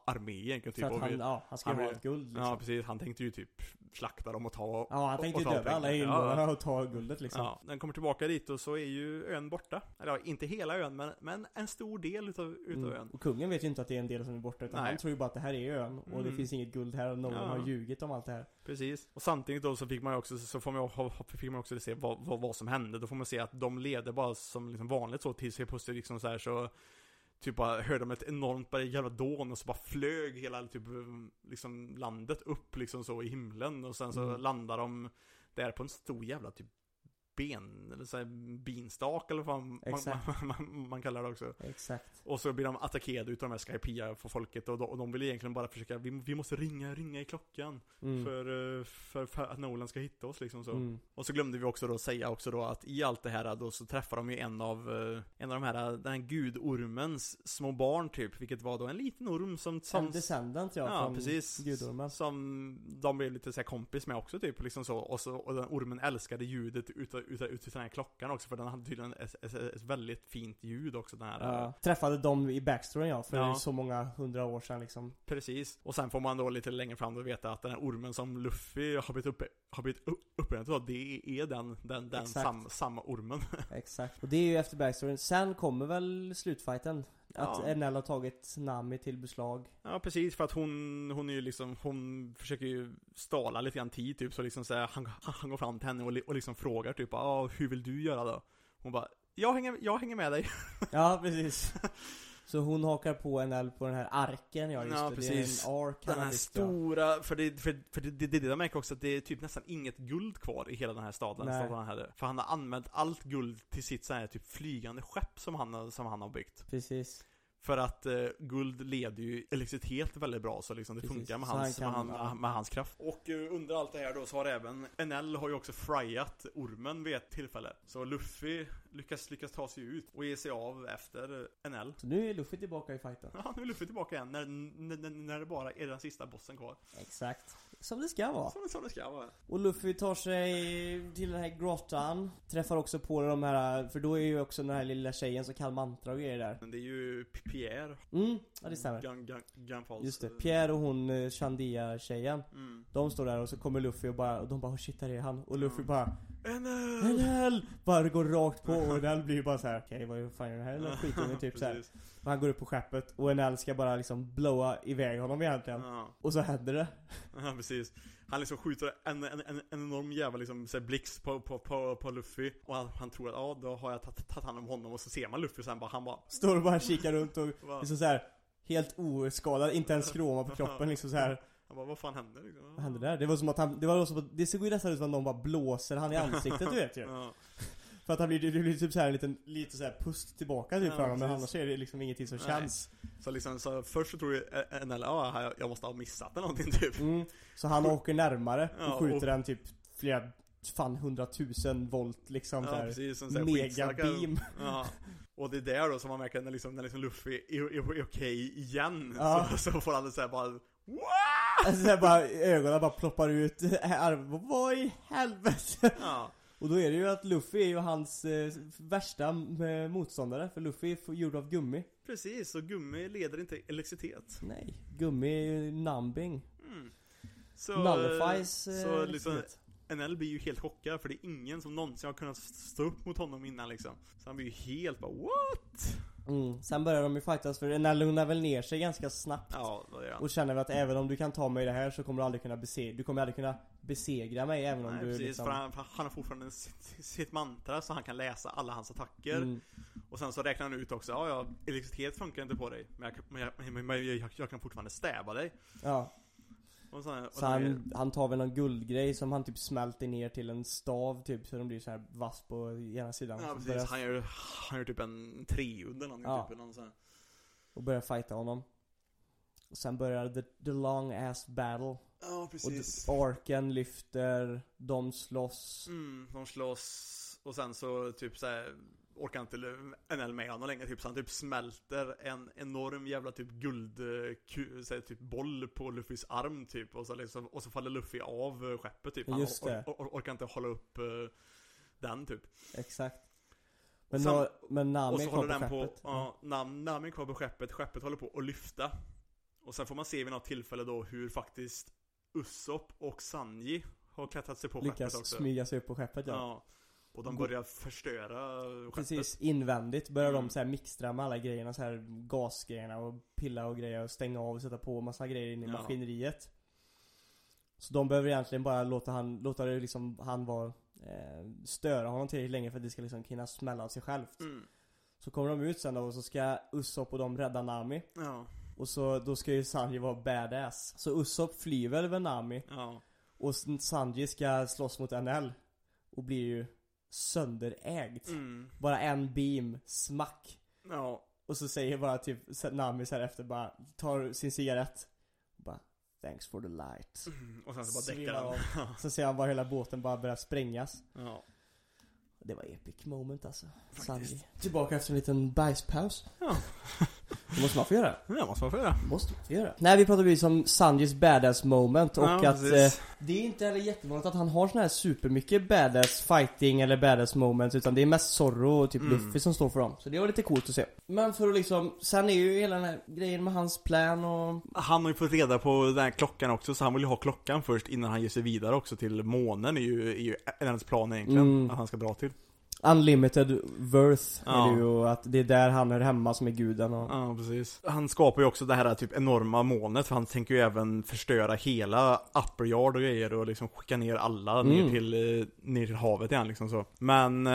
armé egentligen typ. För att han, ja, han ska han ha ett guld liksom. Ja precis, han tänkte ju typ slakta dem och ta Ja, han tänkte ta döda alla invånarna Ja, och ta guldet liksom. Ja, den kommer tillbaka dit och så är ju ön borta. Eller ja, inte hela ön men, men en stor del utav, utav Mm. ön. Och kungen vet ju inte att det är en del som är borta utan Nej. han tror ju bara att det här är ön och det Mm. finns inget guld här och någon Ja. har ljugit om allt det här. Precis. Och samtidigt då så fick man ju också, så får man, ju fick man också se vad, vad, vad som hände. Då får man se att de leder bara som liksom vanligt så tills helt plötsligt liksom så här så Typ bara hörde de ett enormt bara jävla dån och så bara flög hela typ liksom landet upp liksom så i himlen och sen så Mm. landar de där på en stor jävla typ ben, eller så här, binstak eller vad man, man, man, man kallar det också. Exakt. Och så blir de attackerade utav de här Skypia för folket och de, och de vill egentligen bara försöka, vi, vi måste ringa, ringa i klockan. Mm. För, eh, för, för att Nolan ska hitta oss liksom så. Mm. Och så glömde vi också då säga också då att i allt det här då så träffar de ju en av, eh, en av de här, den här gudormens små barn typ, vilket var då en liten orm som, som En descendant ja, Ja, från precis. gudormen. Som de blev lite så kompis med också typ, liksom så. Och, så, och den ormen älskade ljudet utav, utav den här klockan också, för den hade tydligen ett, ett, ett väldigt fint ljud också den här. Ja. Träffade dem i backstoryn ja, för Ja. så många hundra år sedan liksom. Precis. Och sen får man då lite längre fram då veta att den här ormen som Luffy har blivit uppe, har blivit upp- uppäten av, det är den, den, den sam, samma ormen. Exakt. Och det är ju efter backstoryn. Sen kommer väl slutfighten. Att Ja. NL har tagit Nami till beslag. Ja precis, för att hon, hon är ju liksom, hon försöker ju stala lite grann tid typ, så liksom så här, han, han går fram till henne och, och liksom frågar typ, ja hur vill du göra då? Hon bara, jag hänger, jag hänger med dig. Ja, precis. Så hon hakar på NL på den här arken, ja just Ja, det. precis. Det är en ark Den här ja. stora, för det, för, för det, det, det, det märker också att det är typ nästan inget guld kvar i hela den här staden, Nej. staden hade. För han har använt allt guld till sitt så här typ flygande skepp som han, som han har byggt. Precis. För att eh, guld leder ju elektricitet väldigt bra så liksom det Precis. funkar med hans, han kan- med, ja. han, med hans kraft. Och eh, under allt det här då så har även NL har ju också fryat ormen vid ett tillfälle. Så Luffy lyckas, lyckas ta sig ut och ge sig av efter NL. Så nu är Luffy tillbaka i fighten. Ja, nu är Luffy tillbaka igen när, när, när det bara är den sista bossen kvar. Exakt. Som det ska vara. Som, som det ska vara. Och Luffy tar sig till den här grottan. Träffar också på de här, för då är ju också den här lilla tjejen som kan mantra och grejer där. Men det är ju Pierre. Mm, ja det stämmer. Gun, gun, Gunfalls. Just det. Pierre och hon eh, Chandia-tjejen. Mm. De står där och så kommer Luffy och bara, och de bara oh, shit där är han. Och Luffy Mm. bara NL! NL! Bara går rakt på och NL blir ju bara så här. okej vad fan är det här eller skitungen typ så här. Och han går upp på skeppet och NL ska bara liksom blowa iväg honom egentligen. Ja. Och så händer det. Ja precis. Han liksom skjuter en, en, en, en enorm jävla liksom, blixt på, på, på, på Luffy Och han, han tror att ja, då har jag tagit hand om honom och så ser man Luffy sen bara, han bara Står och bara kikar runt och liksom så här Helt oskadad, inte ens kroma på kroppen liksom så här. Han bara, vad fan händer liksom? Vad hände där? Det var som att han, det var som att, det såg ju nästan ut som att någon bara blåser han i ansiktet du vet ju. Ja, För att han blir, det blir typ så här en liten, lite så här pust tillbaka typ Ja, för honom men annars är det liksom ingenting som Nej. känns. Så liksom, så först så tror ju NL, ja jag- måste ha missat någonting typ Mm. Så han åker närmare Ja, och skjuter och- den typ flera, fan hundratusen volt liksom Ja här. precis, en sån här Mega skitstarka- beam. Ja och det är där då som man märker när liksom, när liksom Luffy är, är, är okej igen Ja. så, så får han så här bara! Alltså bara, ögonen bara ploppar ut, arm, vad i helvete? Ja Och då är det ju att Luffy är ju hans eh, värsta eh, motståndare, för Luffy är gjord av gummi. Precis, och gummi leder inte elektricitet. Nej, gummi är ju numbing. Mm. Så, Nullifies eh, så liksom. NL blir ju helt chockad för det är ingen som någonsin har kunnat stå upp mot honom innan liksom. Så han blir ju helt bara what? Mm. Sen börjar de ju fightas för Enel lugnar väl ner sig ganska snabbt. Ja, det gör han. Och känner väl att även om du kan ta mig det här så kommer du aldrig kunna besegra, du kommer aldrig kunna besegra mig även om Nej, du precis, liksom för han, han har fortfarande sitt, sitt mantra så han kan läsa alla hans attacker. mm, Och sen så räknar han ut också, ja ja, elektricitet funkar inte på dig. Men jag, kan- men jag, men jag, jag kan fortfarande stäva dig. Ja, Och sen, och så han, han tar väl någon guldgrej som han typ smälter ner till en stav typ så de blir så här vass på ena sidan. Ja Så precis, börjar- han gör, han gör typ en treudd eller någonting Ja. typ, eller någon sån här. och börjar fighta honom. Och sen börjar the, the long ass battle. Ja Och precis. d- arken lyfter, de slåss. Mm, de slåss och sen så typ såhär orkar inte NL med honom längre typ så han typ smälter en enorm jävla typ guld eh, såhär, typ boll på Luffys arm typ och så liksom, och så faller Luffy av eh, skeppet typ. Han Just det. or, or, orkar inte hålla upp eh, den typ. Exakt. Men, men Nami är kvar håller på den på, skeppet. ja, Nam, Nami är kvar på skeppet, skeppet håller på att lyfta. Och sen får man se vid något tillfälle då hur faktiskt Usopp och Sanji har klättrat sig på skeppet Lyckas också. smyga sig upp på skeppet ja. Ja. Och de börjar förstöra skeppet. Precis, invändigt börjar Mm. de så här mixtra med alla grejerna, så här gasgrejerna och pilla och grejer och stänga av och sätta på massa grejer in i Ja. maskineriet. Så de behöver egentligen bara låta han, låta det liksom, han vara, eh, störa honom tillräckligt länge för att det ska liksom hinna smälla av sig självt. Mm. Så kommer de ut sen då och så ska Usopp och de rädda Nami. Ja. Och så, då ska ju Sanji vara badass. Så Usopp flyr väl över Nami. Ja. Och Sanji ska slåss mot NL. Och blir ju sönderägd. Mm. Bara en beam, smack. Ja. Och så säger bara typ Nami så här efter bara, tar sin cigarett. Bara, thanks for the light. Mm. Och sen så bara däckar han. Så ser han bara hela båten bara börja sprängas. ja. Det var epic moment alltså. Sanji. Tillbaka efter en liten bajspaus. Ja. Det måste man få göra. Det måste man få göra. Måste man få göra. Nej vi pratade ju om Sanjis badass moment och Ja, att precis. eh, Det är inte heller jättevanligt att han har sån här supermycket badass fighting eller badass moments utan det är mest Zorro och typ Mm. Luffy som står för dem. Så det var lite coolt att se. Men för att liksom, sen är ju hela den här grejen med hans plan och Han har ju fått reda på den här klockan också, så han vill ju ha klockan först innan han ger sig vidare också till månen är ju, är ju hans plan egentligen, Mm. att han ska dra till. Unlimited worth Ja. är det ju och att det är där han är hemma som är guden och Ja, precis. Han skapar ju också det här typ enorma molnet, för han tänker ju även förstöra hela upper yard och grejer och liksom skicka ner alla ner, Mm. till, eh, ner till havet igen liksom så. Men, eh,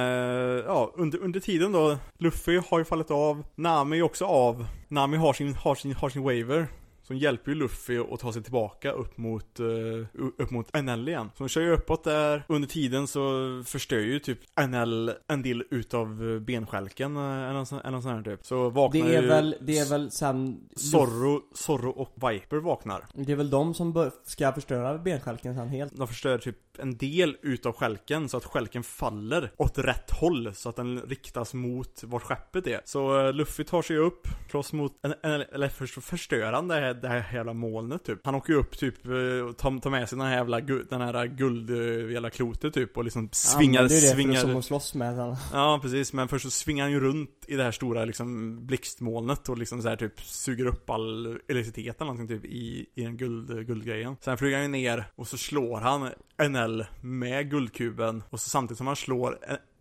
ja, under, under tiden då, Luffy har ju fallit av, Nami är också av, Nami har sin, har sin, har sin waiver. Som hjälper ju Luffy att ta sig tillbaka upp mot, uh, upp mot NL igen. Så de kör ju uppåt där. Under tiden så förstör ju typ NL en del utav benskälken, eh, eller något sånt här typ. Så vaknar Det är ju väl, det är väl sen Zorro, Zorro och Viper vaknar. Det är väl de som ska förstöra benskälken sen helt De förstör typ en del utav skälken så att skälken faller åt rätt håll så att den riktas mot vart skeppet är. Så eh, Luffy tar sig upp, slåss mot, en- en- eller först förstör han det här, det här jävla molnet typ. Han åker ju upp typ eh, och tar, tar med sig den här jävla, den här guld, eh, jävla klotet typ och liksom svingar, Använder ju det svingar. som att slåss med sen. Ja, precis. Men först så svingar han ju runt i det här stora liksom blixtmolnet och liksom så här typ suger upp all elektricitet eller någonting typ i, i den guld, guldgrejen. Sen flyger han ju ner och så slår han NL med guldkuben och så samtidigt som han slår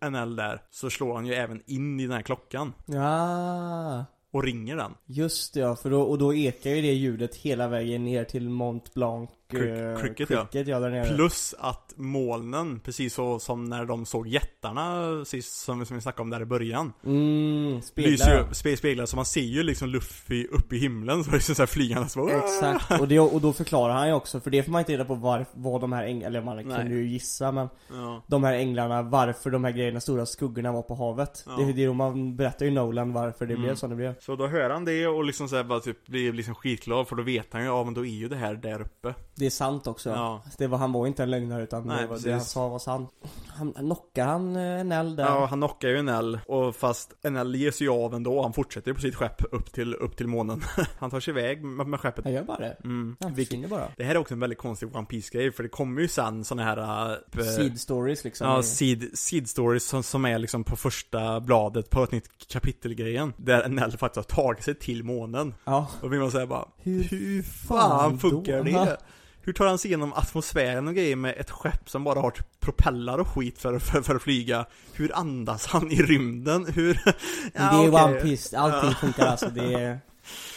NL där så slår han ju även in i den här klockan Ja, och ringer den. just det ja, för då, och då ekar ju det ljudet hela vägen ner till Mont Blanc Crick- eh, cricket, ja. cricket, ja. där nere. Plus att molnen, precis så som när de såg jättarna sist som, som vi snackade om där i början Mm, speglar. ju, speglar, så man ser ju liksom Luffy uppe i himlen så liksom såhär flygande så bara, Exakt, och, det, och då förklarar han ju också, för det får man inte reda på var, vad de här änglarna, eller man kunde ju gissa men Ja, De här änglarna, varför de här grejerna, stora skuggorna var på havet Ja. Det, det är man berättar ju Nolan varför det Mm. blev som det blev så då hör han det och liksom såhär bara typ blir liksom skitglad för då vet han ju, ja men då är ju det här där uppe Det är sant också. Ja. Det var, han var inte en lögnare utan Nej, det, var, det han sa var sant. Han, knockar han eh, en eld där? Ja, han knockar ju NL och fast NL ger sig av ändå, han fortsätter på sitt skepp upp till, upp till månen. han tar sig iväg med, med skeppet. Han gör bara det. Mm. Han försvinner bara. Det här är också en väldigt konstig One piece grej för det kommer ju sen såna här äh, Seed stories liksom. Ja, seed, seed stories som, som är liksom på första bladet på ett nytt kapitel-grejen. Där NL faktiskt har tagit sig till månen. ja. Och vill man säga bara, Hur hur fan fan funkar då? det? Hur tar han sig igenom atmosfären och grejer med ett skepp som bara har typ propellar och skit för, för, för att flyga? Hur andas han i rymden? Hur... det är okej. One Piece, allting Ja. funkar alltså. Det, är,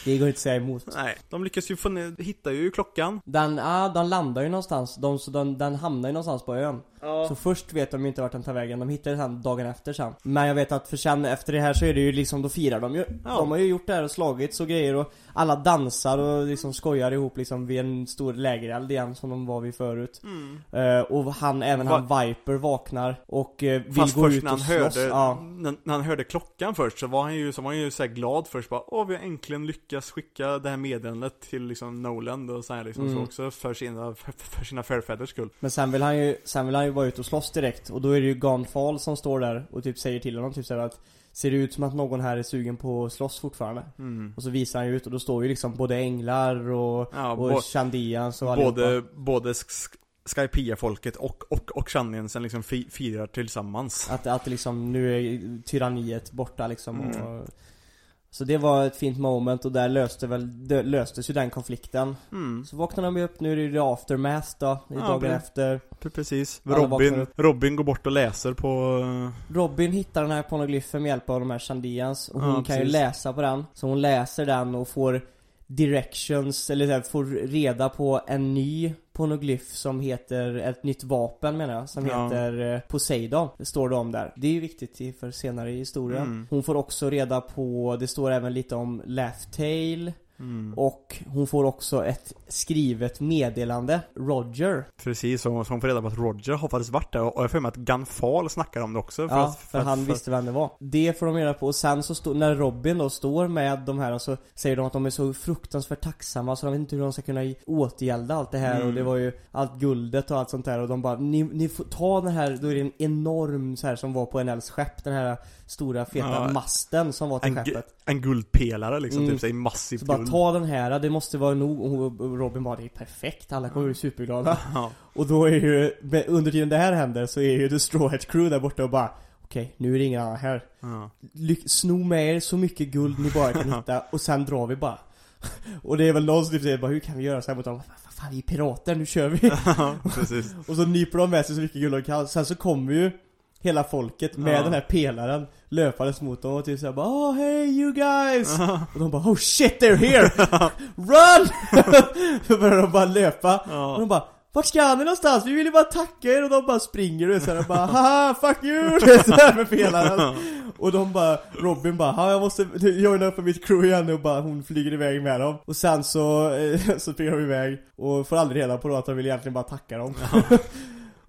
det går inte att säga emot. Nej, de lyckas ju få ner, hittar ju klockan. Den, ja, den landar ju någonstans. De, så den, den hamnar ju någonstans på ön. Så först vet de ju inte vart den tar vägen. De hittar den dagen efter sen. Men jag vet att för sen efter det här så är det ju liksom, då firar de ju. Ja. De har ju gjort det här och slagits och grejer och alla dansar och liksom skojar ihop liksom vid en stor lägereld igen som de var vid förut. Mm. Eh, och han, även han Viper vaknar och eh, vill Fast gå först ut när och han slåss. hörde, Ja. när, när han hörde klockan först så var han ju, så var han ju så glad först bara Åh vi har äntligen lyckats skicka det här meddelandet till liksom Noland och så här liksom Mm. så också för sina, för, för sina förfäders skull Men sen vill han ju, sen vill han ju vara ute och slåss direkt och då är det ju Gunfall som står där och typ säger till honom typ såhär att Ser det ut som att någon här är sugen på att slåss fortfarande? mm. Och så visar han ju ut och då står ju liksom både änglar och, Ja, och Chandians och allihopa. både, både Sk- Skypia-folket och, och, och Shanniensen liksom fi, firar tillsammans Att, att liksom nu är tyranniet borta liksom Mm. och, Så det var ett fint moment och där löste väl, det löstes ju den konflikten mm. Så vaknar de ju upp, nu är det ju aftermath då, i Ja, dagen det- efter Precis, Alla Robin. Robin går bort och läser på Robin hittar den här pornoglyfen med hjälp av de här Chandians och hon Ja, kan ju precis. läsa på den Så hon läser den och får directions, eller så här, får reda på en ny pornoglyf som heter, ett nytt vapen menar jag, som Ja. heter eh, Poseidon. Det står det om där. Det är ju viktigt för senare i historien. Mm. Hon får också reda på, det står även lite om Laugh Tale mm. och hon får också ett skrivet meddelande, Roger. Precis, så hon får reda på att Roger har faktiskt varit där och jag för mig att Gunfall snackar om det också ja, att- för, att- han visste vem det var. Det får de reda på och sen så står, när Robin då står med de här så säger de att de är så fruktansvärt tacksamma så de vet inte hur de ska kunna återgälda allt det här Mm. och det var ju allt guldet och allt sånt där och de bara ni, ni får ta den här, då är det en enorm så här som var på NLs skepp, den här stora feta Ja. masten som var till en, skeppet. en guldpelare liksom, Mm. typ såhär massivt Så bara ta den här, det måste vara nog och Robin bara det är perfekt, alla kommer bli superglada. Ja, Och då är ju, under tiden det här händer så är ju The Straw Hat Crew där borta och bara Okej, nu är det annan här. ja. Sno med er så mycket guld ni bara kan hitta och sen drar vi bara. Och det är väl någon som typ säger bara hur kan vi göra så här mot dem? Fan vi är pirater, nu kör vi! Ja, precis och så nyper de med sig så mycket guld de kan. Sen så kommer ju hela folket med Ja. den här pelaren löpandes mot dem och typ såhär bara oh hey you guys! Och de bara oh shit they're here! Run! Då börjar de bara löpa. Och Ja, de bara vart ska ni någonstans? Vi vill ju bara tacka er och de bara springer och så här, och bara haha fuck you! Det är så här med pelaren. Och de bara, Robin bara, "Ja, jag måste joina upp med mitt crew igen och bara hon flyger iväg med dem. Och sen så, så springer de iväg och får aldrig reda på då att de vill egentligen bara tacka dem.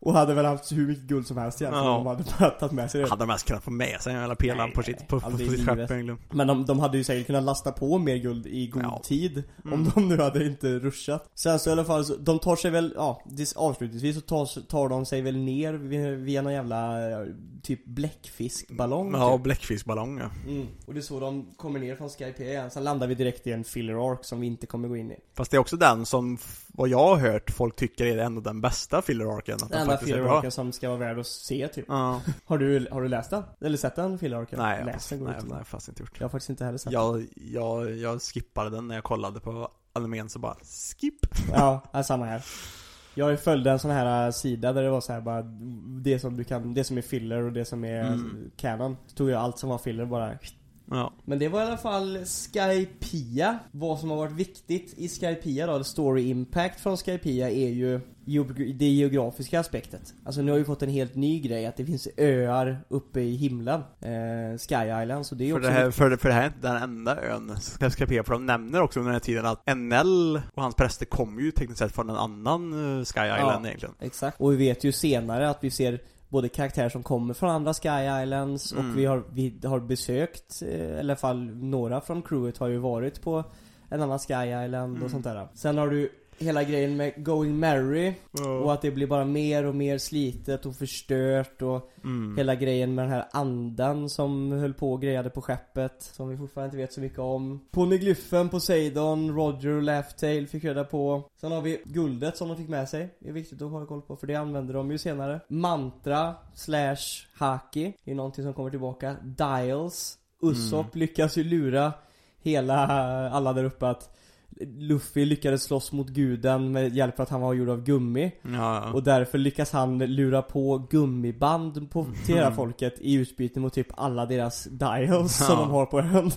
Och hade väl haft hur mycket guld som helst egentligen Ja. om de hade tagit med sig det. hade de mest kunnat få med sig hela pelaren Nej, på sitt, på, på, på sitt skepp Men de, de hade ju säkert kunnat lasta på mer guld i god Ja. tid Mm. Om de nu hade inte ruschat Sen så i alla fall, så, de tar sig väl, ja, avslutningsvis så tar, tar de sig väl ner via, via någon jävla eh, typ bläckfiskballong Ja, typ. bläckfiskballong ja. mm. Och det är så de kommer ner från Skype igen, sen landar vi direkt i en filler arc som vi inte kommer gå in i Fast det är också den som, vad jag har hört, folk tycker är ändå den bästa filler-arken Den enda faktiskt är filler bra. arcen som ska vara värd att se typ Ja, Har du, har du läst den? Eller sett den filler arcen? nej, jag, Läs den, nej, ut nej, jag faktiskt inte gjort Jag har faktiskt inte heller sett den jag, jag, jag skippade den när jag kollade på animen så bara, skip! Ja, samma här. Jag följde en sån här äh, sida där det var så här bara Det som du kan, det som är filler och det som är Mm. canon tog jag allt som var filler bara Ja, Men det var i alla fall Skypia Vad som har varit viktigt i Skypia då, Story impact från Skypia är ju det geografiska aspektet. Alltså nu har vi fått en helt ny grej att det finns öar uppe i himlen eh, Sky Island, så det är för också det, här, för, för det här är inte den enda ön ska för de nämner också under den här tiden att NL och hans präster kommer ju tekniskt sett från en annan eh, Sky Island egentligen. Exakt. Och vi vet ju senare att vi ser både karaktärer som kommer från andra Sky Islands Mm. och vi har, vi har besökt, eh, i alla fall några från crewet har ju varit på en annan Sky Island Mm. och sånt där. Sen har du hela grejen med Going Merry. Och att det blir bara mer och mer slitet och förstört och Mm. hela grejen med den här andan som höll på och grejade på skeppet Som vi fortfarande inte vet så mycket om. Poneglyphen, Poseidon, Roger och Laugh-Tale fick reda på. Sen har vi guldet som de fick med sig. Det är viktigt att ha koll på för det använder de ju senare. Mantra slash Haki är någonting som kommer tillbaka. Dials. Usopp lyckas ju lura hela, alla där uppe att Luffy lyckades slåss mot guden med hjälp av att han var gjord av gummi Ja, och därför lyckas han lura på gummiband på, till hela folket i utbyte mot typ alla deras dials som Ja. de har på ön.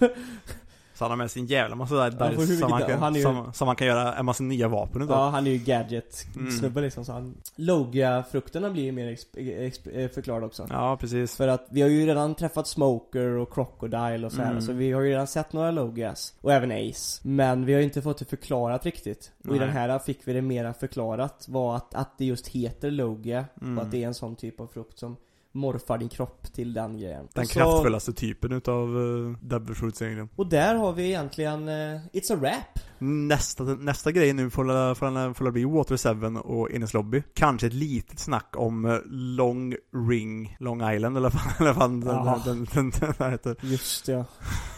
Så han har med sin jävla massa där, där som, han kan, han ju- som, som han kan göra en massa nya vapen utav. ja, han är ju gadget Mm. liksom så han Logia-frukterna blir ju mer exp- exp- eh, förklarade också. Ja, precis. För att vi har ju redan träffat Smoker och Crocodile och så här, Mm. så vi har ju redan sett några Logias. Och även Ace. Men vi har ju inte fått det förklarat riktigt. Och i Nej. den här fick vi det mera förklarat. Var att, att det just heter Logia. Mm. Och att det är en sån typ av frukt som morfar din kropp till den grejen. Den så- kraftfullaste typen utav uh, Devil Fruits egentligen. Och där har vi egentligen, eh, It's a wrap. Nästa, nästa grej nu får får får bli Water 7 och Innes Lobby. Kanske ett litet snack om eh, Long Ring, Long Island eller vad eller vad den, den, den, den, heter. Just ja.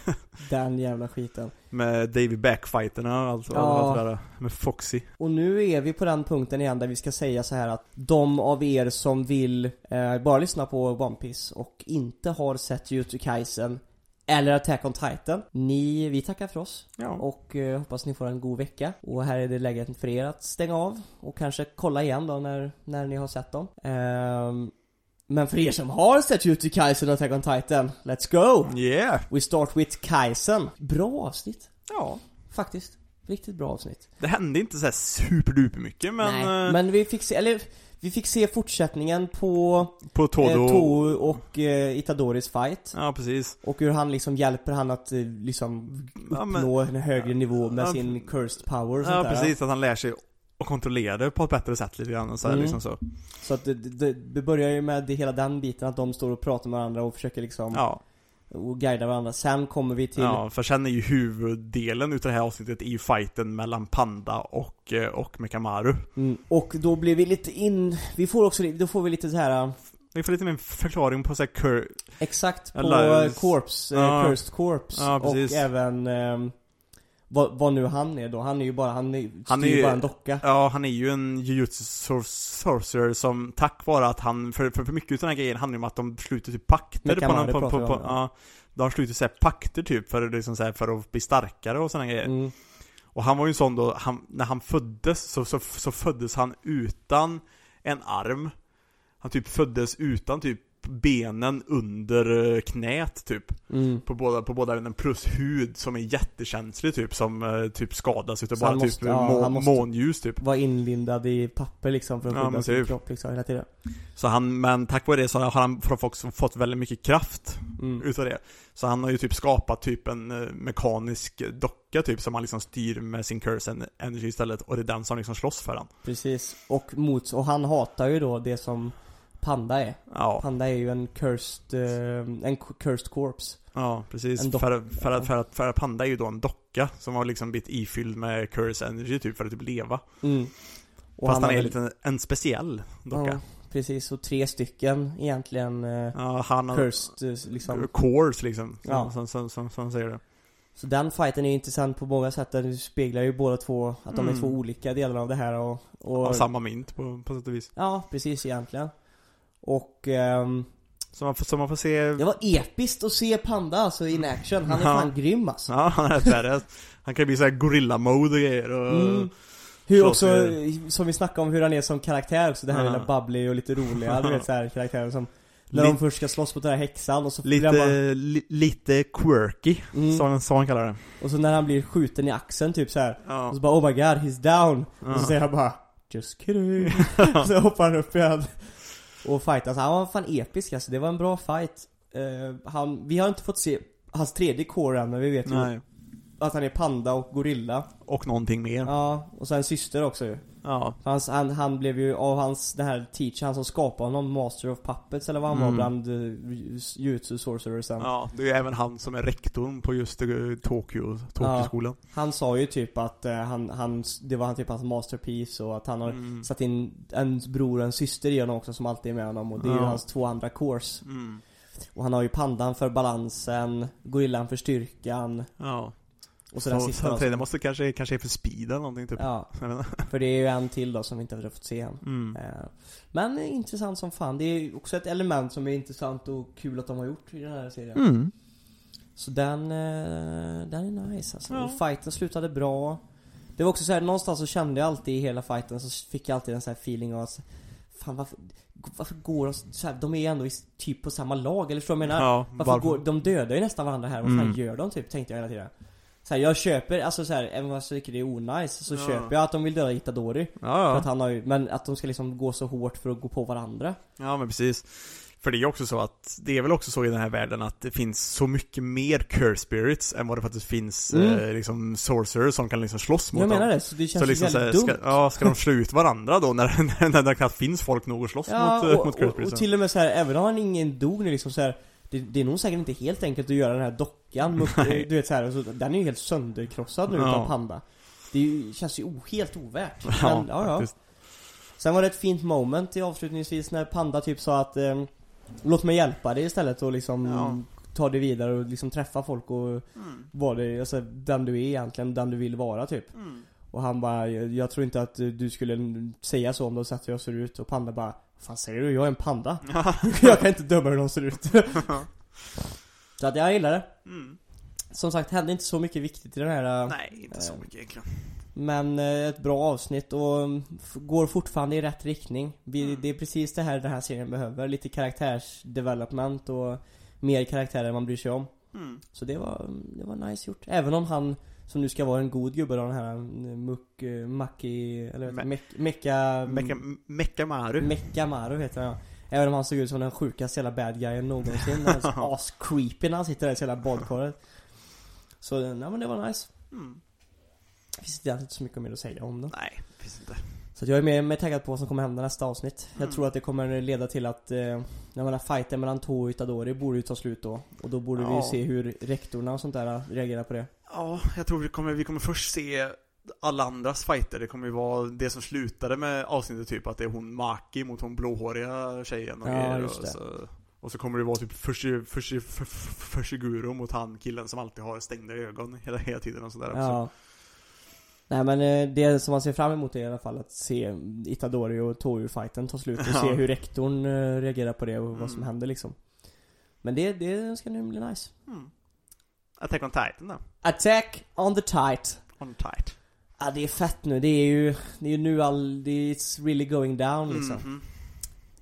Den jävla skiten. Med Davy Backfighterna och allt, Ja. allt det där. Med Foxy. Och nu är vi på den punkten igen där vi ska säga så här att de av er som vill eh, bara lyssna på One Piece och inte har sett Jujutsu Kaisen eller Attack on Titan. Ni, vi tackar för oss Ja. och eh, hoppas ni får en god vecka. Och här är det läget för er att stänga av och kanske kolla igen då när, när ni har sett dem. Ehm, men för er som har sett Jujutsu Kaisen och Attack on Titan, let's go! Yeah! We start with Kaisen. Bra avsnitt, Ja. faktiskt. Riktigt bra avsnitt. Det hände inte så här superduper mycket men, Nej, eh, men vi fick se, eller vi fick se fortsättningen på på Todo... eh, och eh, Itadoris fight. Ja, precis. Och hur han liksom hjälper han att eh, liksom Ja, men- uppnå en högre nivå med Ja, sin cursed power och sånt Ja, där. precis. Att han lär sig att kontrollera det på ett bättre sätt lite grann. Så här, Mm. liksom så. Så att det, det, det börjar ju med hela den biten att de står och pratar med varandra och försöker liksom Ja. Och guida varandra. Sen kommer vi till Ja, för sen är ju huvuddelen utav det här avsnittet ju fighten mellan Panda och, eh, och Mekamaru. mm, Och då blir vi lite in, vi får också, då får vi lite så här Vi får lite mer förklaring på så här cur... Exakt på Eller- Corpse, eh, Ja. Cursed Corpse Ja, och även ehm, vad, vad nu han är då, han är ju bara, han är, Han är ju- bara en docka Ja, han är ju en jujutsu sor- sorcerer som tack vare att han, för, för, för mycket utav den här grejen handlar ju om att de sluter typ pakter på, någon- på, på, på, om, ja. De sluter så här pakter typ för, liksom så här, för att bli starkare och sådana grejer. mm. Och han var ju en sån då, han, när han föddes så, så, så föddes han utan en arm. Han typ föddes utan typ benen under eh, knät typ. Mm. På båda, på båda änden plus hud som är jättekänslig typ som eh, typ skadas utav bara typ måste- ja, må, månljus typ. Var inlindad i papper liksom för att Ja, skydda men sin typ. kropp liksom hela tiden Så han, men tack vare det så har han också fått väldigt mycket kraft mm. utav det. Så han har ju typ skapat typ en eh, mekanisk docka typ som han liksom styr med sin curse en- energy istället och det är den som liksom slåss för han. Precis, och mot, och han hatar ju då det som Panda är Ja. Panda är ju en cursed, eh, en cursed corpse Ja, precis. För, för, att, för, att, för att Panda är ju då en docka som har liksom blivit ifylld med curse energy typ för att typ leva. mm. Och Fast han, har är lite en speciell docka. Ja, precis, och tre stycken egentligen eh, Ja, han cursed eh, liksom cores liksom. Som, Ja. som, som, som, som säger det. Så den fighten är ju intressant på många sätt, den speglar ju båda två att de är Mm. två olika delar av det här och, och Av samma mynt på, på sätt och vis. Ja, precis egentligen Och ehm, Så man får, så man får se... det var episkt att se Panda alltså in action, han är Ja. fan grym alltså Ja, han är badass. Han kan bli såhär gorilla-mode och grejer och... mm. Hur också, med- som vi snackade om hur han är som karaktär också, det här Ja. lilla bubbly och lite roliga, du vet såhär karaktärer som När de först ska slåss mot den här häxan och så Lite, bara, li, lite quirky, Mm. som, som han kallar det. Och så när han blir skjuten i axeln typ så här Ja. Och så bara oh my god, he's down Och så Ja. säger han bara Just kidding Så hoppar han upp igen Och fightas, han var fan episk alltså, det var en bra fight Eh, han, Vi har inte fått se hans tredje core än men vi vet ju Nej. att han är panda och gorilla Och någonting mer. Ja, och sen syster också ju Ja. Hans, han, han blev ju av hans, den här teacher, han som skapade honom, Master of Puppets eller vad han var Mm. bland uh, Jutsu Sorcerersen. Ja, det är ju även han som är rektorn på just eh, Tokyo, Tokyo-skolan. Han sa ju typ att eh, han, han, det var han typ hans masterpiece och att han har Mm. satt in en bror och en syster i honom också som alltid är med honom och det är ju Ja. hans två andra course. Mm. Och han har ju pandan för balansen, gorillan för styrkan Ja. Och så, Så, den så, sista den tredje måste kanske, kanske är för speed eller någonting typ. Ja, för det är ju en till då som vi inte har fått se än. Mm. Eh, Men intressant som fan. Det är också ett element som är intressant och kul att de har gjort i den här serien. Mm. Så den, eh, den är nice alltså. Ja. Och fighten slutade bra. Det var också så här, någonstans så kände jag alltid i hela fighten så fick jag alltid en sån här feeling av att Fan varför, varför går de så här, De är ändå i, typ på samma lag, eller förstår du vad jag menar? Ja, Varför går, de dödar ju nästan varandra här, vad fan Mm. gör de typ? Tänkte jag hela tiden så här, jag köper, alltså så här, även fast jag tycker det är onajs så Ja. köper jag att de vill döda Itadori Ja, För ja. att han har ju, men att de ska liksom gå så hårt för att gå på varandra ja, men precis. För det är också så att, det är väl också så i den här världen att det finns så mycket mer curse spirits än vad det faktiskt finns Mm. eh, liksom sorcerers som kan liksom slåss mot Jag menar dem. det, så det känns Så liksom ju så här, väldigt ska, dumt ja, ska de slå ut varandra då när, när, när det knappt finns folk nog att slåss mot, eh, och, mot curse och, och spiritsen? till och med så här, även om han ingen dog nu liksom så här, det, det är nog säkert inte helt enkelt att göra den här dockan mot, Nej. Du vet så här, så, den är ju helt sönderkrossad nu Ja. utav Panda Det ju, känns ju o, helt ovärt Ja, Men, ja, ja. Sen var det ett fint moment i avslutningsvis när Panda typ sa att ehm, Låt mig hjälpa dig istället och liksom Ja. Ta dig vidare och liksom träffa folk och Mm. vara det, alltså, den du är egentligen, den du vill vara typ Mm. Och han bara, jag, jag tror inte att du skulle säga så om du har sett hur jag ser ut och Panda bara fan säger du? Jag är en panda Jag kan inte döma hur de ser ut Så att jag gillar det Mm. Som sagt, hände inte så mycket viktigt i den här äh, Nej, inte så Eh, mycket egentligen. Men eh, ett bra avsnitt och mm, går fortfarande i rätt riktning Vi, Mm. Det är precis det här den här serien behöver, lite karaktärsdevelopment och mer karaktärer man bryr sig om Mm. Så det var, det var nice gjort, även om han som nu ska vara en god gubbe då, den här mm, Muck, eh, Maki, eller Me- Me Mecka Mecka, Mekamaru. Mekamaru heter han ja. Även om han såg ut som den sjukaste jävla bad guyen någonsin Han är så as creepy när han sitter där i jävla badkaret Så, nej men det var nice Mm. Det finns egentligen inte så mycket mer att säga om det Nej, det finns inte. Så jag är mer, mer taggad på vad som kommer hända nästa avsnitt Jag Mm. tror att det kommer leda till att eh, Jag menar fighten mellan Toho och Itadori borde ju ta slut då Och då borde vi Ja. se hur rektorerna och sånt där reagerar på det Ja, jag tror vi kommer, vi kommer först se alla andras fighter. Det kommer ju vara det som slutade med avsnittet typ att det är hon Maki mot hon blåhåriga tjejen och Ja, just och det. så, och så kommer det vara typ Fushiguro mot han killen som alltid har stängda ögon hela, hela tiden och sådär också. Nej men eh, det som man ser fram emot är i alla fall att se Itadori och Toru-fighten ta slut och Ja. se hur rektorn eh, reagerar på det och vad som Mm. händer liksom Men det, det ska nu bli nice Mm. Attack on Titan då? Attack on the tight On tight. Ja det är fett nu, det är ju, det är ju nu all, det är, it's really going down liksom Mhm.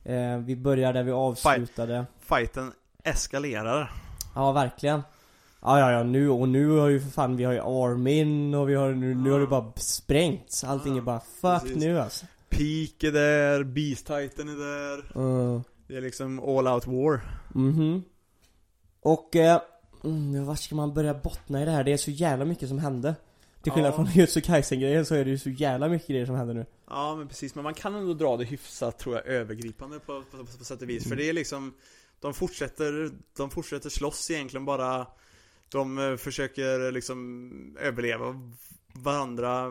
eh, Vi börjar där vi avslutade Fighten eskalerar. Ja verkligen Ja ja ja nu och nu har ju för fan vi har ju Armin och vi har nu, nu har det bara sprängts Allting är bara fuck precis. nu alltså Peak är där, Beast Titan är där. uh. Det är liksom all out war. Mhm Och, eh, mm, var ska man börja bottna i det här? Det är så jävla mycket som hände Till skillnad Ja. från Jutsu Kaisen-grejen så är det ju så jävla mycket grejer som händer nu Ja men precis, men man kan ändå dra det hyfsat tror jag övergripande på, på, på, på sätt och vis. För det är liksom De fortsätter, de fortsätter slåss egentligen bara De eh, försöker liksom överleva varandra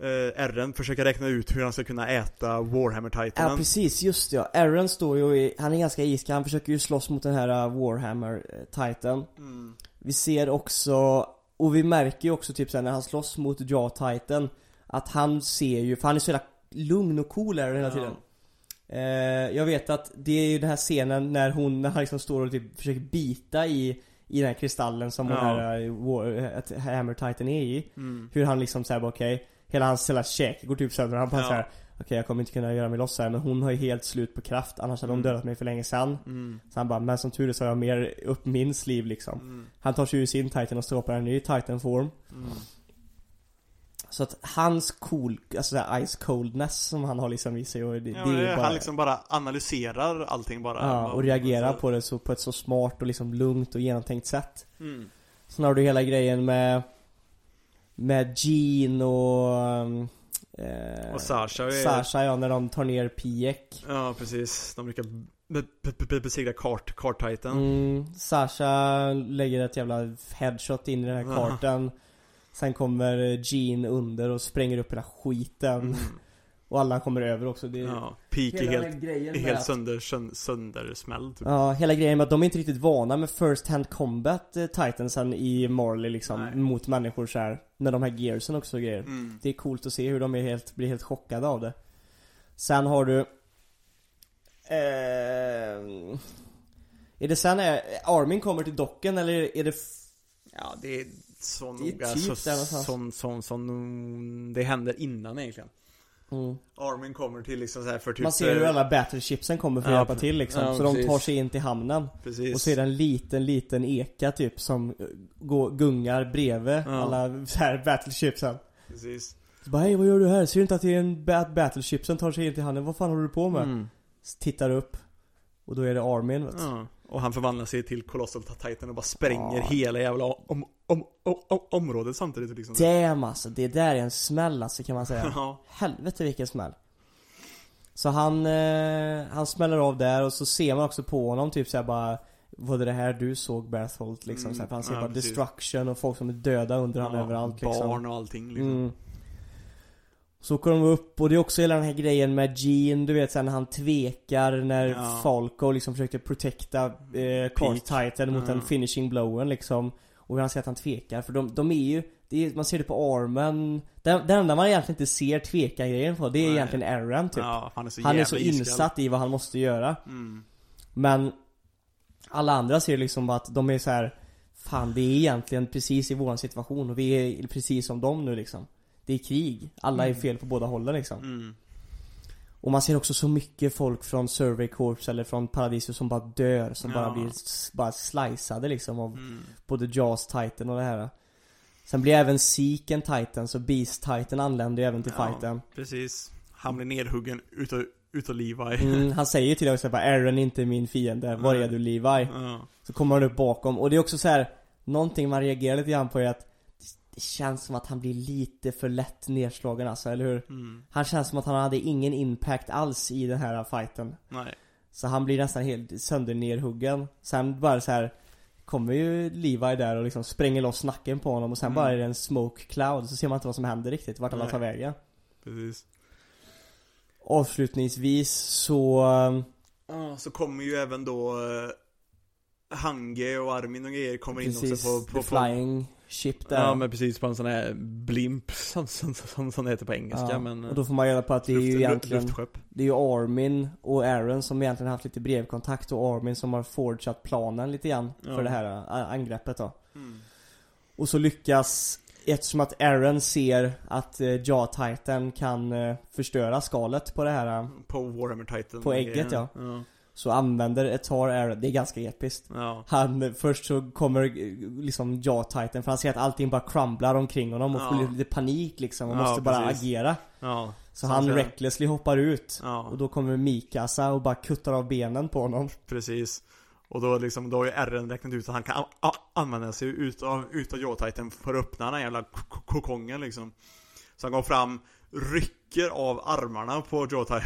eh, Erren försöker räkna ut hur han ska kunna äta Warhammer Ja Titanen precis, just det, ja. Aaron står ju i, han är ganska iskall, han försöker ju slåss mot den här uh, Warhammer Titan mm. Vi ser också, och vi märker ju också typ sen när han slåss mot Jaw Titan Att han ser ju, för han är så jävla lugn och cool Aaron hela Ja. tiden eh, Jag vet att det är ju den här scenen när hon, när han liksom står och typ försöker bita i i den här kristallen som Ja. den här uh, war, Hammer Titan är i Mm. Hur han liksom såhär okej Hela hans hela käke går typ sönder och han bara Ja. såhär Okej jag kommer inte kunna göra mig loss här men hon har ju helt slut på kraft annars hade hon Mm. dödat mig för länge sedan Mm. Så han bara, men som tur är så har jag mer upp min sleeve liksom Mm. Han tar sig ur sin titan och skapar en ny titan form Mm. Så att hans cool, alltså såhär ice coldness som han har liksom i sig och det, Ja, det är bara Han liksom bara analyserar allting bara Ja, och reagerar på det så på ett så smart och liksom lugnt och genomtänkt sätt mm. Sen har du hela grejen med Med Jean och um, eh, Och Sasha är... Sasha ja, när de tar ner Piek. Ja, precis. De brukar be- be- be- besegra kart, kartajten. Mm, Sasha lägger ett jävla headshot in i den här Ja. kartan. Sen kommer Jean under och spränger upp hela skiten. Mm. Och alla kommer över också. Det är Ja, Peak är hela den helt, grejen är med helt att- sönder, typ. Ja, hela grejen med att de är inte riktigt vana med first hand combat eh, titansen i Marley liksom Nej. mot människor så här. När de här gearsen också och grejer. Mm. Det är coolt att se hur de är helt, blir helt chockade av det. Sen har du eh, Är det sen är, Armin kommer till docken eller är det Ja, det är så Det är noga, typ så, där som, som, som, det händer innan egentligen. mm. Armin kommer till liksom så här för typ Man ser hur alla battleshipsen kommer för att Ja, hjälpa till liksom. ja, så de precis. tar sig in till hamnen. Precis. Och så är det en liten, liten eka typ som går, gungar bredvid Ja. alla så här battleshipsen. Precis. Så bara hej vad gör du här? Ser du inte att det är en bat battleship som tar sig in till hamnen? Vad fan håller du på med? Mm. Tittar upp. Och då är det Armin vet. Ja. Och han förvandlar sig till Colossal Titan och bara spränger Ja. hela jävla om, om, om, om, området samtidigt liksom. Damn alltså, det där är en smäll alltså kan man säga. Ja. Helvete vilken smäll. Så han, eh, han smäller av där och så ser man också på honom typ såhär bara Var det det här du såg Berthold liksom? Mm, så här, för han ser ja, bara precis. destruction och folk som är döda under honom överallt liksom. Barn och allting liksom. Mm. Så åker de upp och det är också hela den här grejen med Gene, du vet sen när han tvekar när Ja. Falco liksom försökte protecta eh, Titan mot Ja. den finishing blowen liksom Och hur han säger att han tvekar, för de, de är ju det är, Man ser det på armen Den, den enda man egentligen inte ser tveka-grejen på, det är Nej. egentligen Aaron typ Ja, han är så Han är så insatt i vad han måste göra Mm. Men Alla andra ser liksom att de är så här. Fan det är egentligen precis i våran situation och vi är precis som dem nu liksom Det är krig, alla är fel på båda hållen liksom Mm. Och man ser också så mycket folk från Survey Corps eller från Paradiso som bara dör Som bara Ja. blir s- bara sliceade liksom av Mm. både Jaws Titan och det här Sen blir även Seek en Titan, så Beast Titan anländer ju även till Ja. fighten Precis. Han blir nedhuggen utav, utav Levi. mm, Han säger till dig också bara Aaron är inte min fiende, var är du Levi? Ja. Så kommer han upp bakom och det är också så här Någonting man reagerar lite grann på är att Det känns som att han blir lite för lätt nedslagen alltså, eller hur? Mm. Han känns som att han hade ingen impact alls i den här fighten Nej. Så han blir nästan helt söndernerhuggen Sen bara så här Kommer ju Levi där och liksom spränger loss nacken på honom och sen Mm. bara är det en smoke cloud så ser man inte vad som händer riktigt, vart alla tar vägen Precis. Avslutningsvis så Ja, så kommer ju även då uh, Hange och Armin och grejer kommer in Precis, också på, på, the flying ship där Ja men precis på en sån här blimp som, som, som, som det heter på engelska Ja, men Och då får man reda på att det är ju egentligen luftskepp. Det är ju Armin och Aaron som egentligen haft lite brevkontakt och Armin som har forgat planen lite grann Ja. för det här äh, angreppet då. Mm. Och så lyckas, eftersom att Aaron ser att eh, Jaw Titan kan eh, förstöra skalet på det här På Warhammer Titan På ägget, ja. ja. Så använder Etar Aaron, det är ganska episkt. Ja. Han, först så kommer liksom Jaw Titan för han ser att allting bara crumblar omkring honom och Ja. får lite panik liksom och Ja, måste bara precis. agera. Ja. Så Så han recklessly hoppar ut. Och då kommer Mikasa och bara kuttar av benen på honom. Precis. Och då liksom, då har ju RN räknat ut att han kan använda sig utav, utav Jaw-Titan för att öppna den här jävla kokongen liksom. Så han går fram, rycker av armarna på Jaw-Titan.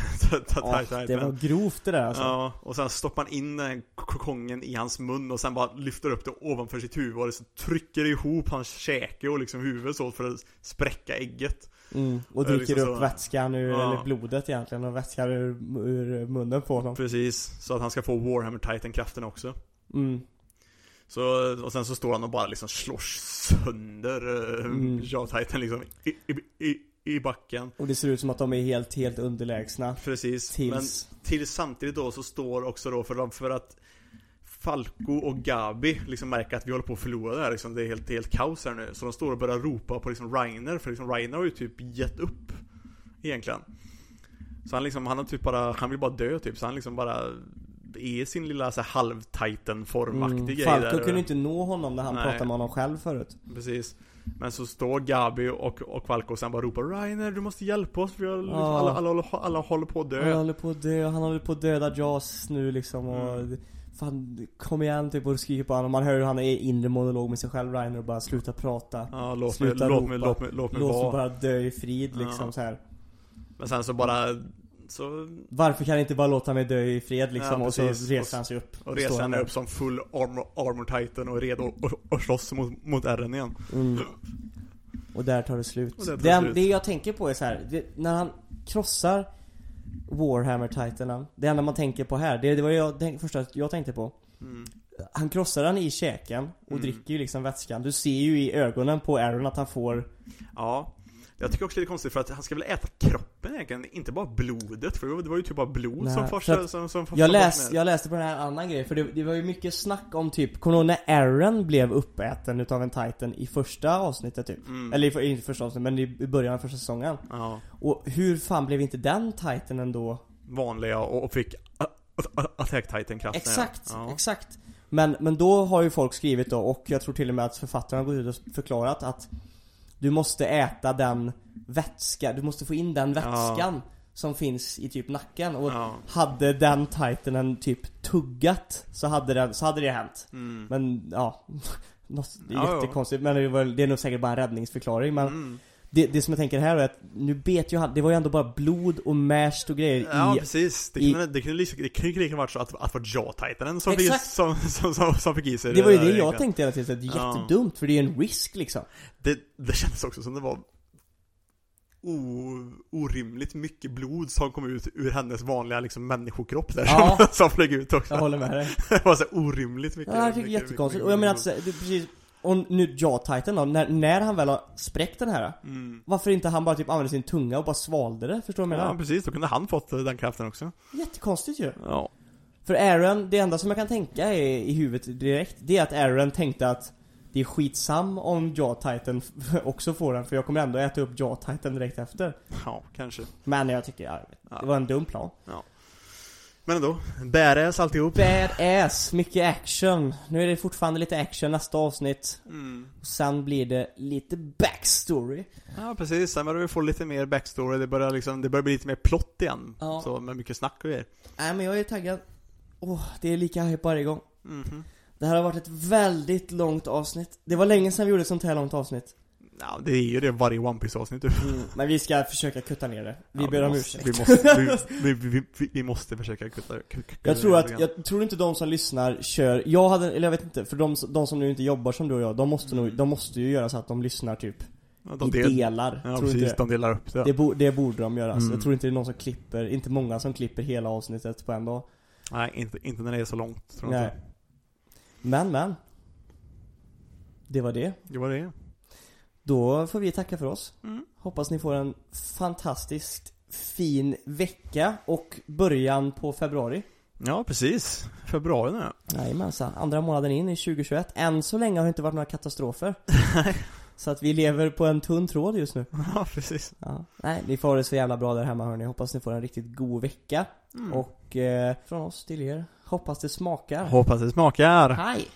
Ja, det var grovt det där alltså. Ja, och sen stoppar han in den kokongen i hans mun och sen bara lyfter upp det ovanför sitt huvud och liksom trycker ihop hans käke och liksom huvudet så för att spräcka ägget. Mm, och dricker liksom upp så. vätskan ur, Ja. eller blodet egentligen, och vätskan ur, ur munnen på honom. Precis, så att han ska få Warhammer Titan-kraften också. Mm. Så, och sen så står han och bara liksom slår sönder uh, Mm. Jaw-Titan liksom i, i, i, i backen. Och det ser ut som att de är helt, helt underlägsna. Precis. Tills... Men till samtidigt då så står också då för, för att Falco och Gabi liksom märker att vi håller på att förlora det här liksom. Det är helt, helt kaos här nu. Så de står och börjar ropa på liksom Reiner, för liksom Reiner har ju typ gett upp. Egentligen. Så han liksom, han har typ bara, han vill bara dö typ. Så han liksom bara i sin lilla så här halv-Titan-formaktig Mm. Falco kunde inte nå honom när han Nej. pratade med honom själv förut. Precis. Men så står Gabi och, och Falco och sen bara ropar Reiner du måste hjälpa oss för jag, Ja. alla, alla, alla, alla håller på att Han dö. håller på att dö, han håller på att döda Jaws nu liksom och Mm. Fan, kom igen typ och skriker på honom. Man hör hur han är i inre monolog med sig själv Reiner och bara sluta prata. Ja, låt mig, Sluta låt ropa. mig, låt mig, låt mig Låt mig bara dö i frid liksom Ja. så här. Men sen så bara, så, Varför kan ni inte bara låta mig dö i fred liksom? Ja, och så reser han sig upp. och reser står han upp som full armor, armor titan och redo att- slåss mot, mot Eren igen. Mm. Och där tar det slut. Och tar det, det slut. det jag tänker på är så här, det, när han krossar Warhammer Titanen, det enda man tänker på här, det, det var jag, det första jag tänkte på. Mm. Han krossar den i käken och Mm. dricker ju liksom vätskan. Du ser ju i ögonen på Aaron att han får Ja. Jag tycker också det är konstigt för att han ska väl äta kroppen egentligen, inte bara blodet. För det var ju typ bara blod Nej, som forsade, som, som jag, läs, jag läste på den här annan grej, för det, det var ju mycket snack om typ, kommer när Aaron blev uppäten utav en titan i första avsnittet typ? Mm. Eller inte första avsnittet, men i, början av första säsongen. Ja. Och hur fan blev inte den titanen då Vanliga och, och fick attack titan kraften Exakt, ja. exakt. Men, men då har ju folk skrivit då, och jag tror till och med att författarna har gått ut och förklarat att du måste äta den vätska, du måste få in den vätskan som finns i typ nacken och Ja. hade den titanen typ tuggat så hade, den, så hade det hänt. Mm. Men ja, det är Ja, ja. jättekonstigt men det, är väl- det är nog säkert bara en räddningsförklaring men Mm. Det, det som jag tänker här är att nu bet ju han, det var ju ändå bara blod och mashed och grejer Ja i precis, det i- kunde, det kunde, det kunde lika varit så att, att var ja-titanen som, fick- som, som, som, som fick i sig Det var ju där det jag tänkte hela tiden, att det är Ja. jättedumt för det är en risk liksom Det, det kändes också som det var o, orimligt mycket blod som kom ut ur hennes vanliga liksom människokropp där Ja. som, som flög ut också. Jag håller med dig Det var så orimligt mycket. Ja, jag tycker det mycket- jättekonstigt. mycket Och jag menar att, blod. så- det är precis, och nu Jaw-titan då, när, när han väl har spräckt den här Mm. Varför inte han bara typ använde sin tunga och bara svalde det? Förstår du vad jag Ja menar? precis, då kunde han fått eh, den kraften också. Jättekonstigt ju Ja. För Aaron, det enda som jag kan tänka är i huvudet direkt Det är att Aaron tänkte att Det är skitsam om Jaw-titan också får den för jag kommer ändå äta upp Jaw-titan direkt efter Ja, kanske. Men jag tycker, ja, Ja. det var en dum plan Men ändå, badass alltihop. Badass, mycket action Nu är det fortfarande lite action nästa avsnitt Mm. Och sen blir det lite backstory Ja precis, sen börjar vi få lite mer backstory, det börjar liksom, det börjar bli lite mer plott igen. Ja. Så med mycket snack och grejer. Nej men jag är taggad Åh, det är lika hype varje gång Mhm. Det här har varit ett väldigt långt avsnitt Det var länge sedan vi gjorde ett sånt här långt avsnitt Ja, det är ju det varje One Piece avsnitt typ. Men vi ska försöka kutta ner det Vi Ja, ber om måste, ursäkt Vi måste, vi, vi, vi, måste försöka kutta, kutta Jag tror att, jag tror inte de som lyssnar kör, jag hade, eller jag vet inte, för de, de som nu inte jobbar som du och jag, de måste nog, de måste ju göra så att de lyssnar typ ja, i de del, delar. Ja tror precis, inte det. de delar upp det. Det, bo, det borde de göra, så Mm. jag tror inte det är någon som klipper, inte många som klipper hela avsnittet på en dag. Nej, inte, inte när det är så långt, tror jag Nej. inte. Men men. Det var det. Det var det. Då får vi tacka för oss. Mm. Hoppas ni får en fantastiskt fin vecka och början på februari. Ja, precis. Februari nu. Jajamensan, andra månaden in i 2021. Än så länge har det inte varit några katastrofer. så att vi lever på en tunn tråd just nu. Ja, precis. Ja. Nej, ni får ha det så jävla bra där hemma hörni. Hoppas ni får en riktigt god vecka. Mm. Och eh, från oss till er, hoppas det smakar. Hoppas det smakar. Hej!